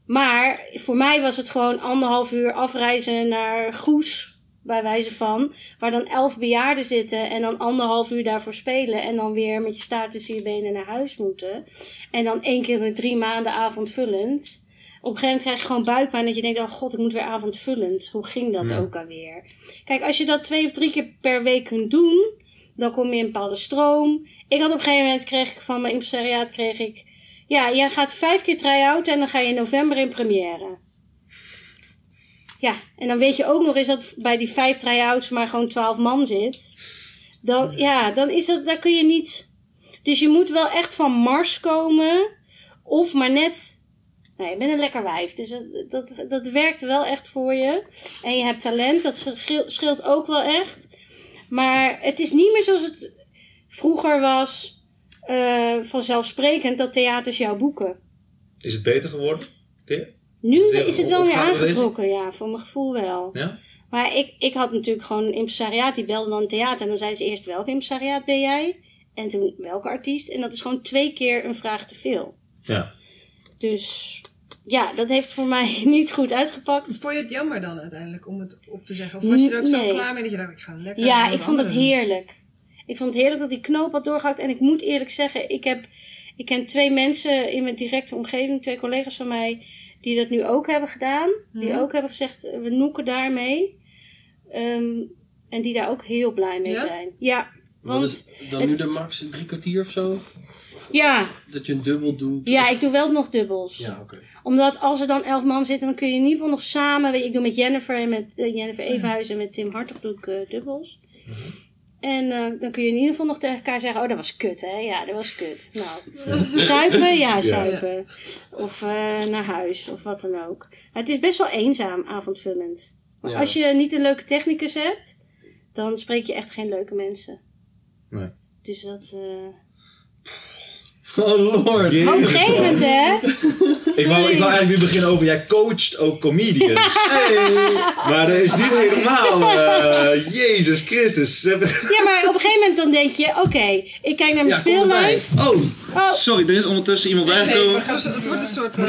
maar voor mij was het gewoon anderhalf uur afreizen naar Goes, bij wijze van. Waar dan elf bejaarden zitten en dan anderhalf uur daarvoor spelen. En dan weer met je staart tussen je benen naar huis moeten. En dan één keer in de drie maanden avondvullend. Op een gegeven moment krijg je gewoon buikpijn dat je denkt, oh god, ik moet weer avondvullend. Hoe ging dat ook alweer? Kijk, als je dat twee of drie keer per week kunt doen, dan kom je in een bepaalde stroom. Ik had op een gegeven moment, kreeg ik van mijn impresariaat, kreeg ik... Ja, jij gaat vijf keer try-out en dan ga je in november in première. Ja, en dan weet je ook nog eens dat bij die vijf try-outs maar gewoon twaalf man zit. Dan, ja, dan is dat, daar kun je niet... Dus je moet wel echt van Mars komen. Of maar net... Nee, je bent een lekker wijf. Dus dat, dat, dat werkt wel echt voor je. En je hebt talent, dat scheelt, ook wel echt. Maar het is niet meer zoals het vroeger was... eh, vanzelfsprekend dat theaters jou boeken. Is het beter geworden? Vind? Nu Weer is het wel opgaande aangetrokken, ja, voor mijn gevoel wel. Ja? Maar ik, ik had natuurlijk gewoon een impresariaat, die belde dan een theater. En dan zei ze eerst, welk impresariaat ben jij? En toen, welke artiest? En dat is gewoon twee keer een vraag te veel. Ja. Dus ja, dat heeft voor mij niet goed uitgepakt. Vond je het jammer dan uiteindelijk om het op te zeggen? Of was je er ook zo klaar mee dat je dacht, ik ga lekker Ja, ik vond het heerlijk. Ik vond het heerlijk dat die knoop had doorgehakt. En ik moet eerlijk zeggen, ik, heb, ik ken twee mensen in mijn directe omgeving, twee collega's van mij, die dat nu ook hebben gedaan. Die ook hebben gezegd, eh, we noeken daarmee. Ehm, en die daar ook heel blij mee Ja? zijn. Ja, Wat want is dan nu de max drie kwartier of zo? ja, Dat je een dubbel doet? ja, of- ik doe wel nog dubbels. Ja, oké. Omdat als er dan elf man zitten, dan kun je in ieder geval nog samen. Weet ik doe met Jennifer en met eh, Jennifer Evenhuizen en met Tim Hartog doe ik eh, dubbels. En eh, dan kun je in ieder geval nog tegen elkaar zeggen: Oh, dat was kut, hè? Ja, dat was kut. Nou, zuipen? Ja, zuipen. Of eh, naar huis, of wat dan ook. Het is best wel eenzaam, avondvullend. Maar Ja. als je niet een leuke technicus hebt, dan spreek je echt geen leuke mensen. Nee. Dus dat. eh Oh lord. Hoopgevend, hè? Ik wou, ik wou eigenlijk nu beginnen over, jij coacht ook comedians. Maar dat is niet helemaal, eh, Jezus Christus. Ja, maar op een gegeven moment dan denk je: Oké, ik kijk naar mijn Ja, speellijst. Oh, Oh. sorry, er is ondertussen iemand bijgekomen. Het, wordt een soort... eh,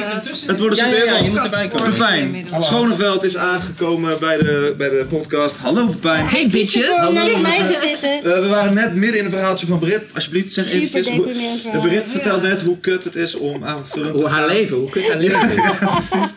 Het wordt een Ja, soort ja, ja, je helemaal- moet erbij komen. Pepijn. Schoneveld is aangekomen bij de, bij de podcast. Hallo Pepijn. Hey bitches! naast mij te zitten. Eh, we waren net midden in een verhaaltje van Brit. Alsjeblieft, zeg eventjes. Brit vertelt net hoe kut het is om avondvullend te Hoe haar gaan. leven, hoe kut haar leven is.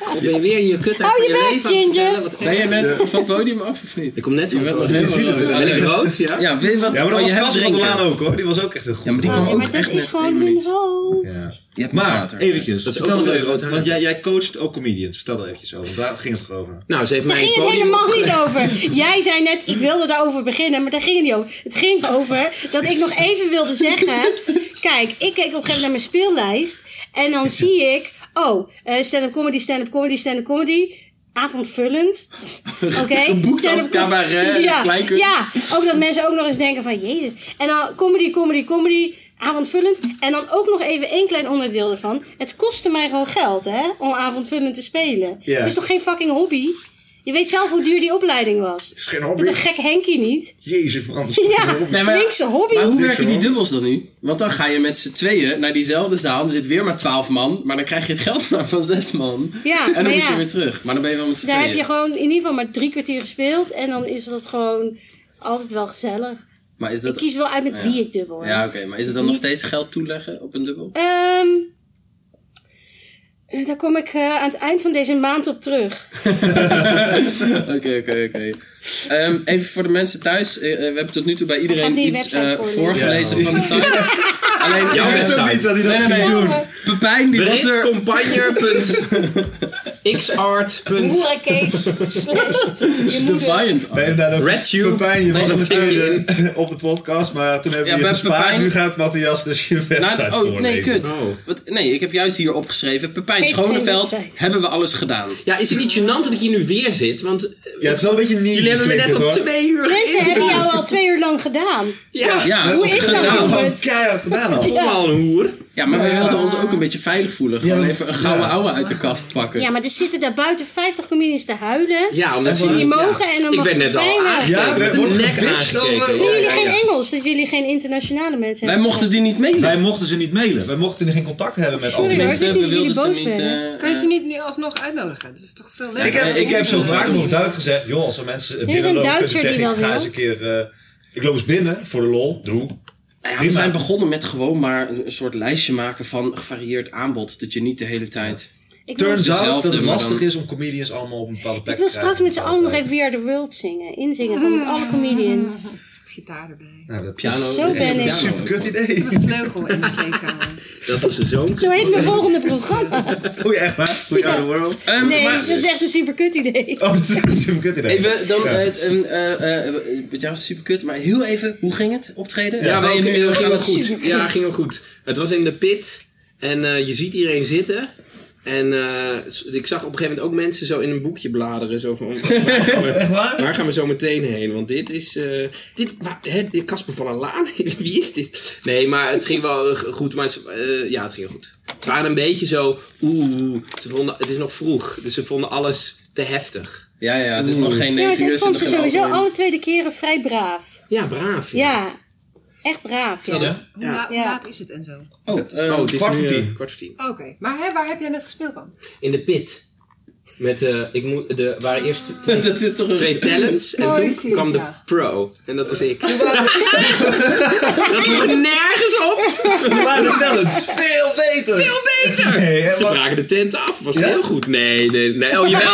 God, ben je weer je kutheid Hou van je je leven het Ginger. vertellen? Wat Ben je net van het podium af of niet? Ik kom net van Je het bent nog podium. helemaal Ben ik rood, ja? Ja, weet je wat? Ja, maar dat was je Casper van der. Laan ook hoor. Die was ook echt heel goed. Ja, maar die kwam ook maar dat echt is gewoon minuut. hoofd. Ja. Je hebt Maar, water. eventjes. Dat vertel wel even, want, jij, jij coacht ook comedians. Vertel er eventjes over. Daar ging het toch over. Nou, ze heeft Daar mij ging het podium helemaal niet over. Jij zei net, ik wilde daarover beginnen, maar daar ging het niet over. Het ging over dat ik nog even wilde zeggen... Kijk, ik keek op een gegeven moment naar mijn speellijst. En dan zie ik, oh, eh, stand-up comedy, stand-up comedy, stand-up comedy. Avondvullend. Oké. Geboekt als cabaret, ja, kleinkunst. Ja, ook dat mensen ook nog eens denken van, jezus. En dan comedy, comedy, comedy, avondvullend. En dan ook nog even één klein onderdeel ervan. Het kostte mij gewoon geld, hè, om avondvullend te spelen. Ja. Het is toch geen fucking hobby? Je weet zelf hoe duur die opleiding was. Is geen Met hobby. een gek Henkie niet. Jezus, is Ja. Nee, maar- linkse hobby. Maar hoe Niks werken die dubbels dan nu? Want dan ga je met z'n tweeën naar diezelfde zaal. Er zit weer maar twaalf man. Maar dan krijg je het geld maar van zes man. Ja, En dan moet je weer terug. Maar dan ben je wel met z'n Daar tweeën. heb je gewoon in ieder geval maar drie kwartier gespeeld. En dan is dat gewoon altijd wel gezellig. Maar is Ik dat... kies wel uit met wie ik dubbel. Ja, oké. Maar is het dan nog steeds geld toeleggen op een dubbel? Ehm, eh, daar kom ik eh, aan het eind van deze maand op terug. Oké, oké, oké. Ehm, Even voor de mensen thuis. eh, eh, we hebben tot nu toe bij iedereen iets website eh, voorgelezen van de site. Alleen, Jouw eh, website. Zo niet dat hij dat Nee, ging doen. Pepijn, die was er... Defiant. Ook RedTube. Pepijn, je was dat meteen eh, op de podcast, maar toen hebben Ja, we je gespaard. Nu gaat Matthias dus je website Nou, oh, voorlezen. nee, kut. Oh. Wat, nee, ik heb juist hier opgeschreven. Pepijn Schoneveld, website. hebben we alles gedaan. Ja, is het niet gênant dat ik hier nu weer zit? Want Ja, het is wel een beetje nieuw. Hebben me net op twee uur Mensen hebben jou al twee uur lang gedaan. Ja, Ja, Hoe is dat gedaan. nou? Gewoon keihard gedaan al. ik voel me al een hoer. Ja, maar we wilden ons ook een beetje veilig voelen. Gewoon Ja, even een gouden ja. ouwe uit de kast pakken. Ja, maar er zitten daar buiten 50 comedians te huilen. Ja, omdat ze niet mogen en dan Ik werd net al aangekeken. Ja, een worden nek aangekeken. Doen jullie geen. Engels? Dat jullie geen internationale mensen Wij hebben mochten die niet mailen. Wij mochten ze niet mailen. Wij mochten geen contact hebben met andere hoor. mensen. is we wilden jullie ze boos niet... eh, Kan je ze niet nu alsnog uitnodigen? Dat is toch veel leuker? Ik heb, ik heb zo vaak nog duidelijk gezegd, joh, als er mensen een binnenlopen, kunnen Duitser zeggen, die ik dat ga wil. eens een keer, eh, ik loop eens binnen voor de lol, doe. Nou ja, we zijn begonnen met gewoon maar een soort lijstje maken van gevarieerd aanbod. Dat je niet de hele tijd... Ik wil, Turns out dat het lastig dan- is om comedians allemaal op een bepaalde plek ik wil te straks krijgen. met z'n allen nog even We Are The World zingen. Inzingen van met alle comedians. Gitaar erbij. Nou, dat Piano. Zo is ben ik. super kut idee. Een vleugel in de kleedkamer. Dat was zo'n Zo heet mijn volgende programma. Oei, echt waar? We Ja. the world. Ehm, Nee, maar- dat is echt een super kut idee. Oh, dat is een super kut idee. Even dan, Ja. eh, ehm, eh, eh, met jou is super kut, maar heel even, hoe ging het optreden? Ja, je wel, nu ging het goed. Ja, ging wel goed. Het was in de pit en eh, je ziet iedereen zitten. En eh, ik zag op een gegeven moment ook mensen zo in een boekje bladeren. Zo van, waar, gaan we, Echt waar? waar gaan we zo meteen heen? Want dit is... eh, dit, Casper van der Laan? Wie is dit? Nee, maar het ging wel goed. Maar ze- eh, ja, het ging wel goed. Ze waren een beetje zo... Oeh, ze vonden, het is nog vroeg. Dus ze vonden alles te heftig. Ja, ja, het is nog geen Ja, maar 9 ik uur. vond zit ze er geen sowieso alle twee de keren vrij braaf. Ja, braaf. Ja, echt braaf. Ja. Ja? Hoe, la- laat is het en zo? Oh, eh, Oh, het is kwart nu, voor eh, tien. kwart voor tien. Oké, maar hè, waar heb jij net gespeeld dan? In de pit. Met, eh ik moet, de, waren eerst twee, dat is toch een... twee talents en Oh, toen het, kwam de ja. pro. En dat was ik. dat sloeg nergens op. Maar de talents, veel beter! Veel beter! Nee, Ze wat- braken de tent af. Was Ja? heel goed. Nee, nee, nee. Oh, jawel.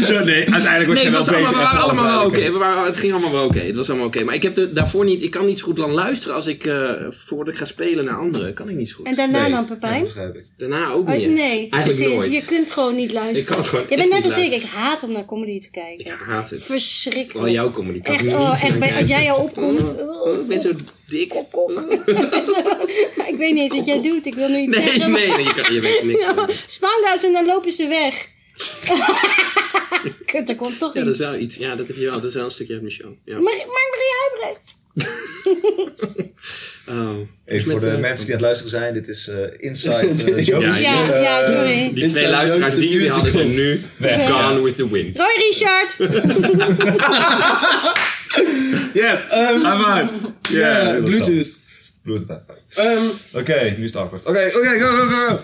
Zo, nee, uiteindelijk was Nee, je het, wel was allemaal, beter. we waren echt allemaal wel oké. waren- Het ging allemaal wel oké. Het was allemaal oké. Maar ik heb er daarvoor niet... Ik kan niet zo goed lang luisteren als ik... eh voordat ik ga spelen naar anderen. Kan ik niet zo goed. En daarna Nee, dan, Pepijn? Daarna ook Oh, niet. nee, Eigenlijk je, nooit. je kunt gewoon niet luisteren. Ik kan gewoon je bent net als ik, ik haat om naar comedy te kijken. Ik haat het. Verschrikkelijk. Vooral jouw comedy. Kan Echt, oh, echt, bij- als jij al opkomt. Oh, ik ben zo dik. Kok, kok. ik weet niet eens wat jij doet, ik wil nu iets Nee, zeggen. nee, nee, je, kan, je weet niks Ja, van. Spanga's en dan lopen ze weg. Kut, er komt toch Ja, dat iets. is wel iets. Ja, dat heb je wel. Dat is wel een stukje uit mijn show. Ja. Maar, maar Marie Huibrecht. Oh. Even voor de eh, mensen die aan het luisteren zijn, dit is eh Inside eh, Jokes. Ja, Ja, Eh, ja, sorry. Die twee luisteraars die jullie hadden zijn nu Weg. gone with the wind. Roy Richard. Yes, I'm. Ja, dat is Bluetooth. Bluetooth. Ehm, Oké, nu is het awkward. Oké, oké, go, go,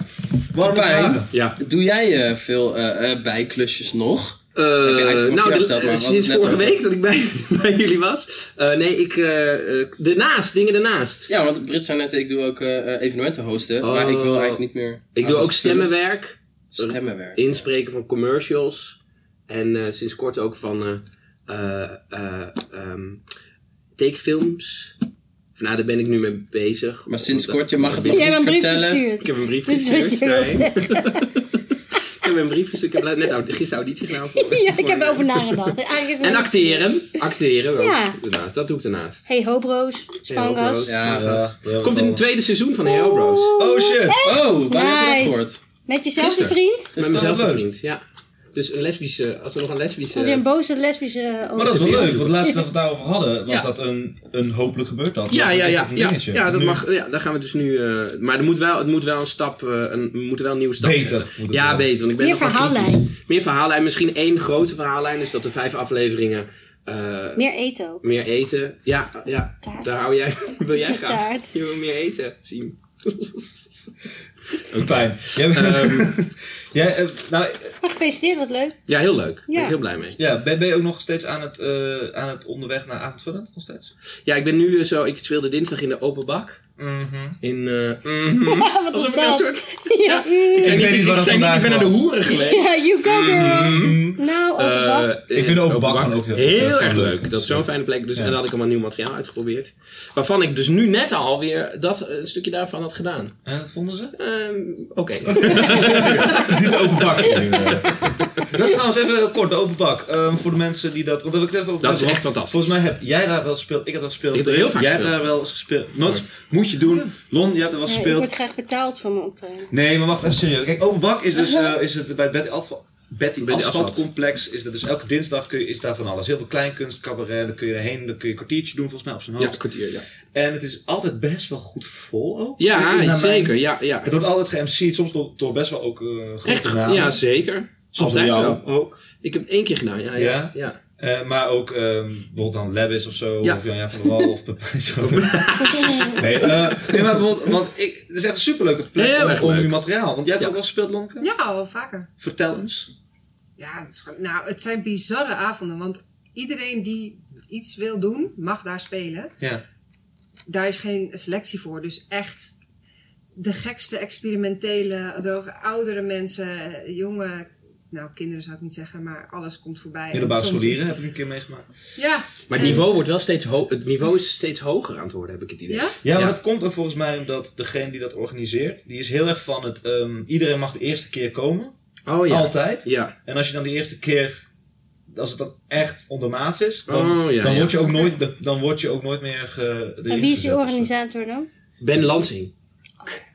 go. Pijn. vragen. Ja. doe jij eh, veel eh, eh, bijklusjes nog? Eh, vorige nou, de- maar eh, sinds vorige week dat ik bij, bij jullie was. Eh, nee, ik. eh eh, daarnaast, dingen daarnaast. Ja, want Brit zei net, ik doe ook evenementen hosten. Oh. Maar ik wil eigenlijk niet meer... Ik doe ook stemmenwerk. Stemmenwerk. inspreken van commercials. En eh, sinds kort ook van eh eh, eh, ehm, tekenfilms. Of, nou, daar ben ik nu mee bezig. Maar sinds kort, je mag het nog Jij hebt niet een brief vertellen. gestuurd. Ik heb een brief gestuurd. je wil nee. zeggen. Ik heb een brief gestuurd. Ik heb net gisteren auditie gedaan voor. Ja, ik heb erover nagedacht. Eigenlijk is het En acteren. Acteren. ook. Ja. Daarnaast. Dat doe ik daarnaast. Hey Hobro's, Spangas. Hobro's. Ja, Ja, Komt in het tweede seizoen van Hero Bros. Oh shit. Oh, wanneer heb je dat Nice. gehoord? Met jezelfde vriend? Met dat mezelf leuk? vriend, ja. Dus een lesbische, als er nog een lesbische... Als je een boze lesbische... Maar dat is wel leuk, want laatst dat we het daarover hadden, was Ja. dat een, een hopelijk gebeurd had. Ja, ja, ja, dat ja, dat Nu- mag, ja, daar gaan we dus nu. eh, maar er moet wel, het moet wel een stap, eh, een, we moeten wel een nieuwe stap Beter zetten. moet het Ja, wel. beter. Want ik ben Meer verhaallijn. Meer verhaallijn. Misschien één grote verhaallijn. Dus dat de vijf afleveringen eh, Meer eten ook. meer eten. Ja, ja. Taart. Daar hou jij, wil jij graag. Taart. Je wil meer eten zien. Ook pijn. Jij, jij, eh, nou, Maar gefeliciteerd, wat leuk. Ja, heel leuk. Daar ben Ja. ik heel blij mee. ja, ben, ben je ook nog steeds aan het, eh, aan het onderweg naar avondvullend? Nog steeds? Ja, ik ben nu eh, zo. Ik speelde dinsdag in de open bak. In. eh mhm. Wat was Alsof ik een dat? soort- Ja. Ik weet niet ik, waar dat zei niet, ik ben naar de hoeren geweest. Ja, you go girl. Nou, open bak. Eh, Ik vind de open open bak gewoon ook heel- heel, dat is erg leuk. leuk. Dat is zo'n fijne plek. Dus, Ja. En dan had ik allemaal nieuw materiaal uitgeprobeerd. Waarvan ik dus nu net alweer dat eh, een stukje daarvan had gedaan. En dat vonden ze? Ehm, Oké. Het is niet de open bak. dat is trouwens even heel kort, de open bak. Ehm, voor de mensen die dat... Want daar wil ik even Dat is echt fantastisch. Volgens mij heb jij daar wel gespeeld. Ik heb dat gespeeld. Ik heb er heel vaak Jij hebt daar wel eens gespeeld. Nooit, moet je doen. Lon, jij hebt er wel Ja, ik gespeeld. word graag betaald voor mijn optreden. Nee, maar wacht even serieus. Kijk, open bak is dus eh, is het bij het Betty, Asphalt, Betty, Betty Asphalt Asphalt. complex. Is dat dus elke dinsdag kun je, is daar van alles. Heel veel kleinkunst, cabaret. Dan kun je erheen, dan kun je een kwartiertje doen volgens mij op zijn Ja, hoofd. een kwartier, ja. En het is altijd best wel goed vol ook. Ja, Dus mijn- zeker. Ja, ja. Het wordt altijd ge-MC'd, soms door, door best wel ook eh grote Echt, namen. ja, zeker. soms jou zo. ook. Ik heb het één keer gedaan, ja. ja, Ja? ja. Eh, maar ook ehm, bijvoorbeeld dan Levis of zo, Ja. of Jan van der Wal of nee, eh, nee, maar bijvoorbeeld, want ik, het is echt een superleuke plek om, je materiaal. Want jij hebt Ja. ook wel gespeeld, Lonke? Ja, al vaker. Vertel eens. Ja, het, is nou, het zijn bizarre avonden, want iedereen die iets wil doen, mag daar spelen. Ja. Daar is geen selectie voor, dus echt de gekste experimentele, droge, oudere mensen, jonge, nou kinderen zou ik niet zeggen, maar alles komt voorbij. Middelbare scholieren heb ik een keer meegemaakt. Ja. Maar het niveau wordt wel steeds ho Het niveau is steeds hoger aan het worden, heb ik het idee. Ja? Ja, maar Ja. dat komt ook volgens mij omdat degene die dat organiseert, die is heel erg van het, ehm, iedereen mag de eerste keer komen. Oh ja. Altijd. Ja. En als je dan de eerste keer, als het dan echt ondermaats is, dan, Oh, ja, dan, word, je ook nooit, dan- dan word je ook nooit meer ge, En wie is die organisator dan? Ben Lansing.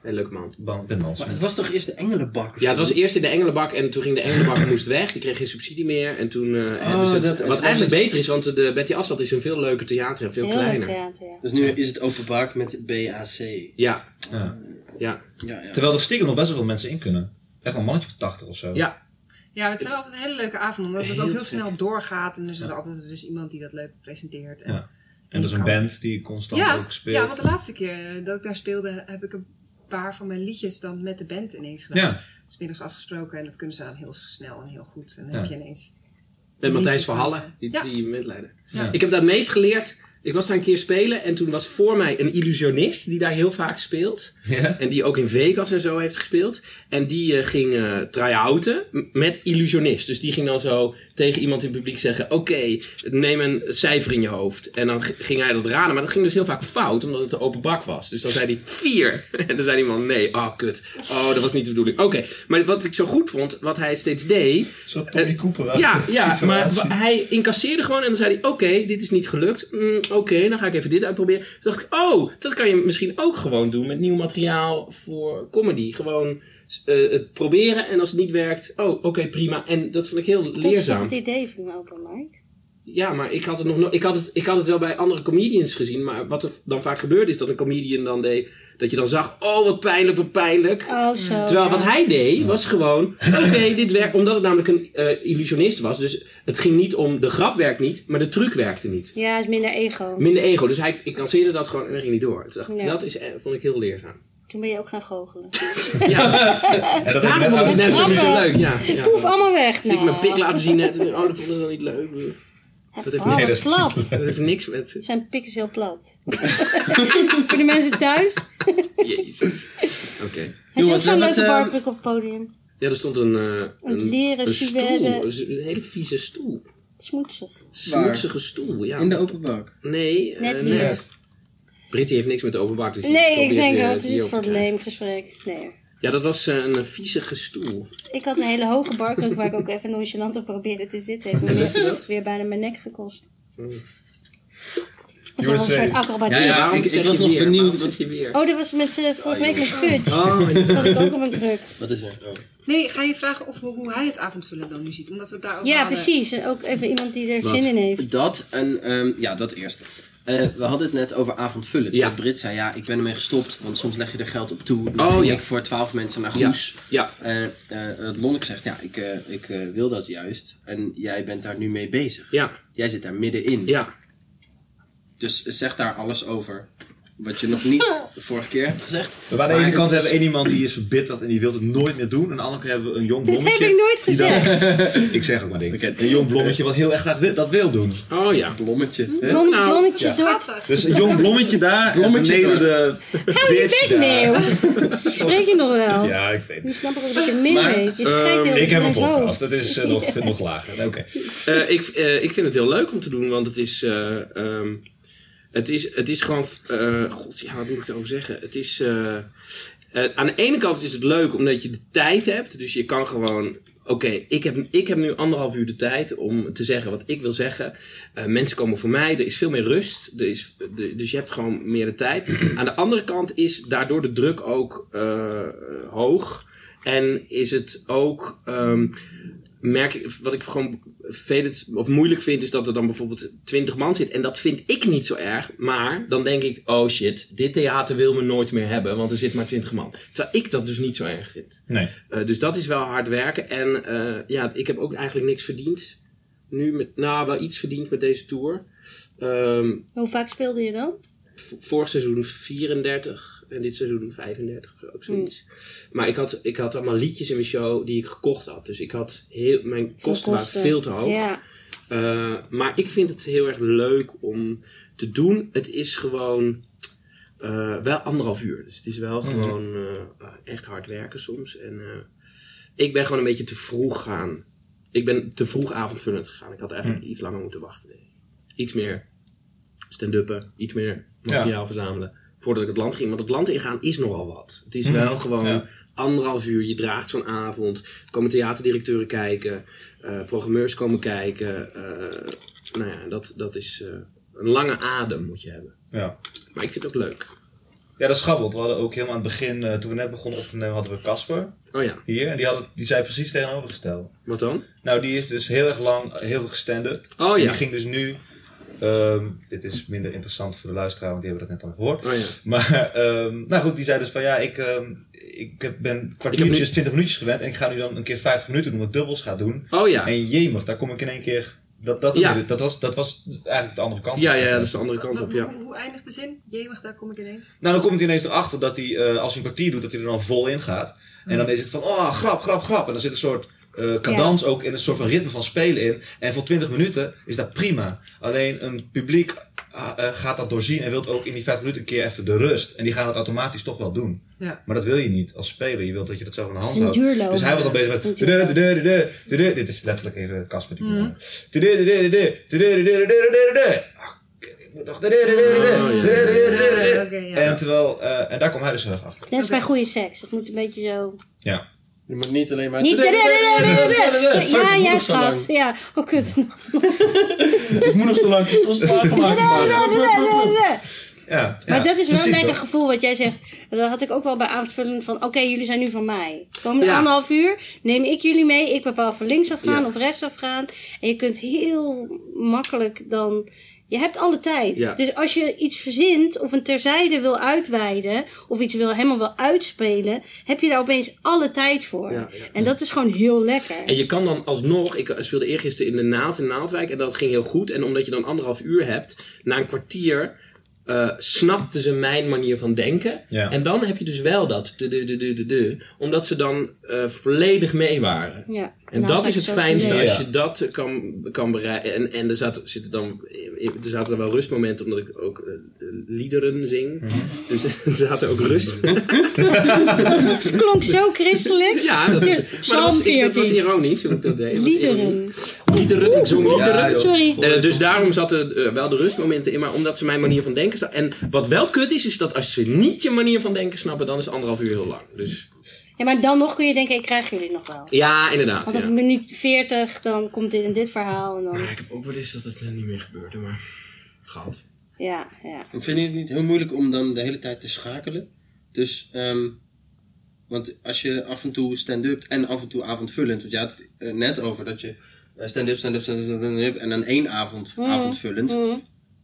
Heel leuk man. Ben, ben Mans. Maar het was toch eerst de Engelenbak? Ja, het was eerst in de Engelenbak en toen ging de Engelenbak moest weg. Die kreeg geen subsidie meer. En toen eh, hebben ze het, dat- Wat eigenlijk beter is, want de Betty Asphalt is een veel leuker theater en veel Heel leuk kleiner. theater, ja. Dus nu is het open bak met BAC. Ja, Ja. ja. Ja, ja. Terwijl er stiekem nog best wel veel mensen in kunnen. Echt wel een mannetje van 80 of zo. Ja, Ja, het zijn altijd hele leuke avonden, omdat het Heel ook heel snel doorgaat. En er is er altijd dus iemand die dat leuk presenteert. En, Ja. En dat is een kan- band die constant ja, ook speelt. ja, want de laatste keer dat ik daar speelde, heb ik een paar van mijn liedjes dan met de band ineens gedaan. Ja. Dus middags afgesproken en dat kunnen ze dan heel snel en heel goed. En dan Ja. heb je ineens... Met Matthijs Verhallen, die, ja. die. Ja. Ik heb daar het meest geleerd. Ik was daar een keer spelen en toen was voor mij een illusionist die daar heel vaak speelt. En die ook in Vegas en zo heeft gespeeld. En die eh, ging eh try-outen met illusionist. Dus die ging dan zo tegen iemand in het publiek zeggen... Oké, neem een cijfer in je hoofd. En dan ging hij dat raden. Maar dat ging dus heel vaak fout, omdat het een open bak was. Dus dan zei hij vier. En dan zei die man, nee, oh kut. Oh, dat was niet de bedoeling. Oké, maar wat ik zo goed vond, wat hij steeds deed... Zo Tommy Eh, Cooper. Ja, ja maar hij incasseerde gewoon en dan zei hij: Oké, dit is niet gelukt. Mm, Oké, dan ga ik even dit uitproberen. Toen dacht ik: Oh, dat kan je misschien ook gewoon doen met nieuw materiaal voor comedy. Gewoon eh, het proberen en als het niet werkt, oh, oké, prima. En dat vond ik heel Dat is leerzaam. het idee van een open mic? Ja, maar ik had, het nog no- ik, had het, ik had het wel bij andere comedians gezien. Maar wat er dan vaak gebeurde is dat een comedian dan deed. Dat je dan zag: Oh, wat pijnlijk, wat pijnlijk. Oh, zo. Terwijl ja. wat hij deed was gewoon, oké, dit werkt, omdat het namelijk een eh, illusionist was. Dus het ging niet om, de grap werkt niet, maar de truc werkte niet. Ja, is minder ego. Minder ego. Dus hij, ik lanceerde dat gewoon en dat ging niet door. Dus dacht, ik, Ja. Dat is, eh, vond ik heel leerzaam. Toen ben je ook gaan goochelen. Ja, En dat daarom vond ik het net zo niet zo leuk. Ja, ja. Poef, allemaal weg. Zie ik Nou, mijn pik laten zien net. Oh, dat vonden ze dan niet leuk. Dat heeft, Oh, dat is- plat. dat heeft niks met... Zijn pik is heel plat. Voor de mensen thuis. Jezus. Oké. Had je ook Jongens, zo'n leuke het, barkruk op het podium? Ja, er stond een... eh, Een leren een stoel. Een hele vieze stoel. Smoetsig. Smoetsige stoel, ja. In de open bak. Nee, eh, Net net. niet. Britty heeft niks met de openbaar te zien. Nee, ik denk, oh, wat is op voor te een krijgen. leem gesprek? Nee. Ja, dat was eh, een viezige stoel. Ik had een hele hoge barkruk waar ik ook even nonchalant op probeerde te zitten. Heeft me net weer bijna mijn nek gekost. Dat was een soort acrobatiek. Ja, ja. Ik- ik was nog weer? benieuwd zeg je weer. Oh, dat was met eh, vorige week met Fudge. Oh, Toen zat ik ook op een kruk. Wat is er? Oh. Nee, ga je vragen of, hoe hij het avondvullen dan nu ziet? Omdat we het daarover Ja, hadden. precies. Ook even iemand die er Wat? zin in heeft. Dat en ehm, ja, dat eerste. Eh, we hadden het net over avondvullen. Ja. Dat Brit zei, ja, ik ben ermee gestopt. Want soms leg je er geld op toe. Dan Oh, ging ja. ik voor twaalf mensen naar Ja. Goes. Ja. En eh eh, Lonneke zegt, ja, ik, eh, ik eh, wil dat juist. En jij bent daar nu mee bezig. Ja, Jij zit daar middenin. ja. Dus zeg daar alles over. Wat je nog niet de vorige keer hebt gezegd. Maar aan de ene kant hebben we één iemand die is verbitterd en die wil het nooit meer doen. En aan de andere kant hebben we een jong Dit blommetje. heb ik nooit gezegd. ik zeg ook maar dingen. Oké. Een jong blommetje wat heel erg graag wil- dat wil doen. Oh ja. Blommetje. hè? Blond, Nou, blondetje Ja. Schattig. Dus een jong blommetje daar. Blommetje en beneden daar. de Hou je bitch bek, daar. Neeuw. Spreek je nog wel? Ja, ik weet Nu het. snap ik ook dat je min Maar, weet. Je schijt heel Ik heb een podcast. Dat is eh, nog, nog lager. Oké. Eh, ik, eh, ik vind het heel leuk om te doen, want het is. eh, ehm, het is, het is gewoon. eh, God, ja, wat moet ik erover zeggen? Het is. eh, aan de ene kant is het leuk omdat je de tijd hebt. Dus je kan gewoon. Oké, ik, heb, ik heb nu anderhalf uur de tijd om te zeggen wat ik wil zeggen. Mensen komen voor mij, er is veel meer rust. Er is, dus je hebt gewoon meer de tijd. Aan de andere kant is daardoor de druk ook hoog. En is het ook. ehm, merk ik, wat ik gewoon vervelend of moeilijk vind, is dat er dan bijvoorbeeld 20 man zit. En dat vind ik niet zo erg. Maar dan denk ik, oh shit, dit theater wil me nooit meer hebben, want er zit maar 20 man. Terwijl ik dat dus niet zo erg vind. Nee. Eh, dus dat is wel hard werken. En eh, ja, ik heb ook eigenlijk niks verdiend. Nu met, nou, wel iets verdiend met deze tour. Ehm, Hoe vaak speelde je dan? vorig seizoen 34 en dit seizoen 35 of zo, ook zoiets. Maar ik had, ik had allemaal liedjes in mijn show die ik gekocht had. Dus ik had heel, mijn kosten waren veel te hoog. Ja. Eh, maar ik vind het heel erg leuk om te doen. Het is gewoon eh, wel anderhalf uur. Dus het is wel gewoon eh, echt hard werken soms. En eh, ik ben gewoon een beetje te vroeg gaan. Ik ben te vroeg avondvullend gegaan. Ik had eigenlijk iets langer moeten wachten. denk ik. Iets meer stand-uppen, iets meer materiaal verzamelen. Voordat ik het land ging. Want het land ingaan is nogal wat. Het is wel gewoon Ja. anderhalf uur. Je draagt zo'n avond. Er komen theaterdirecteuren kijken. eh, programmeurs komen kijken. eh, nou ja, dat, dat is eh, een lange adem moet je hebben. Ja. Maar ik vind het ook leuk. Ja, dat is grappig. We hadden ook helemaal aan het begin, toen we net begonnen op te nemen, hadden we Casper Oh ja, hier. En die, hadden, die zei precies tegenovergesteld. wat dan? Nou, die heeft dus heel erg lang heel veel gestand-up. Oh En ja. die ging dus nu Ehm, dit is minder interessant voor de luisteraar, want die hebben dat net al gehoord. Oh ja. Maar, ehm, nou goed, die zei dus van ja, ik, ehm, ik heb- ben kwartiertjes, nu- 20 minuutjes gewend en ik ga nu dan een keer 50 minuten doen, wat dubbels ga doen. Oh ja. En jemig, daar kom ik in één keer. Dat, dat, Ja. dat, was, dat was eigenlijk de andere kant. Ja, op. ja, dat is de andere kant Hoe, op, ja. hoe, hoe eindigt de zin? Jemig, daar kom ik ineens. Nou, dan komt hij ineens erachter dat hij, eh, als hij een kwartier doet, dat hij er dan vol in gaat. En dan is het van, oh, grap, grap, grap. En dan zit een soort eh cadans ook in een soort van ritme van spelen in. En voor 20 minuten is dat prima. Alleen een publiek ah, eh, gaat dat doorzien en wilt ook in die 50 minuten een keer even de rust. En die gaan dat automatisch toch wel doen. Ja. Maar dat wil je niet als speler. Je wilt dat je dat zelf in de hand is houdt. Dus hij was al bezig met... Is. Dit is letterlijk even Casper die mm. En terwijl... en daar kwam hij dus heel erg achter. Net als bij goede seks. Het moet een beetje zo... Ja. Je moet niet alleen maar... Niet... Ja, ik ja, moet nog zo schat. lang. Ja, oh kut. Ik moet nog zo lang. Ons klaargemaakt. Ja, Maar ja, dat is wel een lekker gevoel wat jij zegt. Dat had ik ook wel bij avondvullen van... Oké, jullie zijn nu van mij. Komende Ja. anderhalf uur neem ik jullie mee. Ik bepaal van linksaf gaan Ja. of rechtsaf gaan. En je kunt heel makkelijk dan... Je hebt alle tijd. Ja. Dus als je iets verzint of een terzijde wil uitweiden... of iets wil, helemaal wil uitspelen... heb je daar opeens alle tijd voor. Ja, ja. En dat is gewoon heel lekker. En je kan dan alsnog, ik speelde eergisteren in de Naald in Naaldwijk en dat ging heel goed. En omdat je dan anderhalf uur hebt, na een kwartier eh snapten ze mijn manier van denken. Ja. En dan heb je dus wel dat, de, de, de, de, de, de, omdat ze dan eh, volledig mee waren. Ja. En Nou, dat is het fijnste als je dat kan, kan bereiken. En, en er, zaten, zitten dan, er zaten dan wel rustmomenten, omdat ik ook eh, liederen zing. Mhm. Dus er zaten ook rust. Het klonk zo christelijk. ja, dat, maar dat was, ik, dat was 14. ironisch hoe ik dat deed. Liederen. Liederen, ik zong liederen. Ja, joh. Sorry. Eh, dus daarom zaten eh, wel de rustmomenten in, maar omdat ze mijn manier van denken staan. En wat wel kut is, is dat als ze niet je manier van denken snappen, dan is anderhalf uur heel lang. Dus Ja, maar dan nog kun je denken, ik krijg jullie nog wel. ja, inderdaad. Want op Ja. minuut 40, dan komt dit en dit verhaal. En dan, Maar ik heb ook wel eens dat het eh, niet meer gebeurde, maar gehad. ja, ja. Ik vind het niet heel moeilijk om dan de hele tijd te schakelen. Dus, ehm want als je af en toe stand-up en af en toe avondvullend. Want je had het net over dat je stand-up, stand-up, stand-up, stand-up en dan één avond avondvullend.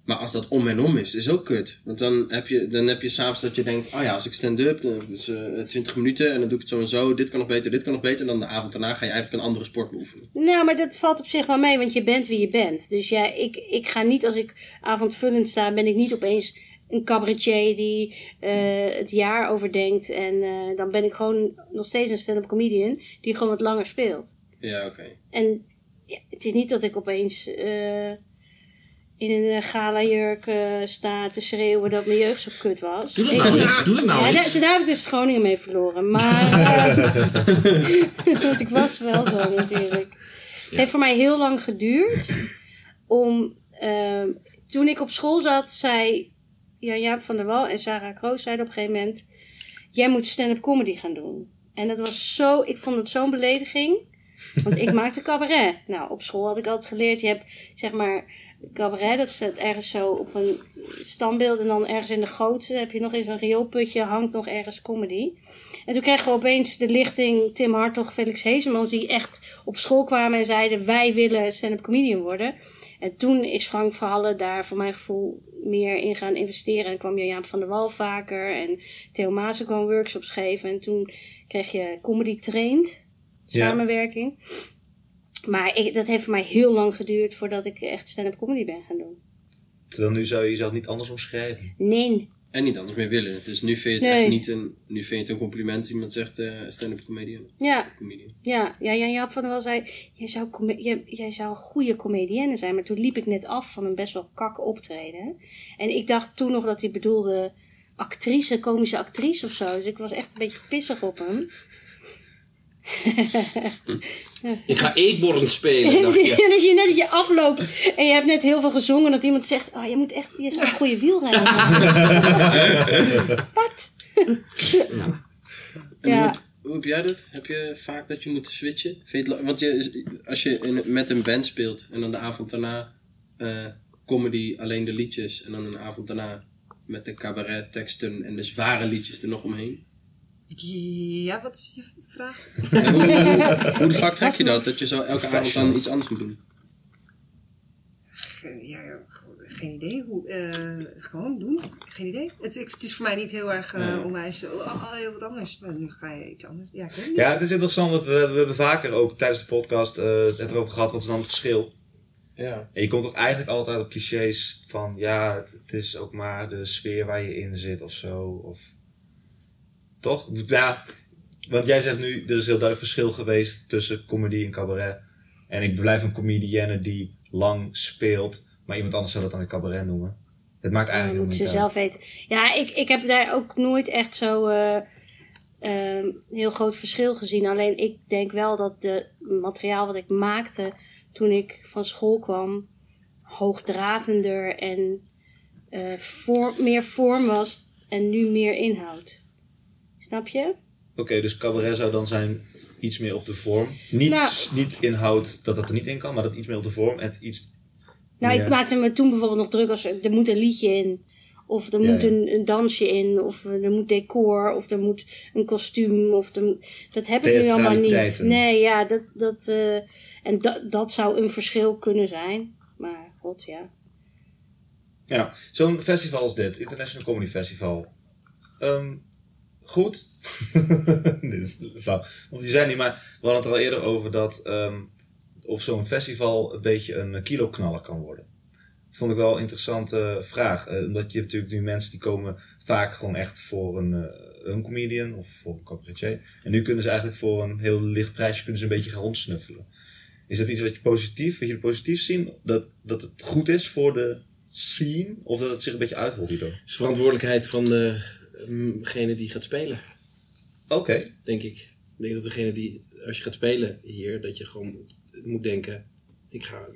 Maar als dat om en om is, is ook kut. Want dan heb je, dan heb je s'avonds dat je denkt, oh ja, als ik stand-up, dan is eh 20 minuten en dan doe ik het zo en zo. Dit kan nog beter, dit kan nog beter. En dan de avond daarna ga je eigenlijk een andere sport beoefenen. Nou, maar dat valt op zich wel mee, want je bent wie je bent. Dus ja, ik, ik ga niet, als ik avondvullend sta, ben ik niet opeens een cabaretier die eh, het jaar overdenkt. En eh, dan ben ik gewoon nog steeds een stand-up comedian die gewoon wat langer speelt. Ja, oké. En ja, het is niet dat ik opeens eh, in een gala-jurk eh, sta te schreeuwen dat mijn jeugd zo kut was. Doe dat Ik- nou eens, doe dat nou ja, daar, eens. daar heb ik dus Groningen mee verloren. Maar eh, want ik was wel zo natuurlijk. Het heeft voor mij heel lang geduurd om... toen ik op school zat, zei Jan Jaap van der Wal en Sarah Kroos zeiden op een gegeven moment... Jij moet stand-up comedy gaan doen. En dat was zo... Ik vond het zo'n belediging. Want ik maakte cabaret. Nou, op school had ik altijd geleerd. Je hebt, zeg maar, cabaret. Dat staat ergens zo op een standbeeld. En dan ergens in de goot heb je nog eens een rioolputje. Hangt nog ergens comedy. En toen kregen we opeens de lichting Tim Hartog, Felix Heesemans. Die echt op school kwamen en zeiden... Wij willen stand-up comedian worden. En toen is Frank Verhallen daar voor mijn gevoel meer in gaan investeren. En kwam Jaap van der Wal vaker. En Theo Maassen kwam workshops geven. En toen kreeg je comedy trained. Ja. Samenwerking. Maar ik, dat heeft voor mij heel lang geduurd voordat ik echt stand-up comedy ben gaan doen. Terwijl nu zou je jezelf niet anders omschrijven. Nee. En niet anders meer willen. Dus nu vind je het Nee. echt niet een, nu vind je het een compliment als iemand zegt eh stand-up comedian. Ja, comedian. ja, ja, Jan Jaap van der Wal zei, jij zou, jij zou een goede comedienne zijn. Maar toen liep ik net af van een best wel kak optreden. En ik dacht toen nog dat hij bedoelde actrice, komische actrice of zo. Dus ik was echt een beetje pissig op hem. Ik ga eetborrel spelen. dacht je. dus je net dat je afloopt en je hebt net heel veel gezongen dat iemand zegt, oh, je moet echt, je een goede wielrenner Wat? En Ja. hoe, hoe heb jij dat? Heb je vaak dat je moet switchen? Vind je het, la- want je, als je in, met een band speelt en dan de avond daarna eh, comedy, alleen de liedjes. En dan een avond daarna met de cabaret teksten en de zware liedjes er nog omheen. Ja, wat is je vraag? Hoe, hoe, hoe de fuck trek je dat? Dat je zo elke avond dan iets anders moet doen? Ge- Ja, geen idee. Hoe, eh, gewoon doen. Geen idee. Het, het is voor mij niet heel erg eh, onwijs. Oh, oh, heel wat anders. Nou, nu ga je iets anders. Ja, ik weet niet. Ja, het is interessant, want we, we hebben vaker ook tijdens de podcast eh, het erover gehad. Wat is dan het verschil? Ja. En je komt toch eigenlijk altijd op clichés van... Ja, het, het is ook maar de sfeer waar je in zit of zo. Of... Toch? Ja, want jij zegt nu, er is heel duidelijk verschil geweest tussen comedy en cabaret. En ik blijf een comedienne die lang speelt, maar iemand anders zou dat dan een cabaret noemen. Het maakt eigenlijk helemaal ze niet zelf weten. Ja, ik, ik heb daar ook nooit echt zo eh, ehm, heel groot verschil gezien. Alleen ik denk wel dat het materiaal wat ik maakte toen ik van school kwam, hoogdravender en eh, voor, meer vorm was en nu meer inhoud. Snap je? Oké, dus cabaret zou dan zijn iets meer op de vorm. Niet, Nou. niet inhoud dat dat er niet in kan, maar dat iets meer op de vorm en iets... Nou, ik maakte me toen bijvoorbeeld nog druk als er moet een liedje in. Of er Ja, moet ja. Een, een dansje in. Of er moet decor. Of er moet een kostuum. Of er dat heb ik nu allemaal niet. Nee, ja, dat, dat, eh, en dat, dat zou een verschil kunnen zijn. Maar god, ja. Ja, zo'n festival als dit, International Comedy Festival. Ehm, goed. dit is flauw. Want die zijn niet, maar we hadden het er al eerder over dat ehm, of zo'n festival een beetje een kiloknaller kan worden. Dat vond ik wel een interessante vraag. eh, omdat je natuurlijk nu mensen die komen vaak gewoon echt voor een, eh, een comedian of voor een cabaretier. En nu kunnen ze eigenlijk voor een heel licht prijsje kunnen ze een beetje gaan rondsnuffelen. Is dat iets wat je positief, wat jullie positief zien? Dat, dat het goed is voor de scene? Of dat het zich een beetje uitholt hierdoor? Het is verantwoordelijkheid van de, degene die gaat spelen, Oké. denk ik. Ik denk dat degene die, als je gaat spelen hier, dat je gewoon moet, moet denken: ik ga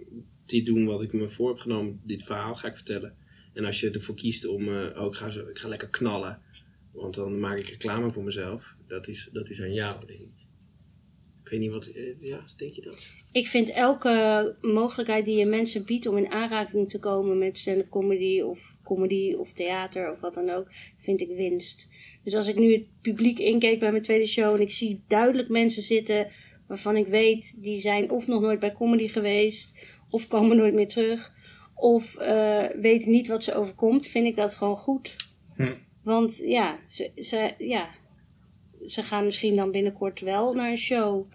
dit doen wat ik me voor heb genomen, dit verhaal ga ik vertellen. En als je ervoor kiest om, eh, oh, ik ga, zo, ik ga lekker knallen, want dan maak ik reclame voor mezelf, dat is, dat is aan jou, denk ik. Ik weet niet wat, eh, ja, denk je dat? Ik vind elke mogelijkheid die je mensen biedt om in aanraking te komen met stand-up comedy of comedy of theater of wat dan ook, vind ik winst. Dus als ik nu het publiek inkeek bij mijn tweede show en ik zie duidelijk mensen zitten waarvan ik weet die zijn of nog nooit bij comedy geweest of komen nooit meer terug of eh, weten niet wat ze overkomt, vind ik dat gewoon goed. Hm. Want ja ze, ze, ja, ze gaan misschien dan binnenkort wel naar een show.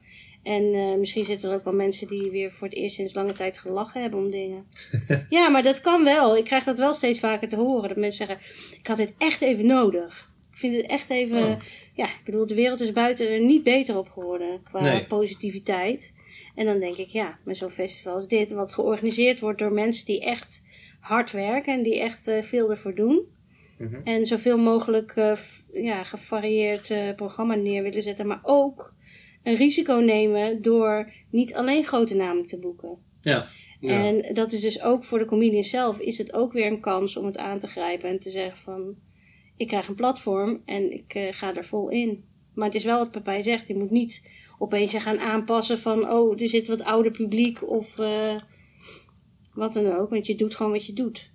En eh, misschien zitten er ook wel mensen die weer voor het eerst sinds lange tijd gelachen hebben om dingen. ja, maar dat kan wel. Ik krijg dat wel steeds vaker te horen. Dat mensen zeggen, ik had dit echt even nodig. Ik vind het echt even... Ja, ik bedoel, de wereld is buiten er niet beter op geworden qua Nee. positiviteit. En dan denk ik, ja, met zo'n festival als dit... wat georganiseerd wordt door mensen die echt hard werken... en die echt eh, veel ervoor doen... En zoveel mogelijk eh, ja, gevarieerd eh, programma neer willen zetten. Maar ook een risico nemen door niet alleen grote namen te boeken. Ja. En dat is dus ook voor de comedian zelf is het ook weer een kans om het aan te grijpen en te zeggen van ik krijg een platform en ik eh, ga er vol in. Maar het is wel wat Pepijn zegt, je moet niet opeens je gaan aanpassen van oh er zit wat ouder publiek of wat dan ook. Want je doet gewoon wat je doet.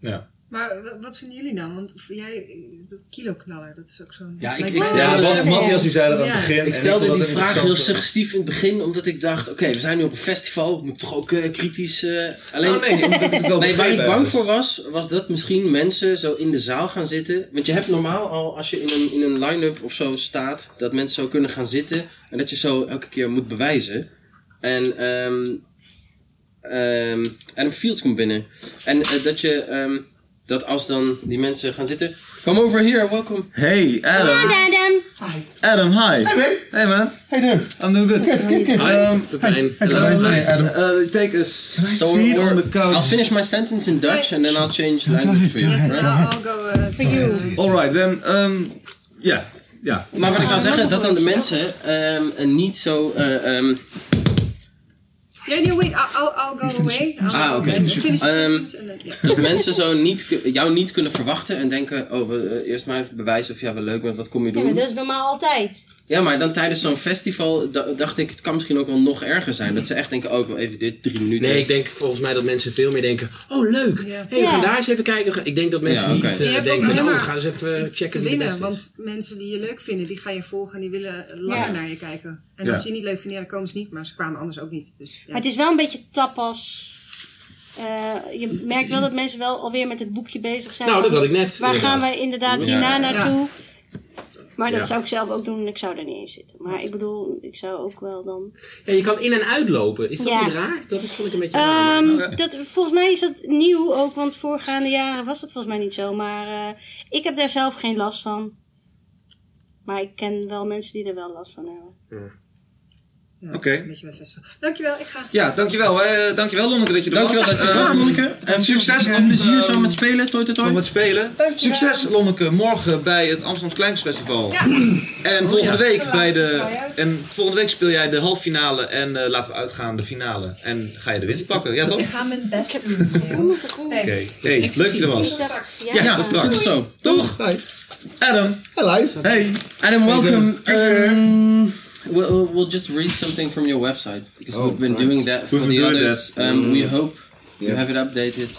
Ja. Maar wa- wat vinden jullie dan? Want of jij, dat kiloknaller, dat is ook zo'n... Ja, ik- ik me- stel- Ja, Matthias die zei dat aan het begin. en Ik stelde die vraag heel suggestief in het begin, omdat ik dacht: oké, we zijn nu op een festival, we moeten toch ook eh, kritisch. eh, alleen, Oh, nee, moet het wel Nee, waar ik bang voor was, was dat misschien mensen zo in de zaal gaan zitten. Want je hebt normaal al, als je in een, in een line-up of zo staat, dat mensen zo kunnen gaan zitten. En dat je zo elke keer moet bewijzen. En ehm ehm Adam Fields komt binnen. En eh, dat je, ehm, dat als dan die mensen gaan zitten. Come over here, welkom. Hey, Adam. Adam! Adam, hi. Hey, man. How you doing? I'm doing good. Good, good, good. Um, Pepijn. Hi, Hello. hi, Adam. uh, take a seat on the couch. I'll finish my sentence in Dutch and then I'll change language for you. Yes, right? I'll, go uh, to you. uh, Alright, then, um, yeah. Yeah. Maar wat ik wil zeggen, dat dan de mensen ehm, niet zo. eh, ehm, Yeah, no, wait, I'll, go away. I'll Ah, okay. Um, then, yeah. dat mensen zo niet, jou niet kunnen verwachten en denken: oh, we, eh, eerst maar even bewijzen of jij wel leuk bent, wat kom je Ja, maar doen? dat is normaal altijd. Ja, maar dan tijdens zo'n festival da- dacht ik: het kan misschien ook wel nog erger zijn. Dat ze echt denken: oh, ik wil even dit drie minuten. Nee, ik denk volgens mij dat mensen veel meer denken: oh leuk, Ja. hey, we gaan Ja. daar eens even kijken. Ik denk dat mensen Ja, niet oké. eh, denken: oh, we gaan eens even checken te winnen, want mensen die je leuk vinden, die gaan je volgen en die willen langer Ja. naar je kijken. En Ja. als ze je niet leuk vinden, ja, dan komen ze niet, maar ze kwamen anders ook niet. Dus, ja. Maar het is wel een beetje tapas eh, je merkt wel dat mensen wel alweer met het boekje bezig zijn. Nou, dat had ik net, Waar gaan wij inderdaad hierna Ja. naartoe? Maar dat Ja. zou ik zelf ook doen en ik zou er niet in zitten. Maar ik bedoel, ik zou ook wel dan... Ja, je kan in- en uitlopen. Is dat Ja. niet raar? Dat is, vond ik een beetje raar. Ehm, maar- dat, volgens mij is dat nieuw ook, want voorgaande jaren was dat volgens mij niet zo. Maar eh, ik heb daar zelf geen last van. Maar ik ken wel mensen die er wel last van hebben. Oké. Een beetje met festival. Dankjewel, ik ga. Ja, dankjewel. eh dankjewel Lonneke dat je er Dankjewel was. dat je er was, Eh, Lonneke. En succes veel nog, plezier zo ehm, met spelen, toi toi toi. Met spelen. Dankjewel. Succes Lonneke morgen bij het Amsterdam Kleinkunstfestival. Ja. En volgende week De bij de en volgende week speel jij de halffinale en eh, laten we uitgaan de finale en ga je de winst pakken. Ja toch? Ik ga mijn best doen. Oké. Thanks. Hey, leuk dat je er was. Straks, ja. Ja, Ja, tot tot straks. zo. Toch? Hi. Adam. Hello. Hey. Adam, welcome. We'll, we'll just read something from your website because Oh, we've been right. doing that for We've been the doing others. that. Um, we hope Yeah. you have it updated.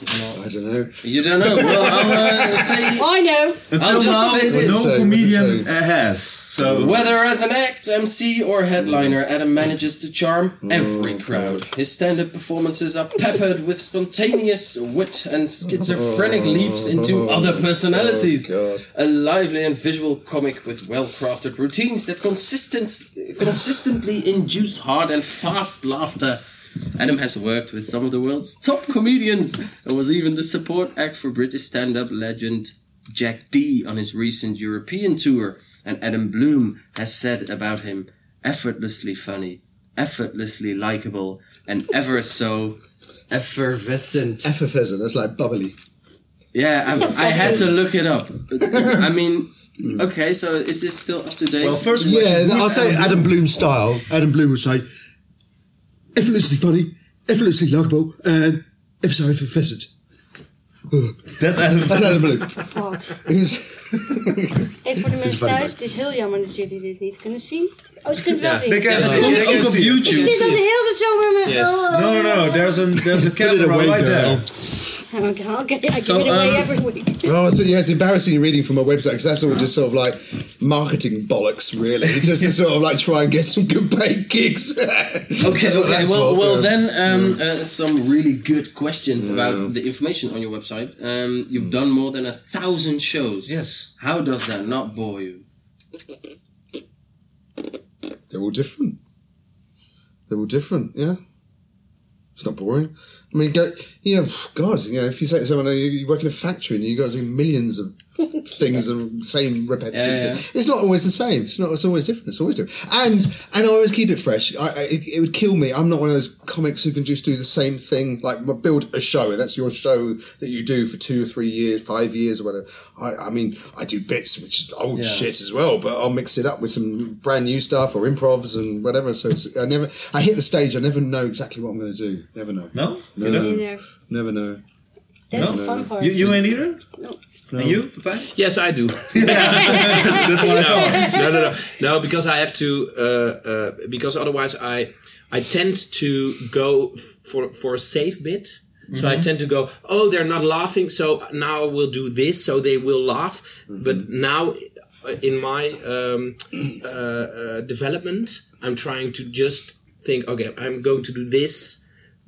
I don't know. You don't know. Well, I'll uh, say I know! Until I'll just now, say this. no What's it comedian uh, has. So Whether as an act, MC, or headliner, Adam manages to charm every crowd. His stand up performances are peppered with spontaneous wit and schizophrenic oh, leaps into oh, other oh, personalities. Oh, A lively and visual comic with well crafted routines that consistent, consistently induce hard and fast laughter. Adam has worked with some of the world's top comedians and was even the support act for British stand up legend Jack D on his recent European tour. And Adam Bloom has said about him effortlessly funny, effortlessly likable, and ever so effervescent. Effervescent. That's like bubbly. Yeah, I, I had to look it up. I mean, okay, so is this still up to date? well, first Yeah, question, I'll say Adam Adam Bloom style. Adam Bloom would say, effortlessly funny, effortlessly likable, and ever so effervescent. That's Adam. That's Adam Bloom. Even voor de mensen thuis, het is heel jammer dat jullie dit niet kunnen zien. Oh, ze kunnen het wel zien. They can Het see. komt They can ook op see. Ik YouTube. zit al de hele tijd zo met mijn... Yes. Oh, No, no, no. There's a there's a camera away, right girl. there. Okay, okay, I So, give it away um, every week. Oh, so yeah, it's embarrassing reading from a website because that's all just sort of like marketing bollocks, really. just to sort of like try and get some good paid gigs. Okay, okay. Well, for, well, yeah. then um, uh, some really good questions about the information on your website. Um, you've done more than a thousand shows. Yes. How does that not bore you? They're all different. They're all different, yeah. It's not boring. I mean, go, yeah, God, you know, if you say to someone, you, you work in a factory and you got to do millions of things and same repetitive Yeah, yeah. thing, it's not always the same. It's not. It's always different. It's always different. And and I always keep it fresh. I, I, it, it would kill me. I'm not one of those comics who can just do the same thing, like build a show, and that's your show that you do for two or three years, five years, or whatever. I, I mean, I do bits which is old Yeah. shit as well, but I'll mix it up with some brand new stuff or improvs and whatever. So it's, I never, I hit the stage, I never know exactly what I'm going to do. Never know. No? No, You know? Neither. never know. That's No. the fun part. You, you ain't either? No. And you, Pepijn? Yes, I do. That's what I thought. no, no, no, no, because I have to, uh, uh, because otherwise I, I tend to go for for a safe bit. So I tend to go, oh, they're not laughing, so now we'll do this, so they will laugh. But now, uh, in my um, uh, uh, development, I'm trying to just think, okay, I'm going to do this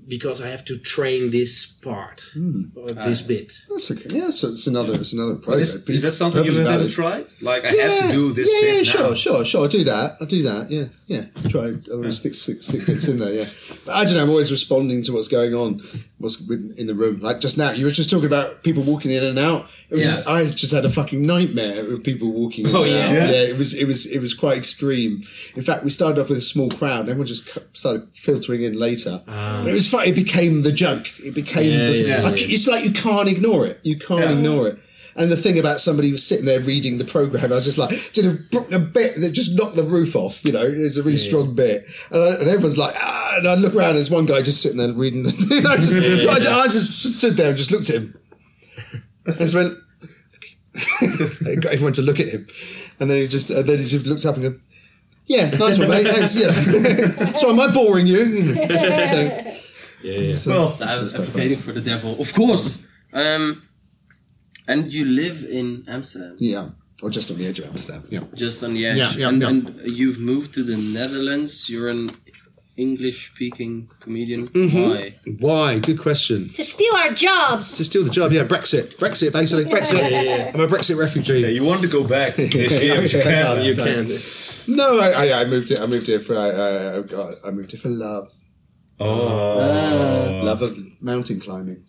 because I have to train this part hmm. or this ah. bit. That's okay. Yeah, so it's another, it's another process. Is, is that something you haven't tried? Like, I have to do this yeah, bit yeah, now. sure, sure, sure. I'll do that. I'll do that. Yeah, yeah. Try. I'll stick, stick, stick bits in there. Yeah, but I don't know. I'm always responding to what's going on, what's with, in the room. Like just now, you were just talking about people walking in and out. It was, Yeah. I just had a fucking nightmare of people walking in Oh, and yeah? out. Yeah. yeah. It was, it was, it was quite extreme. In fact, we started off with a small crowd. Everyone just started filtering in later. Ah. But it was fun. It became the joke. It became Yeah, the. yeah, like. It's like you can't ignore it. You can't Yeah. ignore it. And the thing about somebody who was sitting there reading the program, I was just like, did a, a bit that just knocked the roof off. You know, it's a really strong bit, and, I, and everyone's like, ah, and I look around, and there's one guy just sitting there reading. The, and I just, so I, just, I just stood there and just looked at him, and just went. I got everyone to look at him, and then he just, and then he just looked up and go, "Yeah, nice one, mate. Thanks. Yeah. so am I boring you?" so, Yeah, yeah. Well, So I was advocating for the devil, of course. Um, and you live in Amsterdam, yeah, or just on the edge of Amsterdam. Yeah. just on the edge. Yeah, yeah, and, yeah. and you've moved to the Netherlands. You're an English speaking comedian. Mhm. Why? Why? Good question. To steal our jobs. To steal the job, yeah, Brexit. Brexit, basically. Brexit. Yeah, yeah, yeah. I'm a Brexit refugee. you want to go back this year, but you can't. You no. can. No, I, I, I moved here. I moved here for. I, I, I moved here for love. Oh. Love of mountain climbing.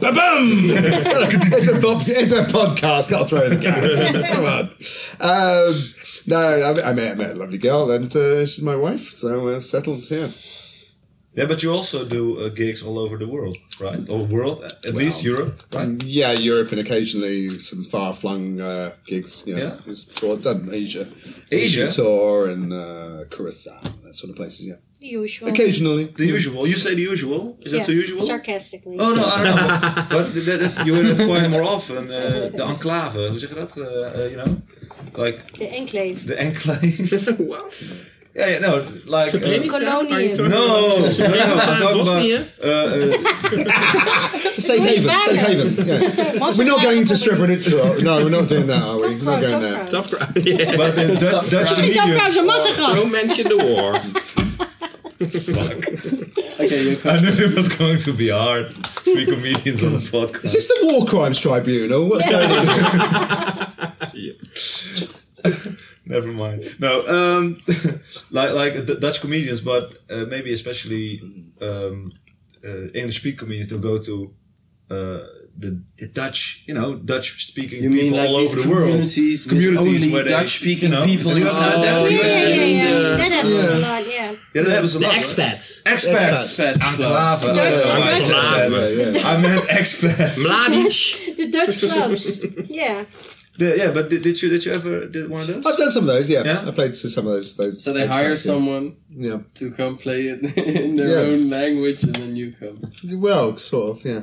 Ba-bum! it's a pop, it's a podcast. Got to throw it again. Come on. Um, no, I, I met, I met a lovely girl, and uh, she's my wife. So we're settled here. Yeah, but you also do uh, gigs all over the world, right? Or world, at least Europe, right? Yeah, Europe and occasionally some far-flung uh, gigs. You know, Yeah. It's tour, done Asia, Asia? tour and uh, Curacao, that sort of places. Yeah, The usual. occasionally. The usual. You say the usual. Is that so usual? Sarcastically. Oh no, I don't know. But, that, that, you hear it quite more often. Uh, de enclave, hoe zeg je dat? Uh, uh, you know, like De enclave. the enclave. What? yeah, yeah, no, like. Srebrenica? Uh, talking no, no, no, I'm talking about. Bosnië? Uh, uh, Safe haven, safe haven. Yeah. we're not going to Srebrenica. No, we're not doing that, are we? We're not going there. Tough crowd. yeah. but the Du- Dutch Tough Crowd's comedians. massagraf? Don't mention the war. Okay, you I knew it was going to be hard. Three comedians on a Is this the War Crimes Tribunal? What's going on? Never mind. No, um, like like the Dutch comedians, but uh, maybe especially um, uh, English speaking comedians to go to uh, the, the Dutch, you know, Dutch speaking people mean like all over the world. communities, Communities only where Dutch-speaking you know, people and you inside? Oh, Yeah, yeah, yeah. yeah. That happens Yeah. a lot, yeah. Yeah, that happens a The lot. expats. Expats. Expats. Enclave. Dutch- Uh, I Dutch- said that. Yeah, yeah. I meant expats. Mladic. The Dutch clubs. yeah. The- yeah, but did, did you did you ever did one of those? I've done some of those. Yeah, Yeah? I played some of those. those So they hire bands, someone Yeah. to come play it in their Yeah. own language, and then you come. Well, sort of. Yeah.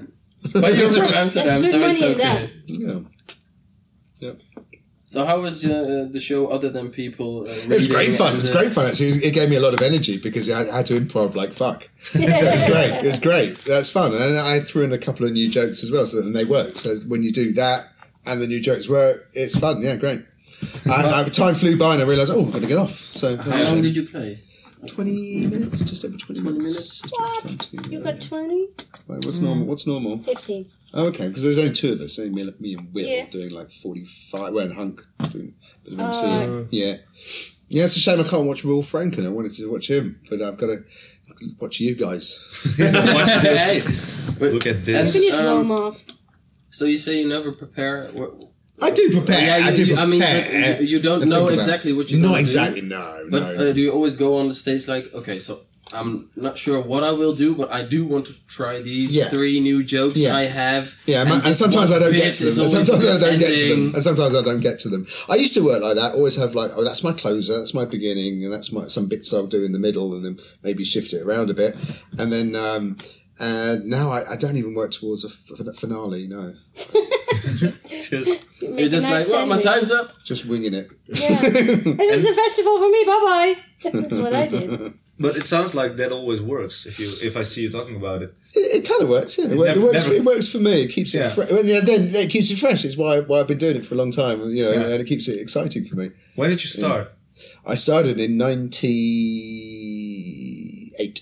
But you're from Amsterdam, There's so good it's money in okay. Yeah. So how was uh, the show other than people? Uh, It was great fun. It was uh, great fun. Actually, it gave me a lot of energy because I had to improv like fuck. so it was great. It was great. That's fun, and I threw in a couple of new jokes as well, so and they work. So when you do that and the new jokes work, it's fun. Yeah, great. And uh, time flew by, and I realised, oh, I'm going to get off. So How long did you play? Twenty minutes, just over twenty, minutes. Just What? 20, You yeah. got 20? Wait, What's normal? What's normal? 15. Oh, okay, because there's only two of us, only me, me and Will Yeah. doing like 45. Well, and Hunk doing a bit of Oh, MC. right. Yeah. Yeah, it's a shame I can't watch Will Franken. I wanted to watch him, but I've got to watch you guys. Watch this. Hey, Look at this. can Um, off. so you say you never prepare? Wh- I do prepare. Yeah, you, I do prepare. I mean, but you, you don't know exactly what you're Not gonna do, exactly, no. But no. uh, do you always go on the stage like, okay, so I'm not sure what I will do, but I do want to try these Yeah. three new jokes Yeah. I have. Yeah, and, and sometimes I don't get to them. Sometimes I don't get to them. And sometimes I don't get to them. I used to work like that. Always have like, oh, that's my closer, that's my beginning, and that's my some bits I'll do in the middle, and then maybe shift it around a bit. And then um, and now I, I don't even work towards a f- finale. No, Just, Make You're just nice like, well, my sandwich. time's up. just winging it. Yeah. this is a festival for me. Bye bye. That's what I did. but it sounds like that always works if you if I see you talking about it. It, it kind of works. Yeah, it, it never- works. never- it works for me. It keeps it. Yeah. Fre- well, yeah, then it keeps it fresh. It's why why I've been doing it for a long time. You know, Yeah. and it keeps it exciting for me. When did you start? I started in ninety eight.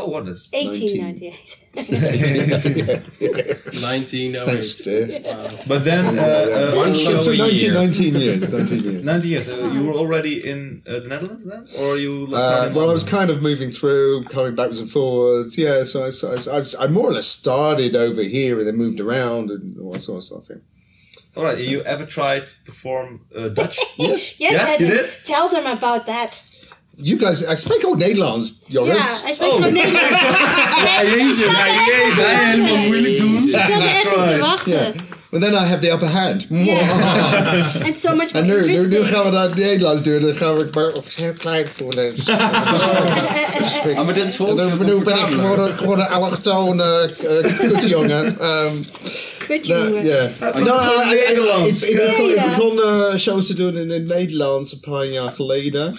Oh, what is? 1898. 1908. Thanks, dear. But then uh, uh, One show a 19, year. 19 years. 19 years. 90 years. Uh, you were already in uh, the Netherlands then, or you? Uh, well, I was kind of moving through, coming backwards and forwards. Yeah, so I, so I, I, I more or less started over here and then moved around and all that sort of stuff. Yeah. All right. You ever tried to perform uh, Dutch? Yes, Yes, Yeah, I you did. did? Tell them about that. You guys, I speak ook Nederlands, jongens. Ja, hij spreekt Nederlands. Nee, ik zat er echt Jezus, te hij helemaal moeilijk doen. Ik zat er echt op te Yeah. wachten. And then I have the upper hand. And so much En more nu, nu, nu interesting. gaan we naar het Nederlands doen. Dan gaan we maar op heel klein voelen. Ah, maar dit is En volgens dan, nu ben ik gewoon, een allochtone uh, kutjongen. Um, kutje Nou, noemen. ja. Nou, gewoon ik- ik- Nederlands. Ik, ik, begon- ik Ja, ja. begon eh, shows te doen in het Nederlands een paar jaar geleden.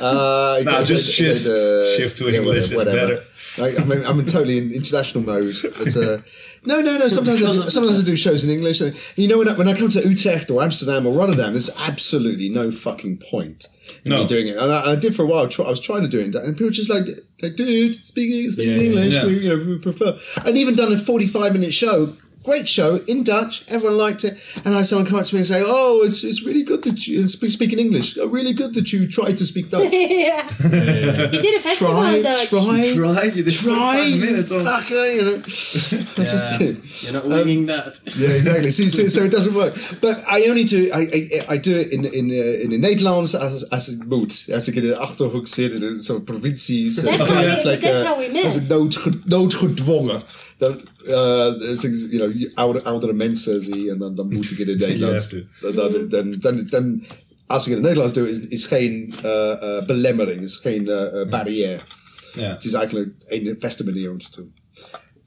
Uh, ik Nou, just shift- deed, uh, shift to yeah, English, it's whatever. better. I, I'm, in, I'm in totally in international mode. But, uh, no, no, no. Sometimes I do, sometimes I do shows in English. And, you know, when I, when I come to Utrecht or Amsterdam or Rotterdam, there's absolutely no fucking point in No. me doing it. And I, I did for a while. Try, I was trying to do it, and people were just like, like dude, speaking speaking English, yeah. we, you know, we prefer. And even done a 45 minute show. Great show in Dutch. Everyone liked it. And I had someone come up to me and say, "Oh, it's, it's really good that you speak, speak in English. Oh, really good that you tried to speak Dutch. ja. Je did een festival try, in Dutch. try, Try, you did try, 45 minutes on- fucker, you know. I just did. You're not winging that. Yeah, exactly. See, so, so it doesn't work. But I only do. I I, I do it in in uh, in the Nederlands as as het moet. Als ik in de achterhoek zit in de zo'n provincies. That's how we- like, that's uh, how we met. Als het noodge, noodgedwongen. Dan, uh, dus ik, you know, oude, oudere mensen zie en dan, dan moet ik in het Nederlands. Dan, dan, dan, dan, dan- als ik in het Nederlands doe, is, is geen uh, uh, belemmering, is geen uh, uh, barrière. Ja. Het is eigenlijk een beste manier om te doen.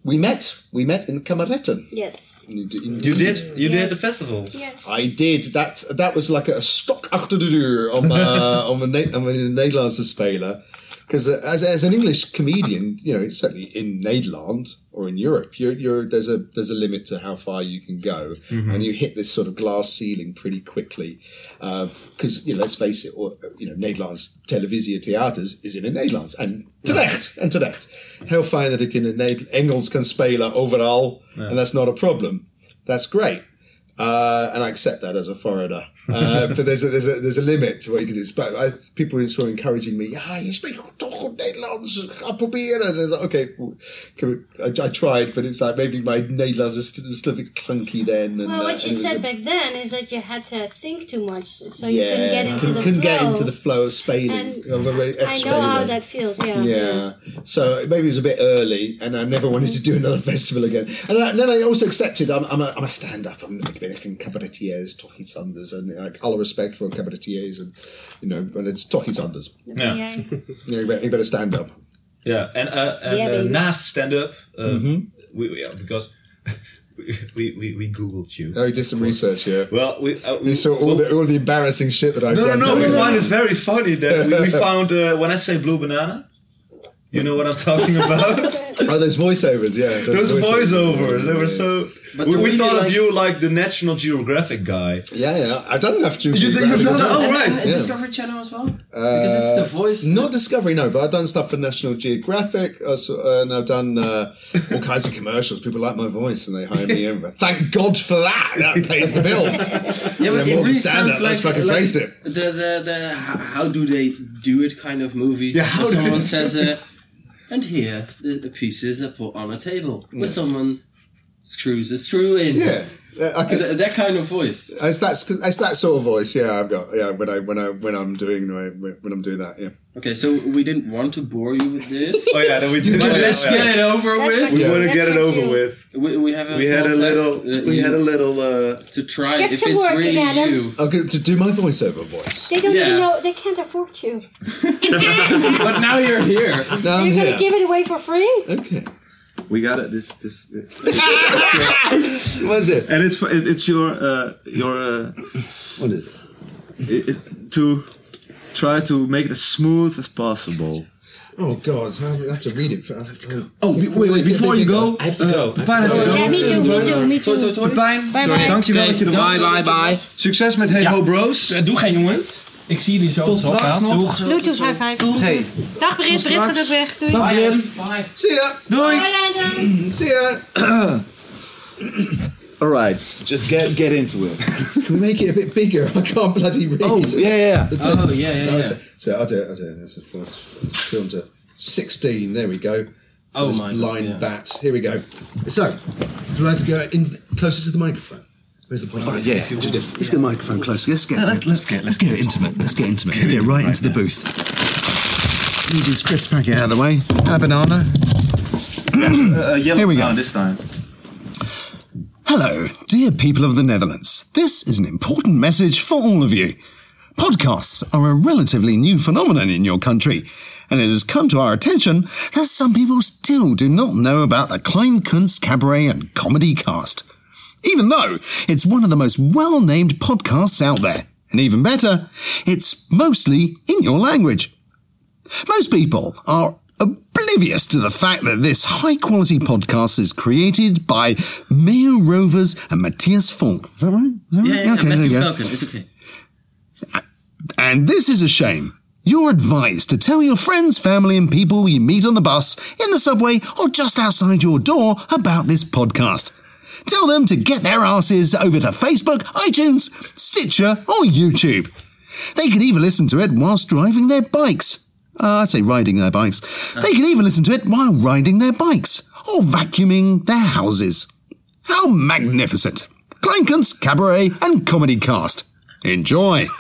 We met, we met in Kameretten. Yes. You did? You Yes. did the festival? Yes. I did. That that was like a stok achter de deur om uh, om, een Ne- om in het Nederlands te spelen. Because uh, as, as an English comedian, you know, certainly in Nederland or in Europe, you're, you're, there's a there's a limit to how far you can go, and you hit this sort of glass ceiling pretty quickly. Because you know, let's face it, or, you know, Nederlands televisie theaters is in het Nederlands and terecht en terecht. Heel fijn dat ik in Engels kan spelen overal, and that's not a problem. That's great. Uh, and I accept that as a foreigner. Uh, but there's a, there's a there's a limit to what you can do. But I, people were sort of encouraging me. Ja, je spreekt toch Nederlands. Ga proberen. And I was like, okay, we- I, I tried, but it's like maybe my Nederlands is still, still a bit clunky then. And, Well, uh, what you and said a- back then is that you had to think too much, so you couldn't get into couldn't, the couldn't flow. get into the flow of spelling. And of the way- of I know how that feels. Yeah. Yeah. So maybe it was a bit early, and I never wanted to do another festival again. And, I, and then I also accepted I'm, I'm a, I'm a stand-up. I'm ik ben echt een cabaretier, toch iets anders. En like, alle respect voor cabaretiers. and you know, but it's toch iets anders. Ja. Yeah. you, better, ben, ik ben een stand-up. Yeah, and uh, en Ja, uh, baby. naast stand-up, uh, Mhm. we, we- yeah, because we, we, we googled you. Oh, you did some research, yeah. Well, we, uh, we You saw all the, all the embarrassing shit that I've no, no, done. no, to we you. find it very funny that we, we found, uh, when I say blue banana, you know what I'm talking about? Oh, those voiceovers, yeah. Those voiceovers, they were so... But we we really thought of like- you like the National Geographic guy. Yeah, yeah. I've done enough to. You did- you've done that? Oh, right. and, and Yeah. Discovery Channel as well? because it's the voice. Not Discovery, no, but I've done stuff for National Geographic, uh, so, uh, and I've done uh, all kinds of commercials. People like my voice, and they hire me in. Thank God for that. That pays the bills. Yeah, but Yeah, it really than stand-up, sounds let's like, fucking like face it. The, the, the, how, how do they do it kind of movies. Yeah, how where do someone they- says, uh, and here the, the pieces are put on a table. Where someone screws a screw in. Yeah, I could, Th- that kind of voice. it's that it's that sort of voice. Yeah, I've got. Yeah, when I when I when I'm doing when I'm doing that. Yeah. Okay, so we didn't want to bore you with this. Oh yeah, then we did. But let's Oh, yeah. get it over That's with. We Yeah. want to get it over you- with. We, we have a We had a little. We you- had a little. Uh, to try Get if to it's work, really Adam. you. Oh, good to do my voiceover voice. They don't Yeah. even know. They can't afford you. But now you're here. Now You're here. gonna give it away for free? Okay. We got it. This this. What is it? and it's it, it's your uh, your uh, What is it? it, it- to try to make it as smooth as possible. Oh God, I have to read it. For, I have to, Oh, be- wait, wait! Before you go, I have to go. Pepijn heeft to Yeah, me too, me too, me too. Pepijn, Bye bye. dankjewel dat je er was. Bye, bye, bye. Succes met Hey Ho Bros. Doe geen jongens. Ik zie jullie zo. Tot op de straks podcast. nog. Doeg. Bluetooth high five. Hey, Dag Brit, Brit gaat ook weg. Doei. dag Brit. Bye. see ya. Doei. Bye, Landon. See ya. Alright, just get get into it. Can we make it a bit bigger? I can't bloody read. Oh, yeah, yeah. The Oh, text. yeah, yeah, yeah. So, so I'll do it. I'll do it. It's, a, it's filmed to 16. There we go. Oh This my God, line yeah. bat. Here we go. So, do I have to go in closer to the microphone? Where's the point? Oh, yeah. Let's get the microphone closer. Let's get let's, get let's get intimate. Let's get intimate. Let's get, right into the booth. Need his crisp packet out of the way. And a banana. Uh, yellow Here we go. this time. Hello, dear people of the Netherlands. This is an important message for all of you. Podcasts are a relatively new phenomenon in your country, and it has come to our attention that some people still do not know about the Klein Kunst Cabaret and Comedy Cast. Even though it's one of the most well named podcasts out there. And even better, it's mostly in your language. Most people are oblivious to the fact that this high quality podcast is created by Mayo Rovers and Matthias Falk. Is that right? Is that right? Yeah, yeah, yeah. there Matthew go. Falcon. It's okay. And this is a shame. You're advised to tell your friends, family, and people you meet on the bus, in the subway, or just outside your door about this podcast. Tell them to get their asses over to Facebook, iTunes, Stitcher, or YouTube. They can even listen to it whilst driving their bikes. Uh, I'd say riding their bikes. They can even listen to it while riding their bikes or vacuuming their houses. How magnificent! Clankens, Cabaret, and Comedy Cast. Enjoy!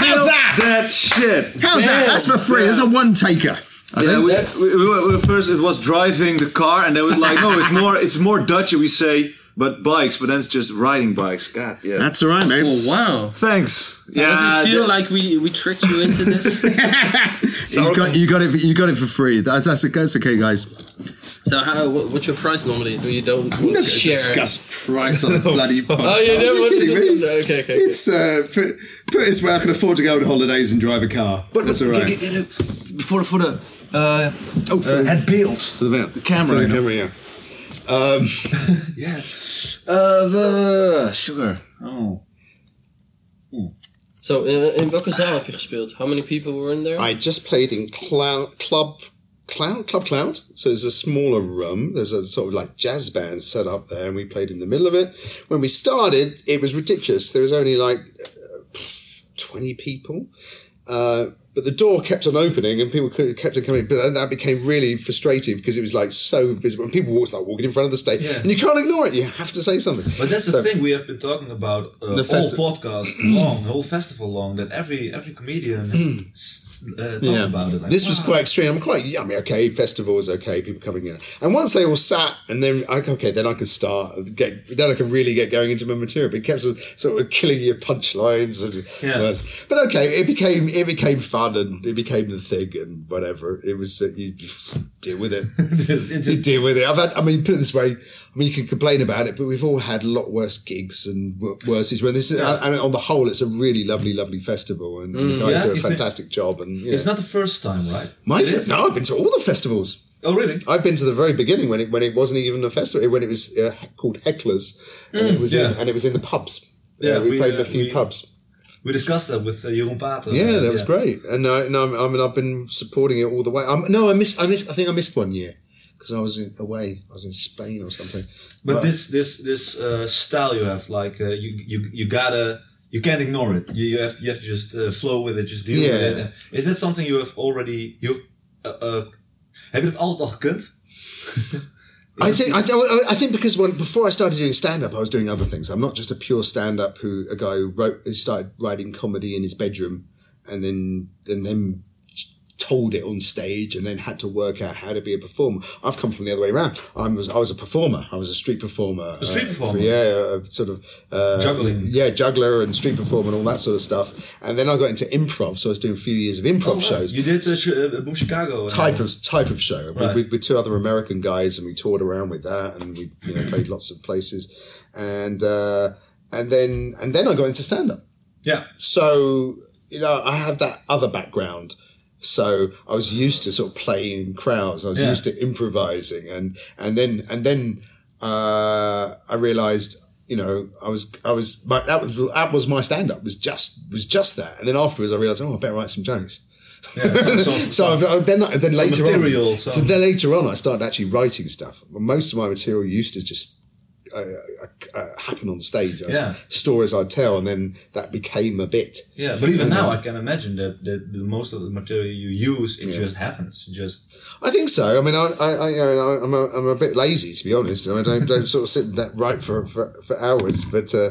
How's that? That shit. How's that? That's for free. That's a one taker. Yeah, we, we, we, were- first it was driving the car, and then we like, no, it's more, it's more Dutch. We say, but bikes, but then it's just riding bikes. God, yeah. That's all right, mate. Oh wow. Thanks. Yeah. Does it feel that- like we we tricked you into this? you got you got it you got it for free. That's that's, that's okay, guys. So how, what's your price normally? Do you don't I'm not want to share? discuss price on the bloody podcast. Oh, you don't want to kidding me? discuss- Okay, okay. It's uh, put, put it this way, I can afford to go on holidays and drive a car. But that's all right. Get, get, get it for for the uh, Oh, uh, het beeld. For the, van, The camera. The camera, yeah. Um, Yeah. Uh, the sugar. Oh. So uh, in welke zaal heb je gespeeld? How many people were in there? I just played in Cloud Club Cloud Club Cloud. So there's a smaller room. There's a sort of like jazz band set up there, and we played in the middle of it. When we started, it was ridiculous. There was only like uh, twenty people. Uh, but the door kept on opening and people kept on coming. But then that became really frustrating because it was like so visible. And people walked like walking in front of the stage, Yeah. and you can't ignore it. You have to say something. But that's the So- thing we have been talking about uh, The the whole podcast long, the whole festival long. That every every comedian uh, talked about it. Like, this was quite extreme. I'm quite, yeah, I mean, okay, festivals, okay, people coming in. And once they all sat, and then, okay, then I can start, get, then I can really get going into my material. But it kept sort of, sort of killing your punchlines. Yeah. But okay, it became, it became fun and it became the thing and whatever. It was, uh, you deal with it. you deal with it. I've had, I mean, put it this way, I mean, you can complain about it, but we've all had a lot worse gigs and w- worse situations. This Yeah. and on the whole, it's a really lovely, lovely festival, and, and the Mm. guys Yeah, do a fantastic job. And you It's not the first time, right? My fir- no, I've been to all the festivals. Oh, really? I've been to the very beginning when it when it wasn't even a festival, when it was uh, called Hecklers, and Mm, it was yeah. in, and it was in the pubs. Yeah, Yeah, we, we, played in uh, a few we- pubs. We discussed that with uh, Jeroen Pater. Yeah, uh, that was great, and I, and I'm, I mean I've been supporting it all the way. Um, no, I missed. I missed. I think I missed one year because I was in, away. I was in Spain or something. But this this this uh, style you have, like uh, you you you gotta you can't ignore it. You, you have to you have to just uh, flow with it, just deal with Yeah. it. And Is that something you have already you uh, uh, heb je dat altijd al gekund? I think I, th- I think because when before I started doing stand up, I was doing other things. I'm not just a pure stand up who a guy who wrote who started writing comedy in his bedroom and then and then told it on stage and then had to work out how to be a performer. I've come from the other way around. I was I was a performer. I was a street performer. A street Uh, performer? yeah, uh, sort of uh, Juggling. Yeah, juggler and street performer and all that sort of stuff. And then I got into improv, so I was doing a few years of improv Oh, shows You did uh, sh- uh, Chicago. uh, type of type of show with- Right. with, with two other American guys, and we toured around with that, and we you know played lots of places, and uh, and then and then I got into stand up. Yeah. So you know I have that other background. So I was used to sort of playing in crowds. I was Yeah. used to improvising, and and then and then uh, I realised, you know, I was I was my, that was that was my stand up was just was just that, and then afterwards I realised, oh, I better write some jokes. so I've, then then later on, so then later on, I started actually writing stuff. Most of my material used to just uh, uh, uh, happen on stage. Yeah. stories I'd tell, and then that became a bit. Yeah, but even And now, then- I can imagine that, that the most of the material you use, it Yeah. just happens. Just I think so. I mean, I, I, I, I'm, a, I'm a bit lazy to be honest. I don't, don't sort of sit and that write for, for, for hours. But uh,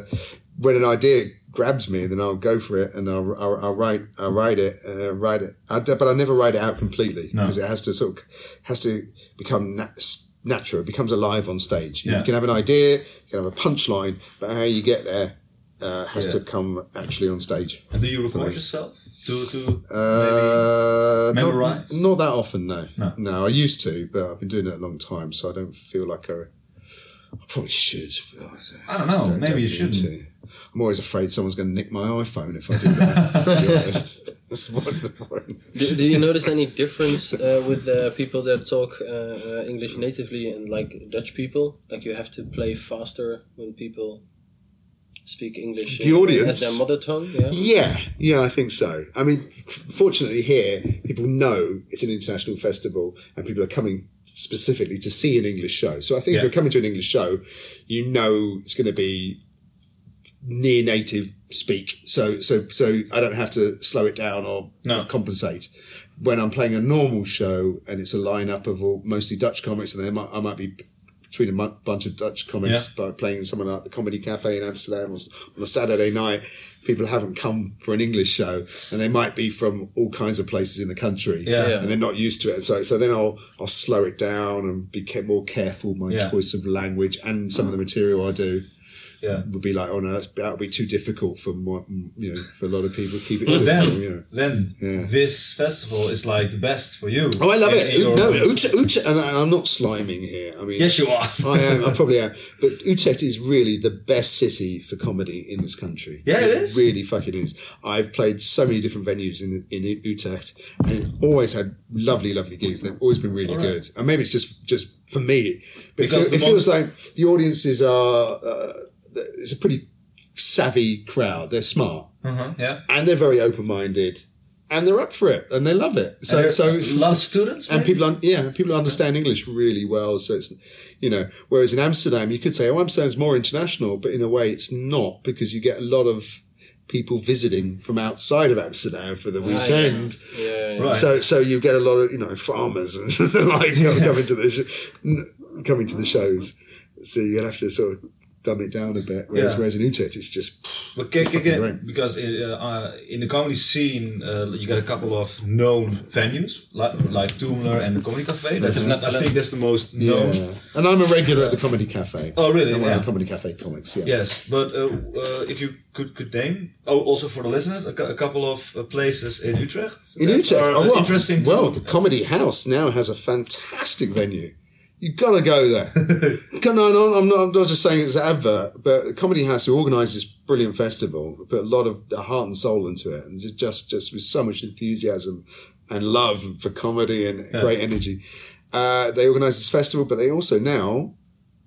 when an idea grabs me, then I'll go for it and I'll, I'll, I'll write, I'll write it, uh, write it. I, d- but I never write it out completely No. because it has to sort of has to become nat- natural. It becomes alive on stage. Yeah. You can have an idea, you can have a punchline, but how you get there uh, has Yeah. to come actually on stage. and do you record yourself to to Uh, not, not that often, no. No. no. I used to, but I've been doing it a long time, so I don't feel like I. I probably should. but I don't know. Maybe you shouldn't. to. I'm always afraid someone's going to nick my iPhone if I do that. to be honest, what's the point? Do, do you notice any difference uh, with uh, people that talk uh, uh, English natively and like Dutch people? Like you have to play faster when people speak English The audience? as their mother tongue. Yeah. Yeah, yeah, I think so. I mean, f- fortunately here, people know it's an international festival and people are coming specifically to see an English show. So I think if you're coming to an English show, you know it's going to be near native speak. So, so, so I don't have to slow it down or No. compensate. When I'm playing a normal show and it's a lineup of all, mostly Dutch comics, and then I might, I might be between a bunch of Dutch comics by playing someone like the Comedy Cafe in Amsterdam on a Saturday night. People haven't come for an English show, and they might be from all kinds of places in the country, Yeah. Yeah. and they're not used to it. So, so then I'll I'll slow it down and be more careful my Yeah. choice of language and some of the material I do. Yeah. Would be like, oh no, that's, that would be too difficult for more, you know, for a lot of people. To keep it But simple, then, you know. then Yeah. this festival is like the best for you. Oh, I love it. your- no, Utrecht, Utrecht, and I'm not sliming here. I mean, Yes, you are. I am. I probably am. But Utrecht is really the best city for comedy in this country. Yeah, it is. Really fucking is. I've played so many different venues in in Utrecht, and it always had lovely, lovely gigs. They've always been really All right. good. And maybe it's just just for me, but it, Because feel- the it feels like the audiences are. Uh, it's a pretty savvy crowd. They're smart Uh-huh, yeah. and they're very open minded. And they're up for it, and they love it. So, so of students, and maybe? people, un- yeah, people understand English really well. So it's, you know, whereas in Amsterdam, you could say, oh, Amsterdam's more international, but in a way, it's not because you get a lot of people visiting from outside of Amsterdam for the weekend. Yeah, yeah. Right. So, so you get a lot of you know farmers and like coming to the sh- coming to the shows. So you'll have to sort of dumb it down a bit. Whereas, Yeah. whereas in Utrecht, it's just But can, can, fucking can- great. because uh, uh, in the comedy scene, uh, you got a couple of known venues like like Toomler and the Comedy Cafe. That's, I think that's the most known. Yeah. And I'm a regular at the Comedy Cafe. Oh, really? I'm one of Yeah. the Comedy Cafe comics, yeah. Yes, but uh, uh, if you could, could name, oh, also for the listeners, a, cou- a couple of uh, places in Utrecht. In that Utrecht, are, oh, well, interesting. Well, the Comedy House now has a fantastic venue. You've got to go there. no, no, I'm not, I'm not just saying it's an advert, but Comedy House who organised this brilliant festival put a lot of heart and soul into it, and just, just, just with so much enthusiasm and love for comedy and Yeah. great energy. Uh, they organised this festival, but they also now,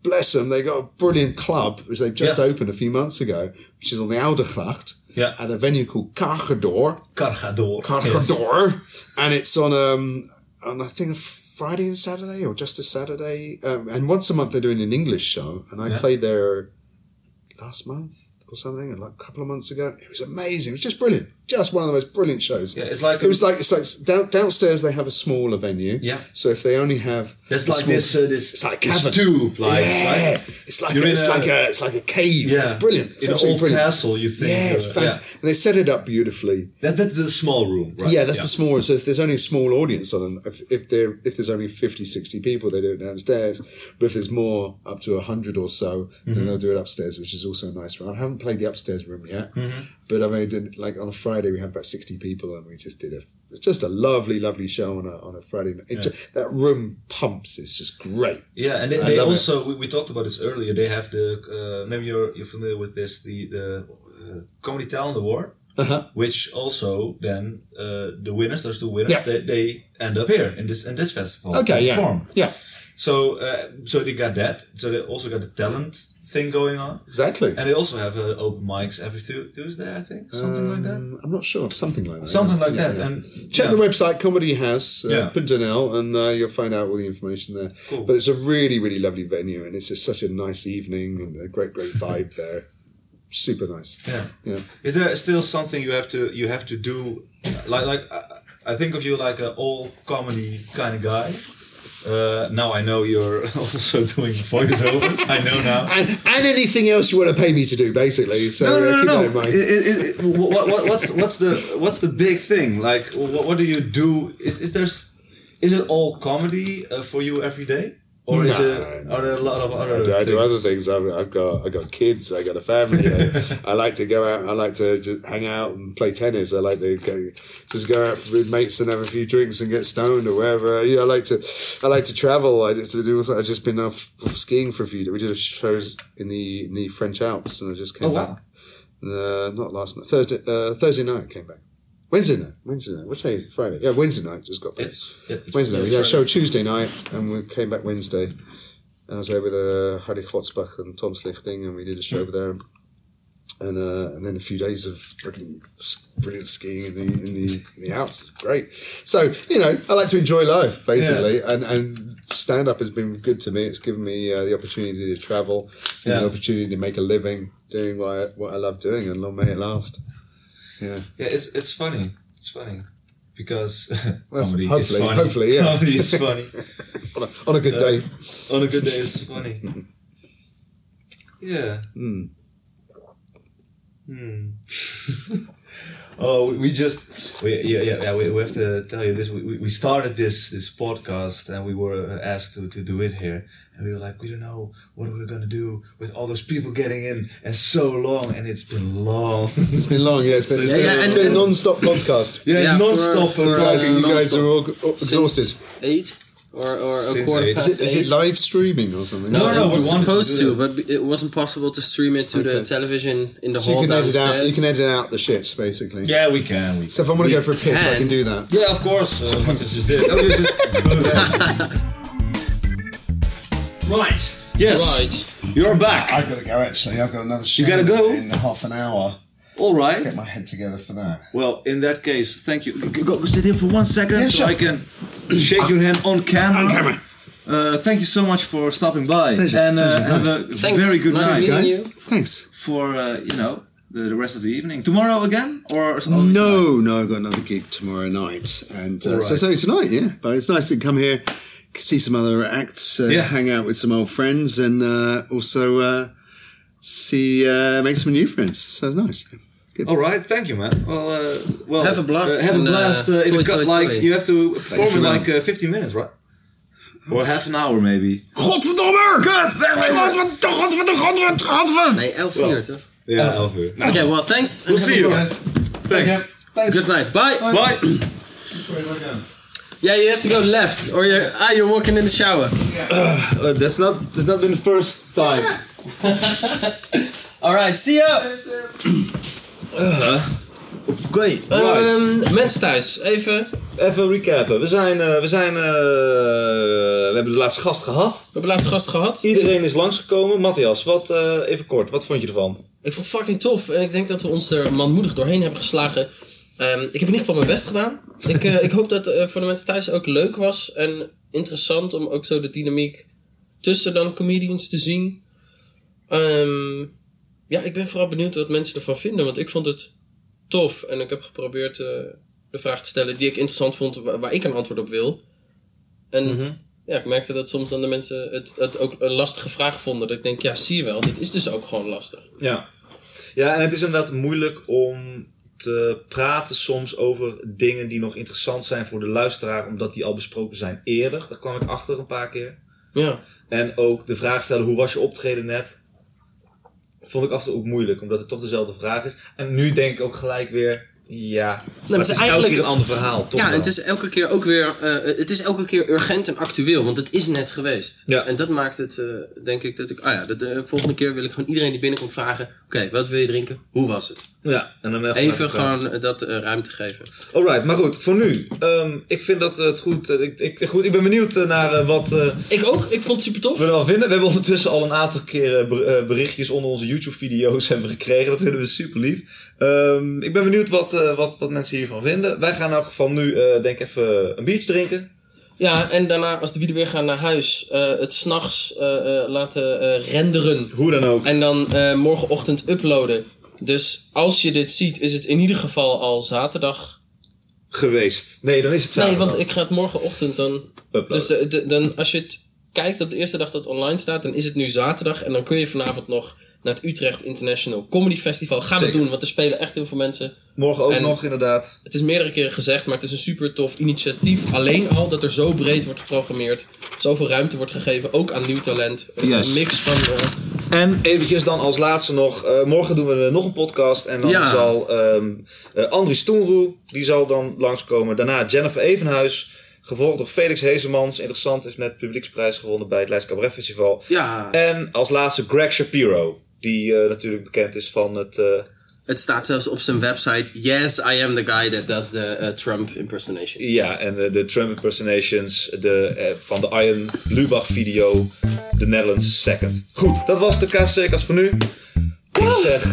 bless them, they got a brilliant club which they've just Yeah. opened a few months ago, which is on the Oudergracht Yeah. at a venue called Cargador. Cargador. Cargador, and it's on um on I think a Friday and Saturday or just a Saturday, um, and once a month they're doing an English show, and I Yeah. played there last month or something, like a couple of months ago. It was amazing. It was just brilliant. Just one of the most brilliant shows. Yeah, it's like it was like it's like down, downstairs they have a smaller venue. Yeah. So if they only have That's a like small- this, uh, this, it's like cavern. tube, like, yeah. right? It's like You're a, it's a- like a it's like a cave. Yeah. It's brilliant. It's In an old brilliant. castle, you think, Yeah, it's uh, fantastic. yeah. And they set it up beautifully. That, that's the small room, right? Yeah, that's the small. room. So if there's only a small audience on, if if there if there's only 50, 60 people, they do it downstairs. But if there's more, up to hundred or so, then Mhm. they'll do it upstairs, which is also a nice room. I haven't played the upstairs room yet, Mhm. but I mean, I did like on a Friday we had about sixty people, and we just did a it's just a lovely, lovely show on a on a Friday. night. Yeah. ju- that room pumps. It's just great. Yeah, and they, they also we, we talked about this earlier. They have the uh, maybe you're you're familiar with this the the uh, comedy talent award, Uh-huh. which also then uh, the winners, those two winners, Yeah. they, they end up here in this in this festival. Okay, yeah. perform. Yeah. So uh, so they got that. So they also got the talent thing going on. Exactly. And they also have uh, open mics every tu- Tuesday, I think, something like that. Um, I'm not sure. Something like that. Something like Yeah, that. yeah. And Check yeah. the website, Comedy House, uh, Yeah. And uh, you'll find out all the information there. Cool. But it's a really, really lovely venue, and it's just such a nice evening and a great, great vibe there. Super nice. Yeah. Yeah. Is there still something you have to you have to do? Like like I, I think of you like an all comedy kind of guy. Uh, now I know you're also doing voiceovers. I know now. And, and anything else you want to pay me to do, basically. So no, no, uh, no, keep no. that in mind. It- it- it- what, what, what's what's the what's the big thing? Like, what, what do you do? Is, is there is it all comedy uh, for you every day? Or is No, it? Are there a lot of I other? do, I do other things. I've, I've got I've got kids. I got a family. I, I like to go out. I like to just hang out and play tennis. I like to go, just go out with mates and have a few drinks and get stoned or wherever. You know, I like to I like to travel. I just to do. I just been off, off skiing for a few. Days. We did a shows in the in the French Alps and I just came Oh, wow. back. Uh, not last night. Thursday. Uh, Thursday night came back. Wednesday night. Wednesday night. What day is it? Friday. Yeah, Wednesday night. Just got back. It's, yeah, it's- Wednesday night. We had a show Tuesday night, and we came back Wednesday. And I was there with uh, Harry Klotzbach and Tom Slichting, and we did a show over there. And uh, and then a few days of freaking brilliant skiing in the in the in the Alps. It was Great. So you know, I like to enjoy life basically, and and stand up has been good to me. It's given me uh, the opportunity to travel, it's given me Yeah. the opportunity to make a living doing what I, what I love doing, and long may it last. Yeah. Yeah, it's it's funny. It's funny because That's- comedy is hopefully- funny. hopefully, yeah. comedy is funny. on, a, on a good Uh, day. On a good day, it's funny. Yeah. Hmm. Hmm. Oh, we- we just we, yeah yeah yeah we, we have to tell you this. We, we we started this this podcast and we were asked to, to do it here, and we were like, we don't know what we're gonna do with all those people getting in, and so long, and it's been long. It's been long, yeah. It's been, Yeah, it's yeah, been, and- it's been a non-stop podcast. Yeah, Yeah, non-stop for- for, guys, talking, you guys non-stop. are all exhausted. Since eight or, or a Since quarter eight. past Is it, is eight. it live streaming or something? No, No, no, it was we wanted to supposed do to, but it wasn't possible to stream it to the television in the So you hall can edit out. You can edit out the shits, basically. Yeah, we can. We So if I want to go for a piss, I can. can do that. Yeah, of course. Uh, just did. You just go there. right. Yes. Right. You're back. I've got to go. Actually, I've got another show. gotta go? in half an hour. All right. Get my head together for that. Well, in that case, thank you. G- Go sit here for one second Yeah, so sure. I can shake your hand on camera. On camera. Uh, thank you so much for stopping by. Pleasure. And uh, Pleasure. have Nice. a Thanks. very good Nice night Guys, you. thanks. for, uh, you know, the, the rest of the evening. Tomorrow again? Or No, no, I've got another gig tomorrow night, and uh, so Alright. so tonight, yeah. But it's nice to come here, see some other acts, uh, Yeah. hang out with some old friends, and uh, also uh, see uh, make some new friends. So it's nice. Good. All right, thank you, man. Well, uh, well, Have a blast uh, have a and, uh, blast. Uh, in toi, a like toi. you have to perform in like uh, 15 minutes, right? Or half an hour, maybe. Godverdomme! Kut! Godverdomme! Godverdomme! Godverdomme! Godverdomme! Nee, 11 uur toch? Ja, 11 uur. Oké, okay, well, thanks. We'll and see you. blast. Thanks. Thanks. Good night. Bye. Bye. Yeah, you have to go left, or you're ah, you're walking in the shower. Uh, that's not that's not been the first time. All right, see ya. Oké, ehm, mensen thuis, even. Even recappen. We zijn, eh, we zijn, eh, we hebben de laatste gast gehad. We hebben laatst gast gehad. Iedereen is langsgekomen. Matthias, wat, eh, even kort, wat vond je ervan? Ik vond het fucking tof en ik denk dat we ons er manmoedig doorheen hebben geslagen. Ehm, ik heb in ieder geval mijn best gedaan. Ik, ik hoop dat het voor de mensen thuis ook leuk was en interessant om ook zo de dynamiek tussen dan comedians te zien. Ehm, ja, ik ben vooral benieuwd wat mensen ervan vinden, want ik vond het tof en ik heb geprobeerd eh, de vraag te stellen die ik interessant vond, waar, waar ik een antwoord op wil. En ja, ik merkte dat soms dan de mensen het, het ook een lastige vraag vonden. Dat ik denk, ja, zie je wel, dit is dus ook gewoon lastig. Ja. Ja, en het is inderdaad moeilijk om te praten soms over dingen die nog interessant zijn voor de luisteraar, omdat die al besproken zijn eerder. Daar kwam ik achter een paar keer. Ja. En ook de vraag stellen, hoe was je optreden net? Vond ik af en toe ook moeilijk, omdat het toch dezelfde vraag is. En nu denk ik ook gelijk weer, ja, maar maar het is is elke eigenlijk- keer een ander verhaal, toch ja, wel? het is elke keer ook weer. eh, het is elke keer urgent en actueel, want het is net geweest. Ja. En dat maakt het, eh, denk ik, dat ik. Ah ja, de volgende keer wil ik gewoon iedereen die binnenkomt vragen: Oké, wat wil je drinken? Hoe was het? Ja, en dan even, gewoon eh, dat eh, ruimte geven. Alright, maar goed, voor nu. Ehm, ik vind dat het goed. eh, ik, ik, goed. Ik ben benieuwd naar wat eh, Ik ook, ik vond het super tof. we ervan vinden. We hebben ondertussen al een aantal keren ber- berichtjes onder onze YouTube-video's hebben gekregen. Dat vinden we super lief. Ehm, ik ben benieuwd wat, eh, wat, wat mensen hiervan vinden. Wij gaan in elk geval nu, eh, denk ik, even een biertje drinken. Ja, en daarna, als de video weer gaan naar huis, eh, het s'nachts eh laten renderen. Hoe dan ook. En dan morgenochtend uploaden. Dus als je dit ziet, is het in ieder geval al zaterdag. Geweest. Nee, dan is het Nee, zaterdag. want ik ga het morgenochtend dan. Uploaden. Dus de, de- dan, als je het kijkt op de eerste dag dat het online staat, dan is het nu zaterdag. En dan kun je vanavond nog naar het Utrecht International Comedy Festival. Gaan we doen, want er spelen echt heel veel mensen. Morgen ook En- nog, inderdaad. Het is meerdere keren gezegd, maar het is een super tof initiatief. Alleen al dat er zo breed wordt geprogrammeerd, zoveel ruimte wordt gegeven, ook aan nieuw talent. Een mix van. eh, En eventjes dan als laatste nog, eh, morgen doen we eh, nog een podcast. En dan Ja. zal ehm eh, Andries Stoenroe, die zal dan langskomen. Daarna Jennifer Evenhuis, gevolgd door Felix Hezemans. Interessant, heeft net publieksprijs gewonnen bij het Leids Cabaret Festival. Ja. En als laatste Greg Shapiro, die eh, natuurlijk bekend is van het... eh, Het staat zelfs op zijn website. Yes, I am the guy that does the eh, Trump impersonation. Ja, en de Trump impersonations de, van de Ian Lubach video, The Netherlands Second. Goed, dat was de KC-kast voor nu. Ik zeg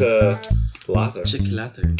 later. Check je later.